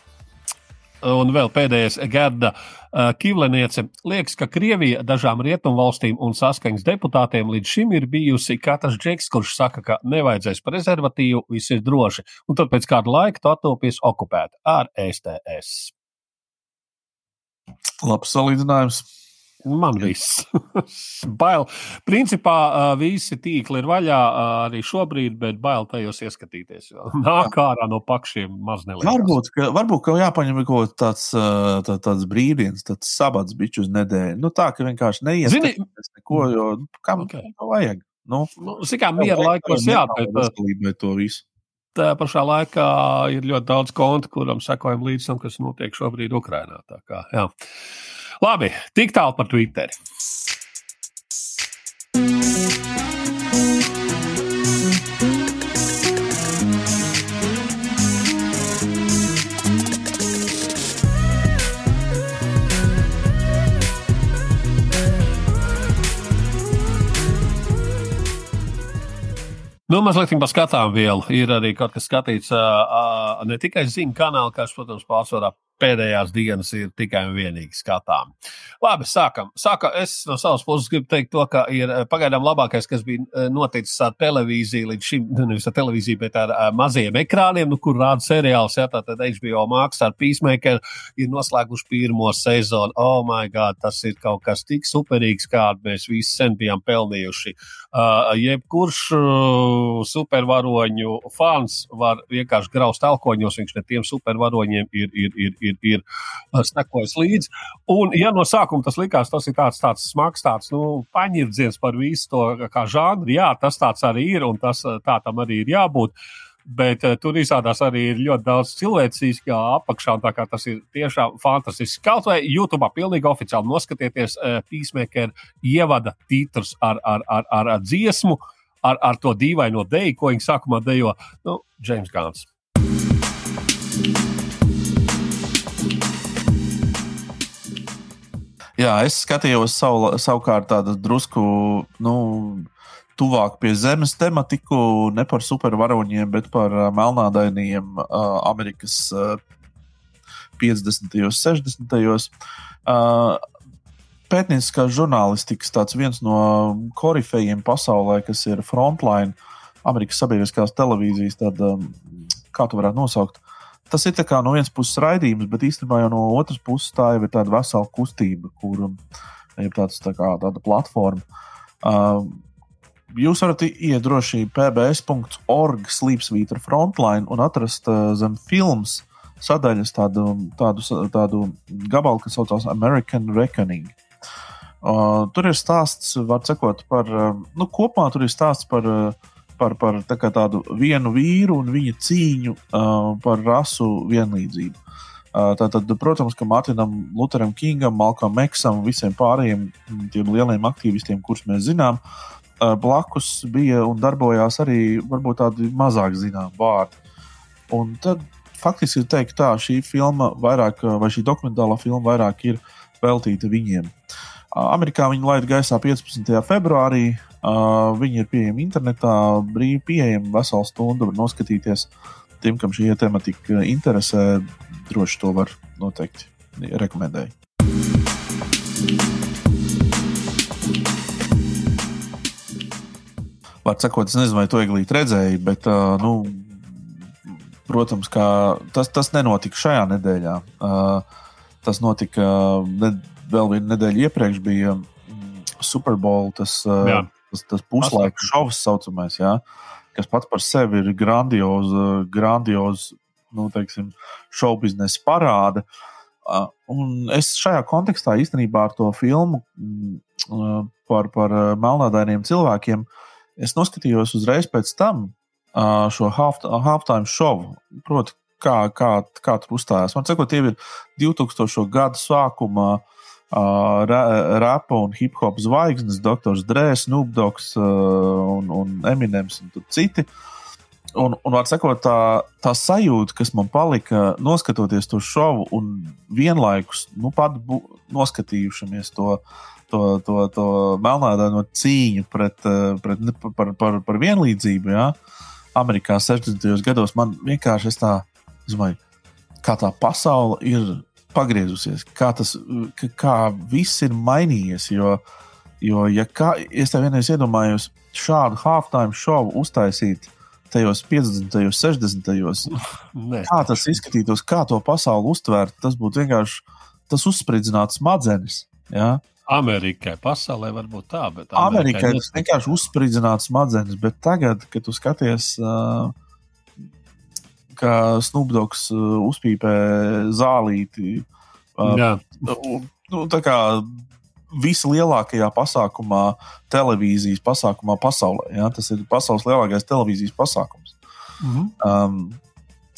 Un vēl pēdējais Gerda uh, Kivleniece. Liekas, ka Krievija dažām rietumvalstīm un saskaņas deputātiem līdz šim ir bijusi katrs džeks, kurš saka, ka nevajadzēs prezervatīvu, viss ir droši. Un tad pēc kāda laika tu attopies okupēta ar STS. Labs salīdzinājums. Man viss. bail. Principā visi tīkli ir vaļā arī šobrīd, bet bail tajos ieskatīties. Nāk ārā no pakšiem maz neliekas. Varbūt, ka, varbūt, ka jāpaņem kaut tāds, tā, tāds brīvdienas, tāds sabats biču uz nedēļu. Nu tā, ka vienkārši neieskatīties neko, jo nu, kam okay. to vajag? Nu, nu, kā miera laikos, jā, bet to visu. Tā pašā laikā ir ļoti daudz kontu, kuram sekojam līdz tam, kas notiek šobrīd Ukrainā. Labi, tik tālu par Twitter. Nu, mazliet par skatām vielu. Ir arī kaut kas skatīts uh, ne tikai ziņu kanālā, kas, protams, pārsvarā pēdējās dienas ir tikai un vienīgi skatām. Labi, sākam. Sākam. Es no savas puses gribu teikt, to, ka ir eh, pagaidām labākais, kas bija eh, noticis ar televīziju līdz šim, nu, nevis ar televīziju, bet ar, ar maziem ekrāniem, nu, kur rāda seriāls. Jā, tātad HBO Max ar Peacemaker ir noslēguši pirmo sezonu. Oh, my God, tas ir kaut kas tik superīgs, kādu mēs visi sen bijām pelnījuši. Uh, jebkurš uh, supervaroņu fans var vienkārši graust alkoņos, viņš ne tiem supervaroņiem ir, ir, ir, ir ir, ir sekojis līdzi. Un, ja no sākuma tas likās, tas ir tāds, tāds smags, tāds nu, paņirdziens par visu to kā žanru, jā, tas tāds arī ir un tas tā tam arī ir jābūt. Bet uh, tur izrādās arī ļoti daudz cilvēcīgā apakšā. Tas ir tiešām fantastiski. Kaut vai YouTube pilnīgi oficiāli noskatieties, uh, Peacemaker ievada titrus ar, ar, ar, ar, ar dziesmu, ar, ar to dīvaino deju, ko viņi sākumā dejo. Nu, James Gans. Jā, es skatījos savu, savukārt tādu drusku. Nu, tuvāk pie zemes tematiku, ne par supervaroņiem, bet par uh, melnādainiem uh, Amerikas uh, 50. un 60. Uh, pētnieciskās žurnālistikas tāds viens no korifejiem pasaulē, kas ir Frontline, Amerikas Sabiedriskās televīzijas, tad, um, kā to varētu nosaukt. Tas ir no vienas puses raidījums, bet īstenībā jau no otras puses tā jau ir tāda vesela kustība, kur ir tāds, tā kā, tāda platforma. Uh, jūs varat iet droši pbs.org, slīpsvītra frontline un atrast uh, zem filmas sadaļas tādu, tādu, tādu gabalu, kas saucās American Reckoning. Uh, tur ir stāsts, var sakot, par, uh, nu, kopumā tur ir stāsts par, uh, par, par tā tādu vienu vīru un viņa cīņu uh, par rasu vienlīdzību. Uh, tātad, protams, ka Mārtiņam Lutheram Kingam, Malkam Meksam un visiem pārējiem tiem lieliem aktīvistiem, kurus mēs zinām, blakus bija un darbojās arī varbūt tādi mazāk zināmi vārdi. Un tad faktiski ir teikt, tā šī filma vairāk, vai šī dokumentālā filma vairāk ir veltīta viņiem. Amerikā viņi laida gaisā 15. februārī. Viņi ir pieejami internetā, brīvi pieejami, veselu stundu var noskatīties. Tiem, kam šī tematika interesē, droši to var noteikti rekomendēt. Var sakot, es nezinu, vai to ieglīt redzēji, bet, uh, nu, protams, tas, tas nenotika šajā nedēļā. Uh, tas notika ne, vēl vienu nedēļu iepriekš, bija Super Bowl, tas, uh, tas, tas puslaika šovs, saucamais, jā, kas pats par sevi ir grandioza, grandioza nu, šovu biznesa parāda. Un es šajā kontekstā īstenībā ar to filmu uh, par, par melnādainiem cilvēkiem noskatījos uzreiz pēc tam šo halftime šovu. Proti, kā, kā, kā tur uzstājās. Man liekas, tie ir 2000. gada sākuma uh, rapa un hip hop zvaigznes, Dr. Drēs, Nubdoks uh, un, un Eminems un citi. Un, un var sakot, tā, tā sajūta, kas man palika, noskatoties to šovu, un vienlaikus nu, pat bu, noskatījušamies to uh, to, to, to melnādaino cīņu pret, pret, par, par, par vienlīdzību. Ja? Amerikā 60. gados man vienkārši tā, domāju, kā tā pasaule ir pagriezusies, kā, tas, kā viss ir mainījies. Jo, jo ja kā, es tev vienreiz iedomājos šādu halftime šovu uztaisīt tajos 50. un 60. Nē. Kā tas izskatītos, kā to pasauli uztvērt, tas būtu vienkārši tas uzspridzināts smadzenes. Ja? Amerikai, pasaulē varbūt tā, bet Amerikai, Amerikai tas vienkārši uzspridzināts smadzenes, bet tagad, kad tu skaties, uh, ka Snubdoks uh, uzpīpē zālīti, uh, nu, tā kā vislielākajā pasākumā, televīzijas pasākumā pasaulē. Ja? Tas ir pasaules lielākais televīzijas pasākums. Mm -hmm. um,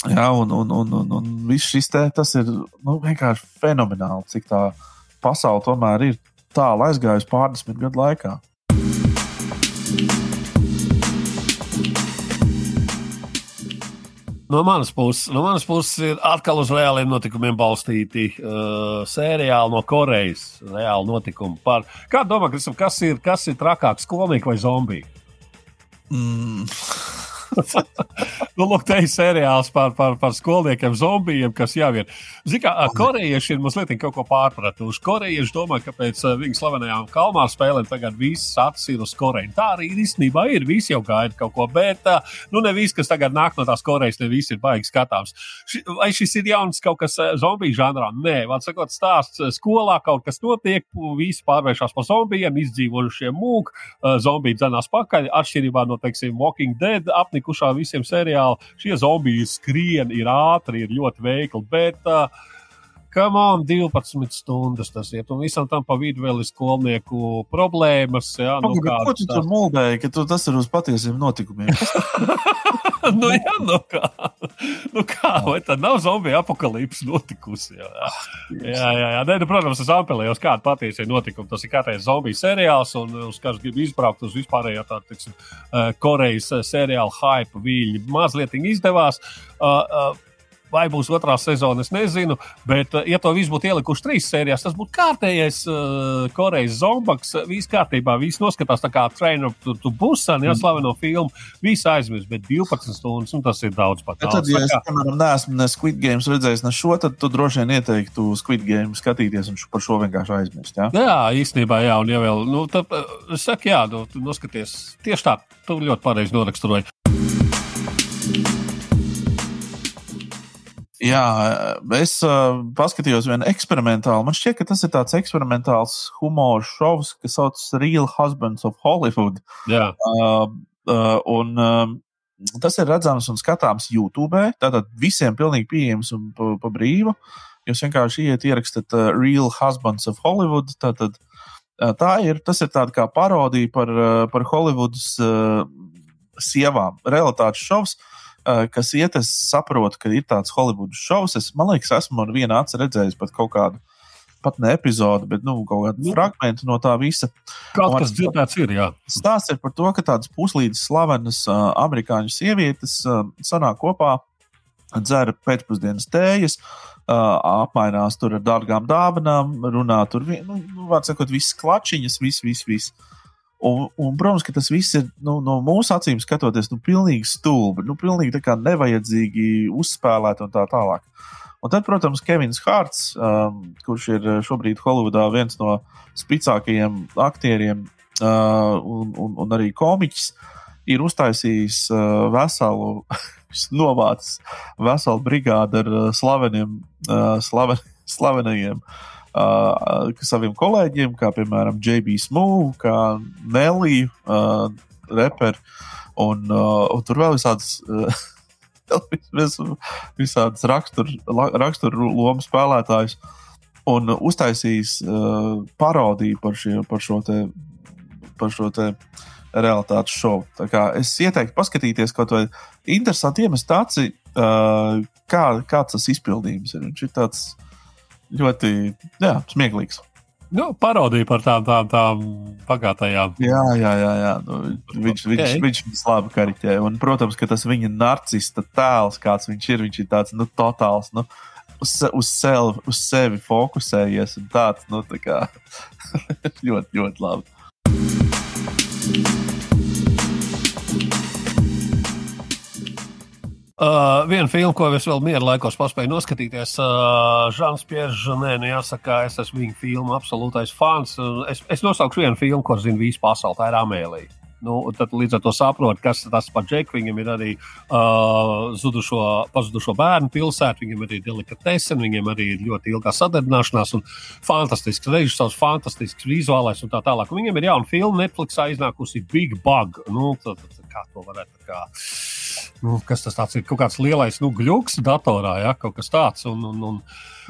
Jā, un, un, un, un, un viss šis te, tas ir nu, vienkārši fenomenāli, cik tā pasaule tomēr ir tālu aizgājusi pārdesmit gadu laikā. No manas, puses, no manas puses ir atkal uz reāliem notikumiem balstīti uh, sērijāli no Korejas. Reāli notikumi par. Kā domā, Kristam, kas ir, kas ir trakāks, skolnieks vai zombija? Mm. Nu, lūk, te ir seriāls par, par, par skolniekiem, zombijiem, kas jau ir. Kā korejieši ir mazliet kaut ko pārpratuši. Korejieši domā, ka pēc viņu slavenajām kalmāra spēlēm tagad viss acis ir uz Koreju. Tā arī īstenībā ir. Visi jau gaida kaut ko, bet nu, ne viss, kas tagad nāk no tās Korejas, ne viss ir baigi skatāms. Vai šis ir jauns kaut kas zombiju žanrā? Nē, vēl sakot, stāsts skolā kaut kas notiek, visi pārvēršas par zombijiem, izdzīvojušie mūki, zombiji dzenās pakaļ, atšķirībā no, teiksim, Walking Dead apnika palikušā visiem seriāli. Šie zombiji skrien, ir ātri, ir ļoti veikli. Bet, uh, Kam on 12 stundas tas iet, un visam tam pa vidu vēl ir skolnieku problēmas. Jā, nu, ko tu tur mūldēji, ka tu, tas ir uz patiesiem notikumiem? nu, jā, nu kā, nu kā, vai tad nav zombiju apakalipse notikusi? Jā, jā, jā, jā. Nē, nu, protams, es apelēju uz kādu patiesie notikumu. Tas ir kārtējs zombiju seriāls, un uz kāds grib izbraukt uz vispārējo tādu, teiksim, uh, Korejas uh, seriālu hype viļņu. Mazliet izdevās. Uh, uh, Vai būs otrā sezona, es nezinu. Bet, uh, ja to visu būtu ielikuši trīs sērijās, tas būtu kārtējais uh, Korejas zombaks. Viss kārtībā, viss noskatās tā kā trainer to, to busan, ja mm. slaveno filmu. Viss aizmirst, bet 12 stundas, un tas ir daudz pat. Tad, ja es, piemēram, neesmu ne Squid Games redzējis ne šo, tad tu droši vien ieteiktu Squid Game skatīties un par šo vienkārši aizmirst. Ja? Jā, īstenībā, jā, un ja vēl, nu, tad, es saku, jā, nu, noskaties tieši tā, tu ļoti pareizi noraksturoji. Jā, es uh, paskatījos vienu eksperimentālu. Man šķiet, ka tas ir tāds eksperimentāls humora šovs, kas saucas Real Husbands of Hollywood. Jā. Uh, uh, un, uh, tas ir redzams un skatāms YouTube. Tātad visiem pilnīgi pieejams un pa, pa brīvu. Jūs vienkārši iet ierakstāt uh, Real Husbands of Hollywood. Tātad, uh, tā ir, tas ir tāds kā parodija par, uh, par Hollywoodas uh, sievām. Realitātes šovs. Uh, kas iet, es saprotu, ka ir tāds Hollywoods šovs. Es, man liekas, esmu ar vienu acu redzējis pat kaut kādu. Pat ne epizodi, bet nu, kaut kādu nu, fragment no tā visa. Kaut kas dzirdēts ir, jā. Stāsts ir par to, ka tādas puslīdz slavenas uh, amerikāņu sievietes uh, sanāk kopā, dzer pēcpusdienas tējas, uh, apmainās tur ar dārgām dāvanām, runā tur, nu, nu vārds sakot, visas klačiņas, viss, viss, viss. Un, un, protams, ka tas viss ir nu, no mūsu acīm skatoties, nu, pilnīgi stulbi, nu, pilnīgi nevajadzīgi uzspēlēt un tā tālāk. Un tad, protams, Kevins Hārts, um, kurš ir šobrīd Holivudā viens no spēcīgākajiem aktieriem uh, un, un, un arī komiķis, ir uztaisījis uh, veselu, novācis veselu brigādi ar uh, slaveniem, uh, slaven, slavenajiem uh, uh, saviem kolēģiem, kā piemēram JB Smooth, kā Nelija, uh, reperi, un, uh, un tur vēl visādas. Uh, Vis, visādas raksturu rakstur lomu spēlētājus un uztaisījis uh, parodiju par, šie, par šo te, par šo te realitātes šovu. Es ieteiktu paskatīties kaut vai interesanti iemest tāci, uh, kā, kāds tas izpildījums ir. Viņš ir tāds ļoti jā, smieklīgs. Nu, parodija par tām, tām, tām pagātnējām. Jā, jā, jā. jā. Nu, viņš, okay. viņš, viņš viņus labi kariķē. Un, protams, ka tas viņa narcista tēls, kāds viņš ir, viņš ir tāds nu, totāls. Nu, uz, uz, sevi, uz sevi fokusējies tāds nu, tā kā, ļoti, ļoti labi. Uh, vienu filmu, ko es vēl miera laikos paspēju noskatīties, uh, Žants Pierre Žanē, nu jāsaka, es esmu viņa filmu absolūtais fans. Es, es nosaukšu vienu filmu, ko zina visa pasaule, tā ir Amēlija. Nu, tad līdz ar to saprot, kas tas par Džeku. Viņam ir arī uh, zudušo, pazudušo bērnu pilsēta, viņam arī ir delikatese, viņam arī ir ļoti ilgā sadarbināšanās un fantastisks režisors, fantastisks vizuālais un tā tālāk. Un viņam ir jauna filma Netflixā iznākusi Big Bug. Nu, tad, tad, kā to varētu kā, nu, kas tas ir? Kaut kāds lielais nu, gluks datorā, ja kaut kas tāds. Un, un, un,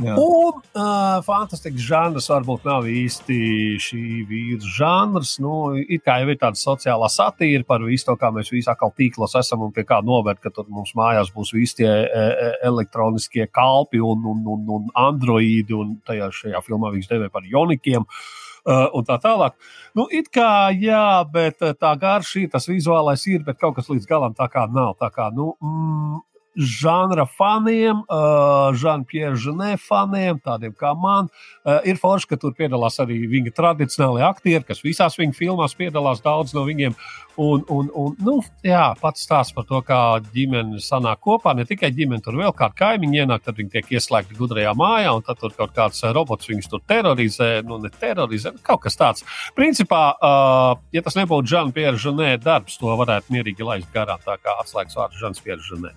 Jā. un uh, fantastisks žanrs varbūt nav īsti šī vīrusu žanrs. Nu, it kā jau ir tāda sociālā satīra par visu to, kā mēs visi atkal tīklos esam un pie kā novērt, ka tur mums mājās būs visi tie e, e, elektroniskie kalpi un, un, un, un androīdi, un tajā šajā filmā viņš devē par jonikiem. Uh, uh, un tā tālāk. Nu, it kā jā, bet tā garša, tas vizuālais ir, bet kaut kas līdz galam tā kā nav. Tā kā, nu, mm, žanra faniem, uh, Žanpjēra Ženē faniem, tādiem kā man. Uh, ir forši, ka tur piedalās arī viņa tradicionālie aktieri, kas visās viņa filmās piedalās daudz no viņiem. Un, un, un nu, jā, pats stāsts par to, kā ģimene sanāk kopā. Ne tikai ģimene, tur vēl kāda kaimiņa ienāk, tad viņi tiek ieslēgti gudrajā mājā, un tad tur kaut kāds robots viņus tur terorizē. Nu, ne terorizē, kaut kas tāds. Principā, uh, ja tas nebūtu Žanpjēra Ženē darbs, to varētu mierīgi laist garām. Tā kā atslēgas vārds Žanpjēra Ženē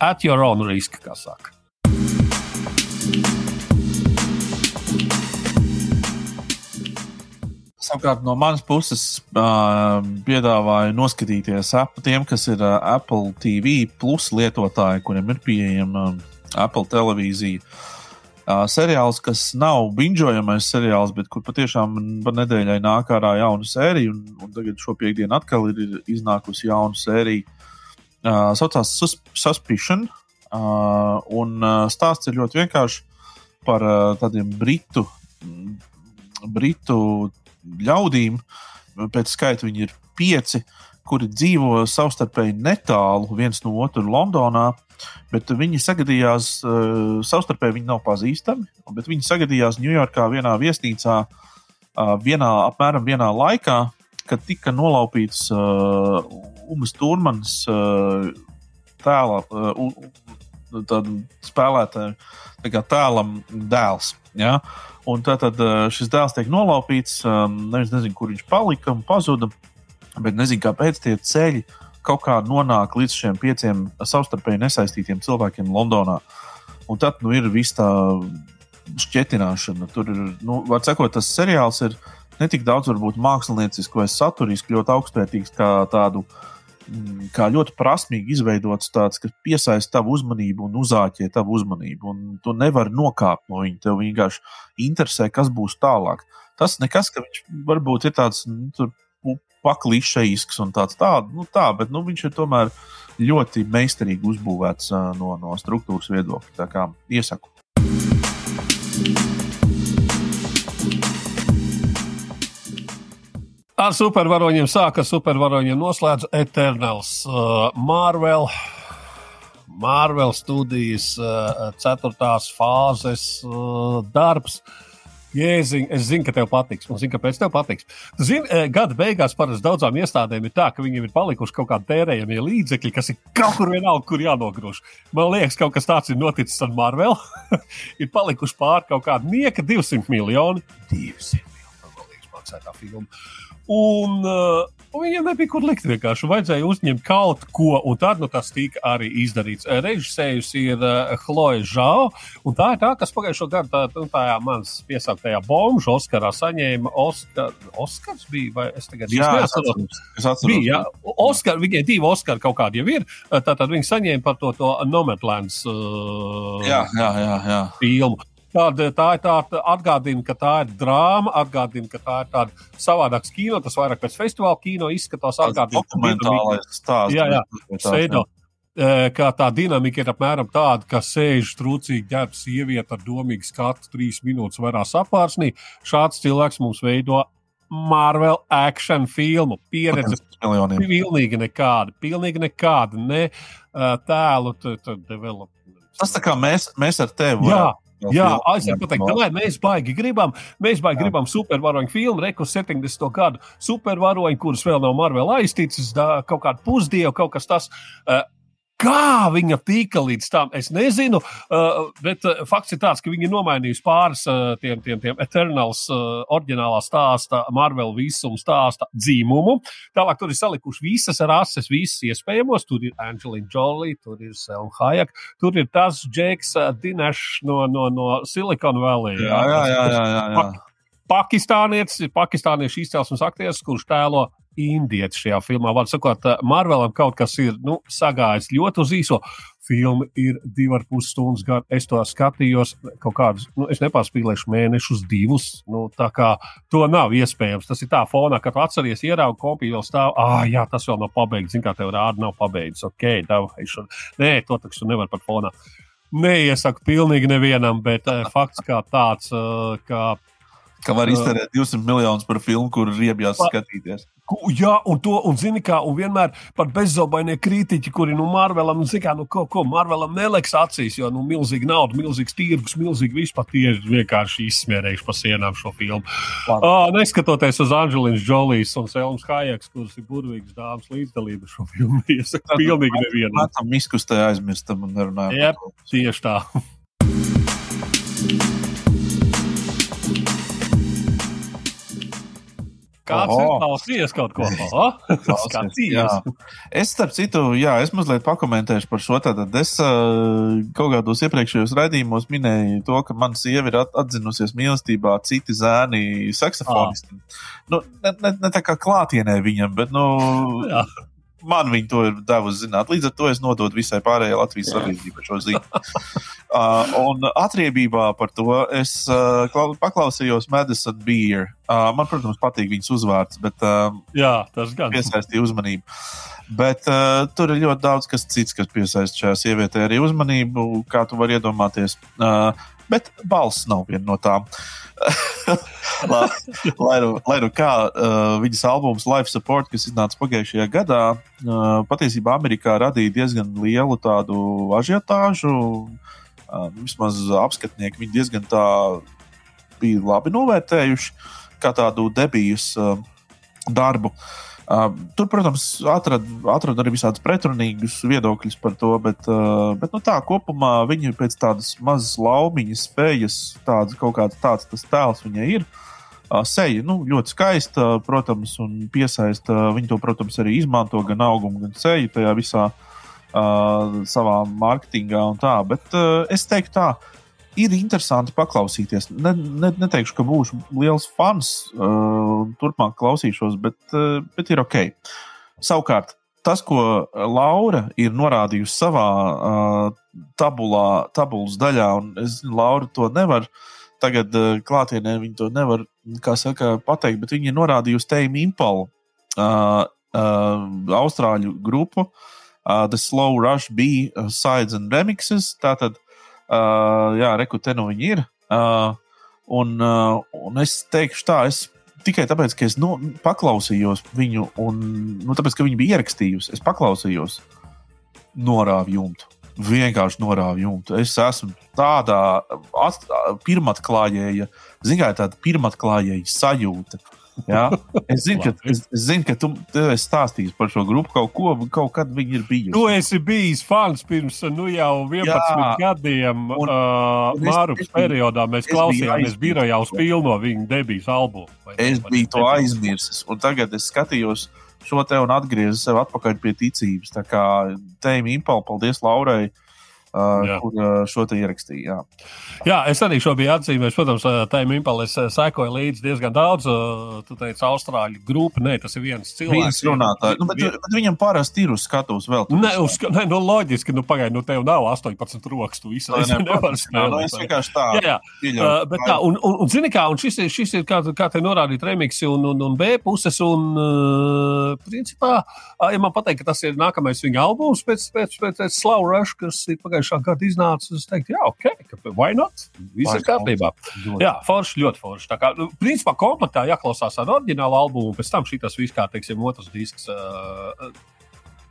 at your own risk, kā saka. Savukārt, no manas puses, uh, piedāvāju noskatīties Apple, tiem, kas ir uh, Apple TV plus lietotāji, kuriem ir pieejama uh, Apple televīzija. Uh, seriāls, kas nav binžojamais seriāls, bet kur patiešām pa nedēļai nāk ārā jauna sērija, un, un tagad šo piekdienu atkal ir, ir iznākusi jauna sērija. Uh, saucās Sus Suspicion, uh, un stāsts ir ļoti vienkāršs par uh, tādiem britu, britu ļaudīm. Pēc skaita viņi ir pieci, kuri dzīvo savstarpēji netālu viens no otra Londonā. Bet viņi sagadījās, uh, savstarpēji viņi nav pazīstami, bet viņi sagadījās Ņujorkā vienā viesnīcā, uh, vienā, apmēram vienā laikā, kad tika nolaupīts uh, Umas Turmanas uh, tēla, uh, spēlētāja tēlam dēls. Ja? Un tad, tad šis dēls tiek nolaupīts, um, neviens nezina, kur viņš palika un pazuda, bet nezinu, kāpēc tie ceļi uh, kaut kā nonāk līdz šiem pieciem savstarpēji nesaistītiem cilvēkiem Londonā. Un tad nu, ir viss tā šķietināšana. Tur ir, nu, var sakot, tas seriāls ir ne tik daudz varbūt mākslinieciski vai saturiski, ļoti augstvērtīgs, kā tādu. Mm, kā ļoti prasmīgi izveidots tāds, kas piesaista tavu uzmanību un uzāķē tavu uzmanību. Un tu nevari nokāpt no viņa. Tev vienkārši interesē, kas būs tālāk. Tas nekas, ka viņš varbūt ir tāds nu, paklišejisks un tāds tāds, nu tā, bet nu, viņš ir tomēr ļoti meistarīgi uzbūvēts no, no struktūras viedokļa. Tā kā iesaku. Ar supervaroņiem sāka, supervaroņiem noslēdz Eternals, uh, Marvel. Marvel studijas uh, ceturtās fāzes uh, darbs. Uh, Jēziņ, es zinu, ka tev patiks. Un zinu, kāpēc tev patiks. Zini, eh, gada beigās parasti daudzām iestādēm ir tā, ka viņiem ir palikuši kaut kādi tērējamie līdzekļi, kas ir kaut kur vienalga, kur jānogrūž. Man liekas, kaut kas tāds ir noticis ar Marvel. ir palikuši pāri kaut kāda nieka 200 miljoni. 200 miljoni, man liekas, maksātā filma. Un, uh, un viņiem nebija kur likt. Vienkārši vajadzēja uzņemt kaut ko, un tad nu, tas tika arī izdarīts. Režisējus ir uh, Chloe Zhao, un tā ir tā, kas pagājušo gadu tā, nu, tajā manas piesauktajā bombu Oskarā saņēma. Oskar, Oskars bija, vai es tagad jā, neatceros? Es atceros. Bija, jā. Oskar, viņai divi Oskari kaut kādi jau ir. Tātad viņi saņēma par to, to Nomadlands uh, jā, jā, jā, jā. filmu. Tāda, tā ir tāda atgādina, ka tā ir drāma, atgādina, ka tā ir tāda savādāka kino. Tas vairāk pēc festivāla kino izskatās. Atgādina, dokumentālais stāsts. Jā, jā, Seido, kā tā dinamika ir apmēram tāda, ka sēž trūcīgi ģērbta sieviete ar domīgu skatu, trīs minūtes varā sapārsnī. Šāds cilvēks mums veido Marvel action filmu. Pieredze pilnīgi nekāda, pilnīgi nekāda, ne uh, tēlu development. Tas tā kā mēs, mēs ar tevi. Jā, Jā, es varu pateikt, ka mēs baigi gribam, mēs baigi Jā. gribam supervaroņu filmu, Reku 70. gadu supervaroņu, kurus vēl nav Marvel aizticis, kaut kādu pusdievu, kaut kas tas. Uh, Kā viņa tika līdz tam, es nezinu, uh, bet uh, fakts ir tāds, ka viņi ir nomainījuši pāris uh, tiem, tiem, tiem Eternals oriģinālā stāsta, Marvel visuma stāsta dzīmumu. Tālāk tur ir salikuši visas rases, visas iespējamos. Tur ir Angelina Jolie, tur ir Selma Hayek, tur ir tas Džeks Dinešs no, no, no Silicon Valley. Jā, jā, jā. jā, jā, jā. Pakistānietis, pakistāniešu izcelsmes aktieris, kurš tēlo indietis šajā filmā. Var sakot, Marvelam kaut kas ir nu, sagājis ļoti uz īso. Filma ir divi ar pus stundas gara. Es to skatījos kaut kādus, nu, es nepārspīlēšu mēnešus, divus. Nu, tā kā to nav iespējams. Tas ir tā fonā, kad atceries, ieraugi kopiju vēl stāv. Ah, jā, tas vēl nav pabeigts. Zini, kā tev rāda, nav pabeigts. Ok, dav, Nē, to taču nevar pat fonā. Neiesaku pilnīgi nevienam, bet uh, fakts kā tāds, uh, ka Ka var iztērēt 200 miljonus par filmu, kuru riebjās skatīties. Jā, un to, un zini, kā, un vienmēr pat bezzobainie kritiķi, kuri, nu, Marvelam, nu, zini, kā, nu, ko, ko Marvelam neliks acīs, jo, nu, milzīgi nauda, milzīgs tirgus, milzīgi vispār tie ir vienkārši izsmērējuši pa sienām šo filmu. Uh, neskatoties uz Anģelīnas Jolijas un Selmas Hājaks, kuras ir burvīgas dāmas līdzdalības šo filmu, iesaka pilnīgi nevienam. Tam izkustē aizmirstam un nerunājam. Jā, tieši tā. Kāds ir klausījies kaut ko tādu? es, starp citu, jā, es mazliet pakomentēšu par šo. Tātad es kaut kādos iepriekšējos raidījumos minēju to, ka mana sieva ir atzinusies mīlestībā citi zēni saksofonisti. Nu, ne, ne, ne tā kā klātienē viņam, bet, nu. Man viņi to ir devusi zināt. Līdz ar to es nododu visai pārējai Latvijas sabiedrībai šo ziņu. uh, un atriebībā par to es uh, paklausījos Madison Beer. Uh, man, protams, patīk viņas uzvārds, bet uh, Jā, tas gan piesaistīja uzmanību. Bet uh, tur ir ļoti daudz kas cits, kas piesaista šajā sievietē arī uzmanību, kā tu vari iedomāties. Uh, bet balss nav viena no tām. lai, lai, nu, lai nu kā uh, viņas albums Life Support, kas iznāca pagājušajā gadā, uh, patiesībā Amerikā radīja diezgan lielu tādu ažiotāžu. Uh, vismaz apskatnieki viņi diezgan tā bija labi novērtējuši kā tādu debijas uh, darbu. Uh, tur, protams, atrada atrad arī visādus pretrunīgus viedokļus par to, bet, bet nu, tā kopumā viņa pēc tādas mazas laumiņas spējas, tāds kaut kāds tāds tēls viņai ir. Seja nu, ļoti skaista, protams, un piesaista. Viņa to, protams, arī izmanto gan augumu, gan seju tajā visā uh, savā mārketingā un tā. Bet uh, es teiktu tā, ir interesanti paklausīties. Ne, ne, neteikšu, ka būšu liels fans, uh, turpmāk klausīšos, bet, uh, bet ir ok. Savukārt, tas, ko Laura ir norādījusi savā uh, tabulā, tabulas daļā, un es zinu, Laura to nevar. Tagad uh, klātienē viņi to nevar saka, pateikt, bet viņi ir norādījusi Teimu Impalu, uh, uh, Austrāļu grupu, uh, The Slow Rush B, uh, and Remixes. Tātad Uh, jā, reku te nu viņi ir. Uh, un, uh, un es teikšu tā, es tikai tāpēc, ka es nu, paklausījos viņu, un nu, tāpēc, ka viņi bija ierakstījusi, es paklausījos, norāvu jumtu. Vienkārši norāvu jumtu. Es esmu tādā pirmatklājēja, zinām, tāda pirmatklājēja sajūta. Jā, es zinu, ka, es, es zinu, ka tu, tu esi stāstījis par šo grupu kaut ko, kaut kad viņi ir bijuši. Tu esi bijis fans pirms nu, jau 11 Jā. gadiem. Un, uh, Mārupas periodā mēs klausījāmies birojā uz pilno viņa debijas albumu. Es biju to aizmirsis, un tagad es skatījos šo te un atgriezu sev atpakaļ pie ticības. Tā kā Tēm Impal, paldies Laurai! Uh, jā. kur uh, šo te ierakstīja. Jā. jā, es arī šo biju atzīmējis. Protams, tā impulsā es sekoju līdzi diezgan daudz. Tu teici, Austrāļu grupa, nē, tas ir viens cilvēks. Viens runātājs, nu, bet, vien... bet viņam parasti ir uz skatuves vēl. Nē, uz, nē nu, loģiski, nu, pagaidi, nu, tev nav 18 rokas, tu visu laiku nevari spēlēt. Nu, es vienkārši tā. Jā, jā. Uh, bet tā, un, un, un zini kā, un šis ir, šis ir kā, kā te norādīt remiksi un, un, un B puses, un, uh, principā, ja man pateikt, ka tas ir nākamais viņa albums pēc, pēc, pēc, pēc Slow Rush, kas ir pagājušajā pagājušā gada iznāca, es teiktu, jā, ok, vai not? Viss ir kārtībā. Jā, forši, ļoti forši. Tā kā, nu, principā, komplektā jāklausās ar oriģinālu albumu, pēc tam šī tas viss, kā, teiksim, otrs disks. Uh,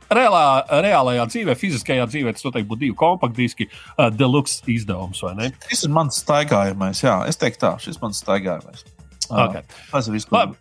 Reālā, reālajā dzīvē, fiziskajā dzīvē, tas noteikti būtu divi kompaktdiski, uh, deluxe izdevums? Šis ir mans staigājamais, jā, es teiktu tā, šis ir mans staigājamais. Okay. Tas ir. Labi.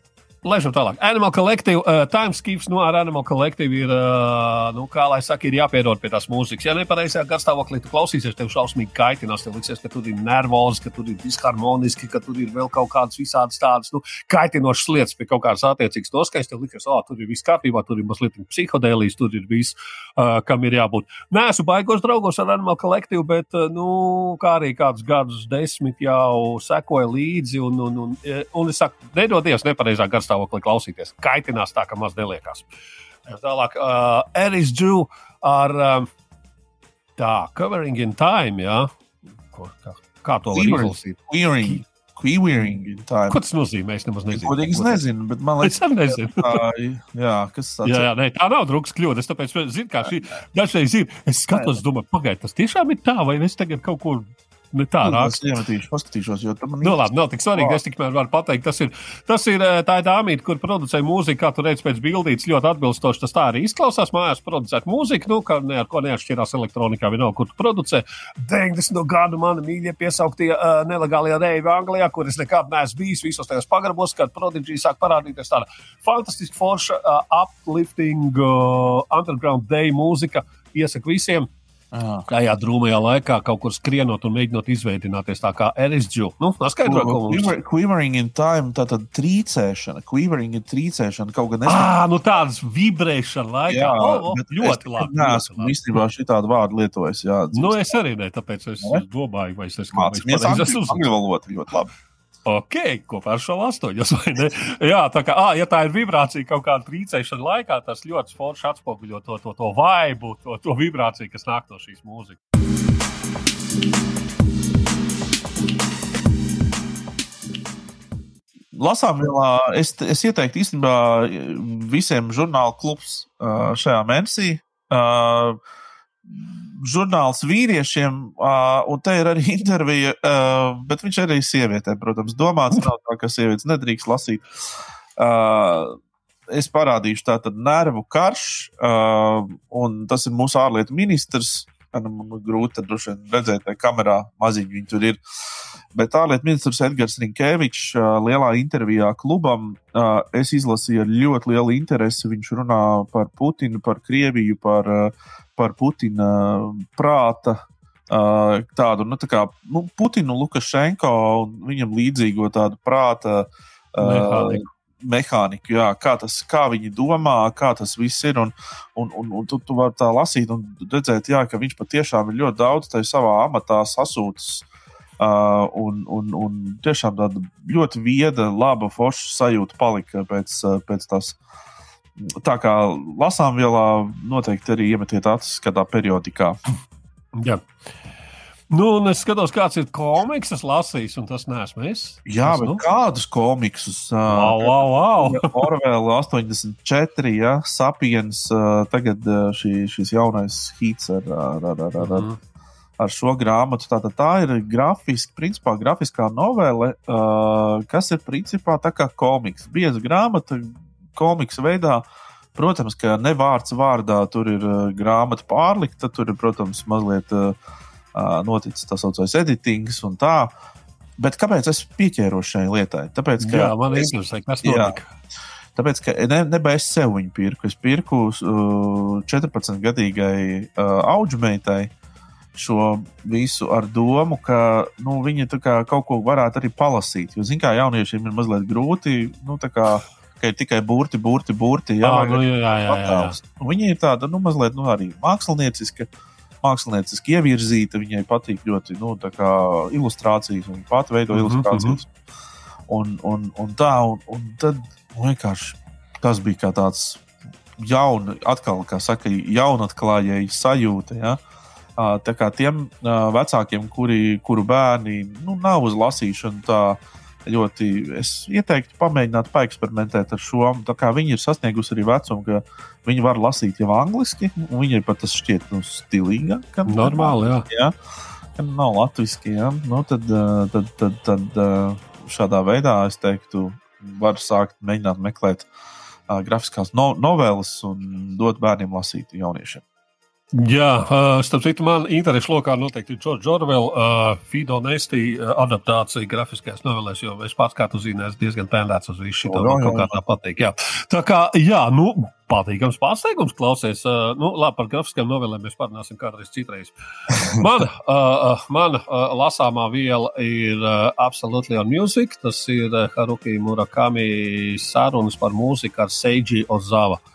Lēšam tālāk. Animal Collective, uh, Timeskips no nu, ar Animal Collective ir, uh, nu, kā lai saka, ir jāpierod pie tās mūzikas. Ja nepareizajā garstāvoklī tu klausīsies, tev šausmīgi kaitinās, tev liksies, ka tur ir nervozi, ka tur ir disharmoniski, ka tur ir vēl kaut kādas visādas tādas, nu, kaitinošas lietas pie kaut kādas attiecīgas noskaņas. Tev liksies, oh, tur ir viss kārtībā, tur ir mazliet psihodēlijas, tur ir viss, uh, kam ir jābūt. Nē, esmu baigos draugos ar Animal Collective, bet, uh, nu, kā arī kādus gadus desmit jau sekoja līdzi, un, un, un, un, un es saku, nedodies nepareizā garstāvoklī stāvoklī klausīties. Kaitinās tā, ka maz neliekas. Tālāk, uh, Eris Džu ar um, tā, covering in time, jā. Ko, kā, kā to var izlasīt? Queering. Queering in time. Ko tas nozīmē? Es nemaz nezinu. Godīgi es nezinu, bet man liekas, es nezinu. Tā, jā, kas tas jā, jā, nē, tā nav drukas kļūda. Es tāpēc, zinu, kā šī, dažreiz ir, es skatos, domāju, pagaid, tas tiešām ir tā, vai es tagad kaut kur Ne nu, tā raksta. Es iemetīšu, paskatīšos, jo tam nu, labi, nav tik svarīgi. Es tikmēr varu pateikt, tas ir, tas ir eh, tā ir dāmīte, kur producē mūziku, kā tu redz pēc bildītes, ļoti atbilstoši. Tas tā arī izklausās mājās producēt mūziku, nu, kā ne ar ko neatšķirās elektronikā, vienalga, kur tu producē. 90 no gadu mani mīļie piesauktie uh, nelegālie reivi Anglijā, kur es nekad neesmu bijis visos tajos pagrabos, kad Prodigy sāk parādīties tāda fantastiska forša, uh, uplifting, uh, underground day mūzika. Iesaku visiem. Tajā drūmajā laikā kaut kur skrienot un mēģinot izveidināties tā kā Erisģu. Nu, skaidro, ko mums ir. Quivering in time, tā tad trīcēšana. Quivering ir trīcēšana kaut gan. Ah, nu tādas vibrēšana laikā. Jā, oh, oh, ļoti labi. Nē, esmu īstenībā šī tādu vārdu lietojis. Jā, nu, es arī ne, tāpēc es ne? domāju, vai es esmu mācījies angļu valodu ļoti labi. Ok, kopā ar šo astoņus. Jā, tā kā, ah, ja tā ir vibrācija kaut kāda trīcēšana laikā, tas ļoti forši atspoguļo to, to, to vaibu, to, to vibrāciju, kas nāk no šīs mūzikas. Lasām, vielā, es, es ieteiktu īstenībā visiem žurnāla klubs šajā mēnesī. Uh, žurnāls vīriešiem, uh, un te ir arī intervija, uh, bet viņš arī sievietēm, protams, domāts nav tā, ka sievietes nedrīkst lasīt. Uh, es parādīšu tātad nervu karš, uh, un tas ir mūsu ārlietu ministrs. Nu, man grūti droši vien redzēt, kā kamerā maziņi viņi tur ir. Bet ārlietu ministrs Edgars Rinkevičs uh, lielā intervijā klubam es izlasīju ar ļoti lielu interesi. Viņš runā par Putinu, par Krieviju, par par Putina prāta tādu nu, tā kā, nu, Putinu, Lukašenko un viņam līdzīgo tādu prāta mehāniku. Mehāniku jā, kā, tas, kā viņi domā, kā tas viss ir. Un, un, un, un tu, tu vari tā lasīt un redzēt, jā, ka viņš patiešām ir ļoti daudz tajā savā amatā sasūtis. Uh, un, un, un tiešām tāda ļoti vieda, laba, forša sajūta palika pēc, pēc tās tā kā lasām vielā, noteikti arī iemetiet acis kādā periodikā. Jā. Nu, es skatos, kāds ir komiks, es lasīju, un tas neesmu es. Jā, tas, bet nu? kādus komiksus? Wow, wow, wow. Orvēla 84, ja, Sapiens, tagad šī, šis jaunais hīts ar, ar, ar, ar, ar, mm. ar šo grāmatu. Tā, tā ir grafiski, principā grafiskā novele, kas ir principā tā kā komiks. Bieza grāmata, komiksa veidā. Protams, ka ne vārds vārdā tur ir grāmata pārlikta, tur ir, protams, mazliet uh noticis tā saucamais editings un tā. Bet kāpēc es pieķēros šai lietai? Tāpēc, ka jā, man ir interesanti, kas notika. Tāpēc, ka ne, ne es sev viņu pirku. Es pirku uh, 14-gadīgai uh, auģmeitai šo visu ar domu, ka nu, viņi kaut ko varētu arī palasīt. Jo, zināmā mērā, jauniešiem ir mazliet grūti. Nu, kā, ka ir tikai burti, burti, burti. Jā, ah, nu, jā, jā, jā, jā. Viņa ir tāda nu, mazliet nu, arī mākslinieciska. Mākslinieciski ievirzīta, viņai patīk ļoti nu, ilustrācijas, viņa pati veido mm -hmm. ilustrācijas. Un, un, un tā, un, un tad vienkārši tas bija kā tāds jaunu, atkal, kā saka, jaunatklājēji sajūta. Ja? Tā kā tiem vecākiem, kuri, kuru bērni nu, nav uz lasīšanu, tā, ļoti ieteiktu pamēģināt paeksperimentēt ar šo. Viņi ir sasniegusi arī vecumu, ka viņi var lasīt jau angliski, un viņi ir pat tas šķiet nu, stilīgāk. Normāli, jā. jā. Kad nav latviešu, ja? nu, tad, eh, tad, tad, tad eh, šādā veidā es teiktu, var sākt mēģināt meklēt uh, grafiskās no noveles un dot bērniem lasīt jauniešiem. Jā, uh, starp citu, man interesē lokā noteikti ir Džordža Orvela uh, Fido Nestī uh, adaptācija grafiskajās novelēs, jo es pats, kā tu zini, esmu diezgan pendēts uz visu šo. Man kaut kā tā patīk. Jā. Tā kā, jā, nu, patīkams pārsteigums klausies. Uh, nu, labi, par grafiskajām novelēm mēs parunāsim kādreiz citreiz. Mana, uh, mana uh, lasāmā viela ir uh, Absolutely on Music. Tas ir uh, Haruki Murakami sarunas par mūziku ar Seiji Ozawa. Uh,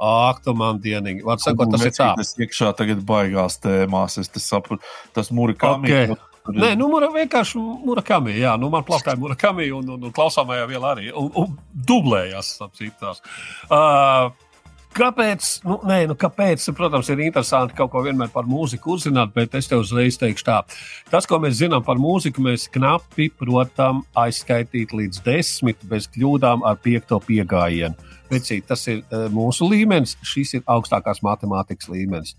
Ak, tu man dienīgi. Var sakot, tas ir tā. Tas iekšā tagad baigās tēmās. Es saprotu, tas murakami. Okay. Nē, nu, mura, vienkārši murakami. Jā, nu, man plakāja murakami un, un, un klausāmajā vēl arī. Un, un dublējās, apcītās. Uh, Kāpēc? Nu, nē, nu, kāpēc? Protams, ir interesanti kaut ko vienmēr par mūziku uzzināt, bet es tev uzreiz teikšu tā. Tas, ko mēs zinām par mūziku, mēs knapi protam aizskaitīt līdz desmit bez kļūdām ar piekto piegājienu. Vecīt, tas ir uh, mūsu līmenis, šis ir augstākās matemātikas līmenis.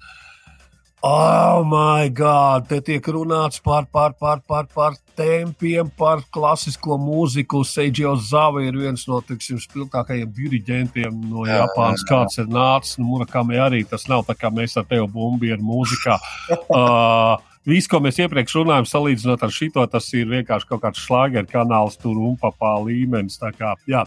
Oh, my God! Te tiek runāts par, par, par, par, par tempiem, par klasisko mūziku. Seidžio Zava ir viens no tiksim, spilgtākajiem diriģentiem no Japānas. Kāds ir nācis, nu, Murakami arī tas nav tā kā mēs ar tevi bumbi ar mūzikā. Uh, Viss, ko mēs iepriekš runājām, salīdzinot ar šo, tas ir vienkārši kaut kāds šlāgeru kanāls, tur un papā līmenis. Kā, jā.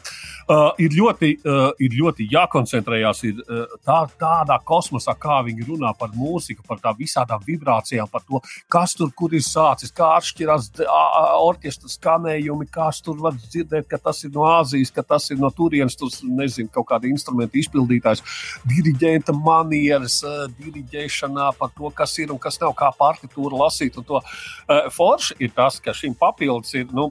uh, ir, ļoti, uh, ir ļoti jākoncentrējās ir, uh, tā, tādā kosmosā, kā viņi runā par mūziku, par tām visādām vibrācijām, par to, kas tur ir sācis, kā atšķirās orķestra skanējumi, kas tur var dzirdēt, ka tas ir no Āzijas, ka tas ir no turienes, tur nezinu, kaut kāda instrumenta izpildītājs, diriģenta manieres, uh, diriģēšanā par to, kas ir un kas nav kā partitūra lasīt. Un to uh, forši ir tas, ka šim papildus ir. Nu,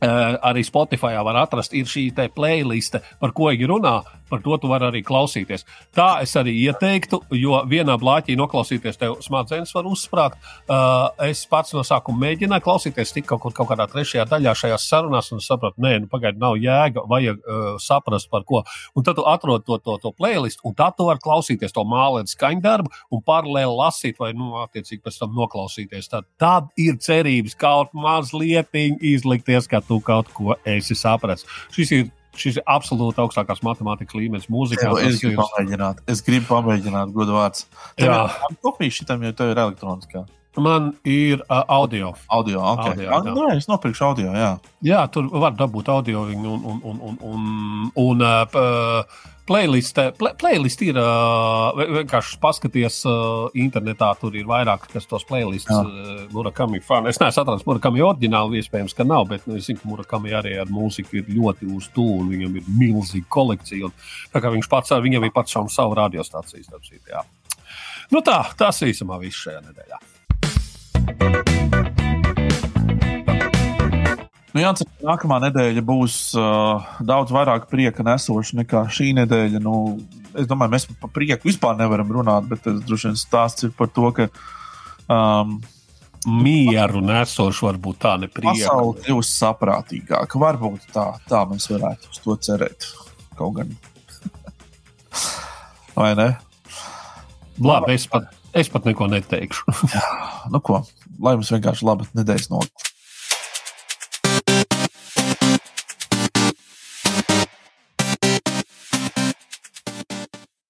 arī Spotify var atrast, ir šī playliste, par ko viņi runā. Par to tu vari arī klausīties. Tā es arī ieteiktu, jo vienā blāķī noklausīties, tev smadzenes var uzsprāgt. Uh, es pats no sākuma mēģināju klausīties, tik kaut, kur, kaut kādā trešajā daļā šajās sarunās, un sapratu, nē, nu, pagaidi, nav jēga, vajag uh, saprast, par ko. Un tad tu atrod to, to, to playlistu, un tad tu vari klausīties to mālēnu skaņdarbu un paralēli lasīt, vai, nu, attiecīgi pēc tam noklausīties. Tad, tad ir cerības kaut mazliet izlikties, ka tu kaut ko esi sapratis. Šis ir šis ir absolūti augstākās matemātikas līmenis mūzikā. Jā, es gribu ir... pamēģināt, es gribu pamēģināt, godu vārds. Tev Jā, kopija šitam, jo tev ir elektroniskā. Man ir uh, audio. Audio, okay. audio jā. Nē, es nopirkšu audio. Jā, jā tur var dabūt audio un, un, un, un, un, un uh, playliste, play, playlist ir uh, vienkārši paskaties uh, internetā. Tur ir vairāk, kas tos playlists uh, Murakami fani. Es neesmu atradzis Murakami oriģinālu, iespējams, ka nav, bet nu, es zinu, ka Murakami arī ar mūziku ir ļoti uz to, un viņam ir milzīga kolekcija. Un, tā kā viņš pats, viņam ir pats savu radiostaciju. Nu tā, tas īsumā viss šajā nedēļā. Nu, jā, nākamā nedēļa būs uh, daudz vairāk prieka nesoša nekā šī nedēļa. Nu, es domāju, mēs par prieku vispār nevaram runāt, bet tas droši vien stāsts ir par to, ka um, mieru nesošu varbūt tā neprieka. Pasaule kļūst saprātīgāka. Varbūt tā, tā mēs varētu uz to cerēt. Kaut gan. Vai ne? Labi, es pat, es pat neko neteikšu. nu ko, lai mums vienkārši laba nedēļas nogalē.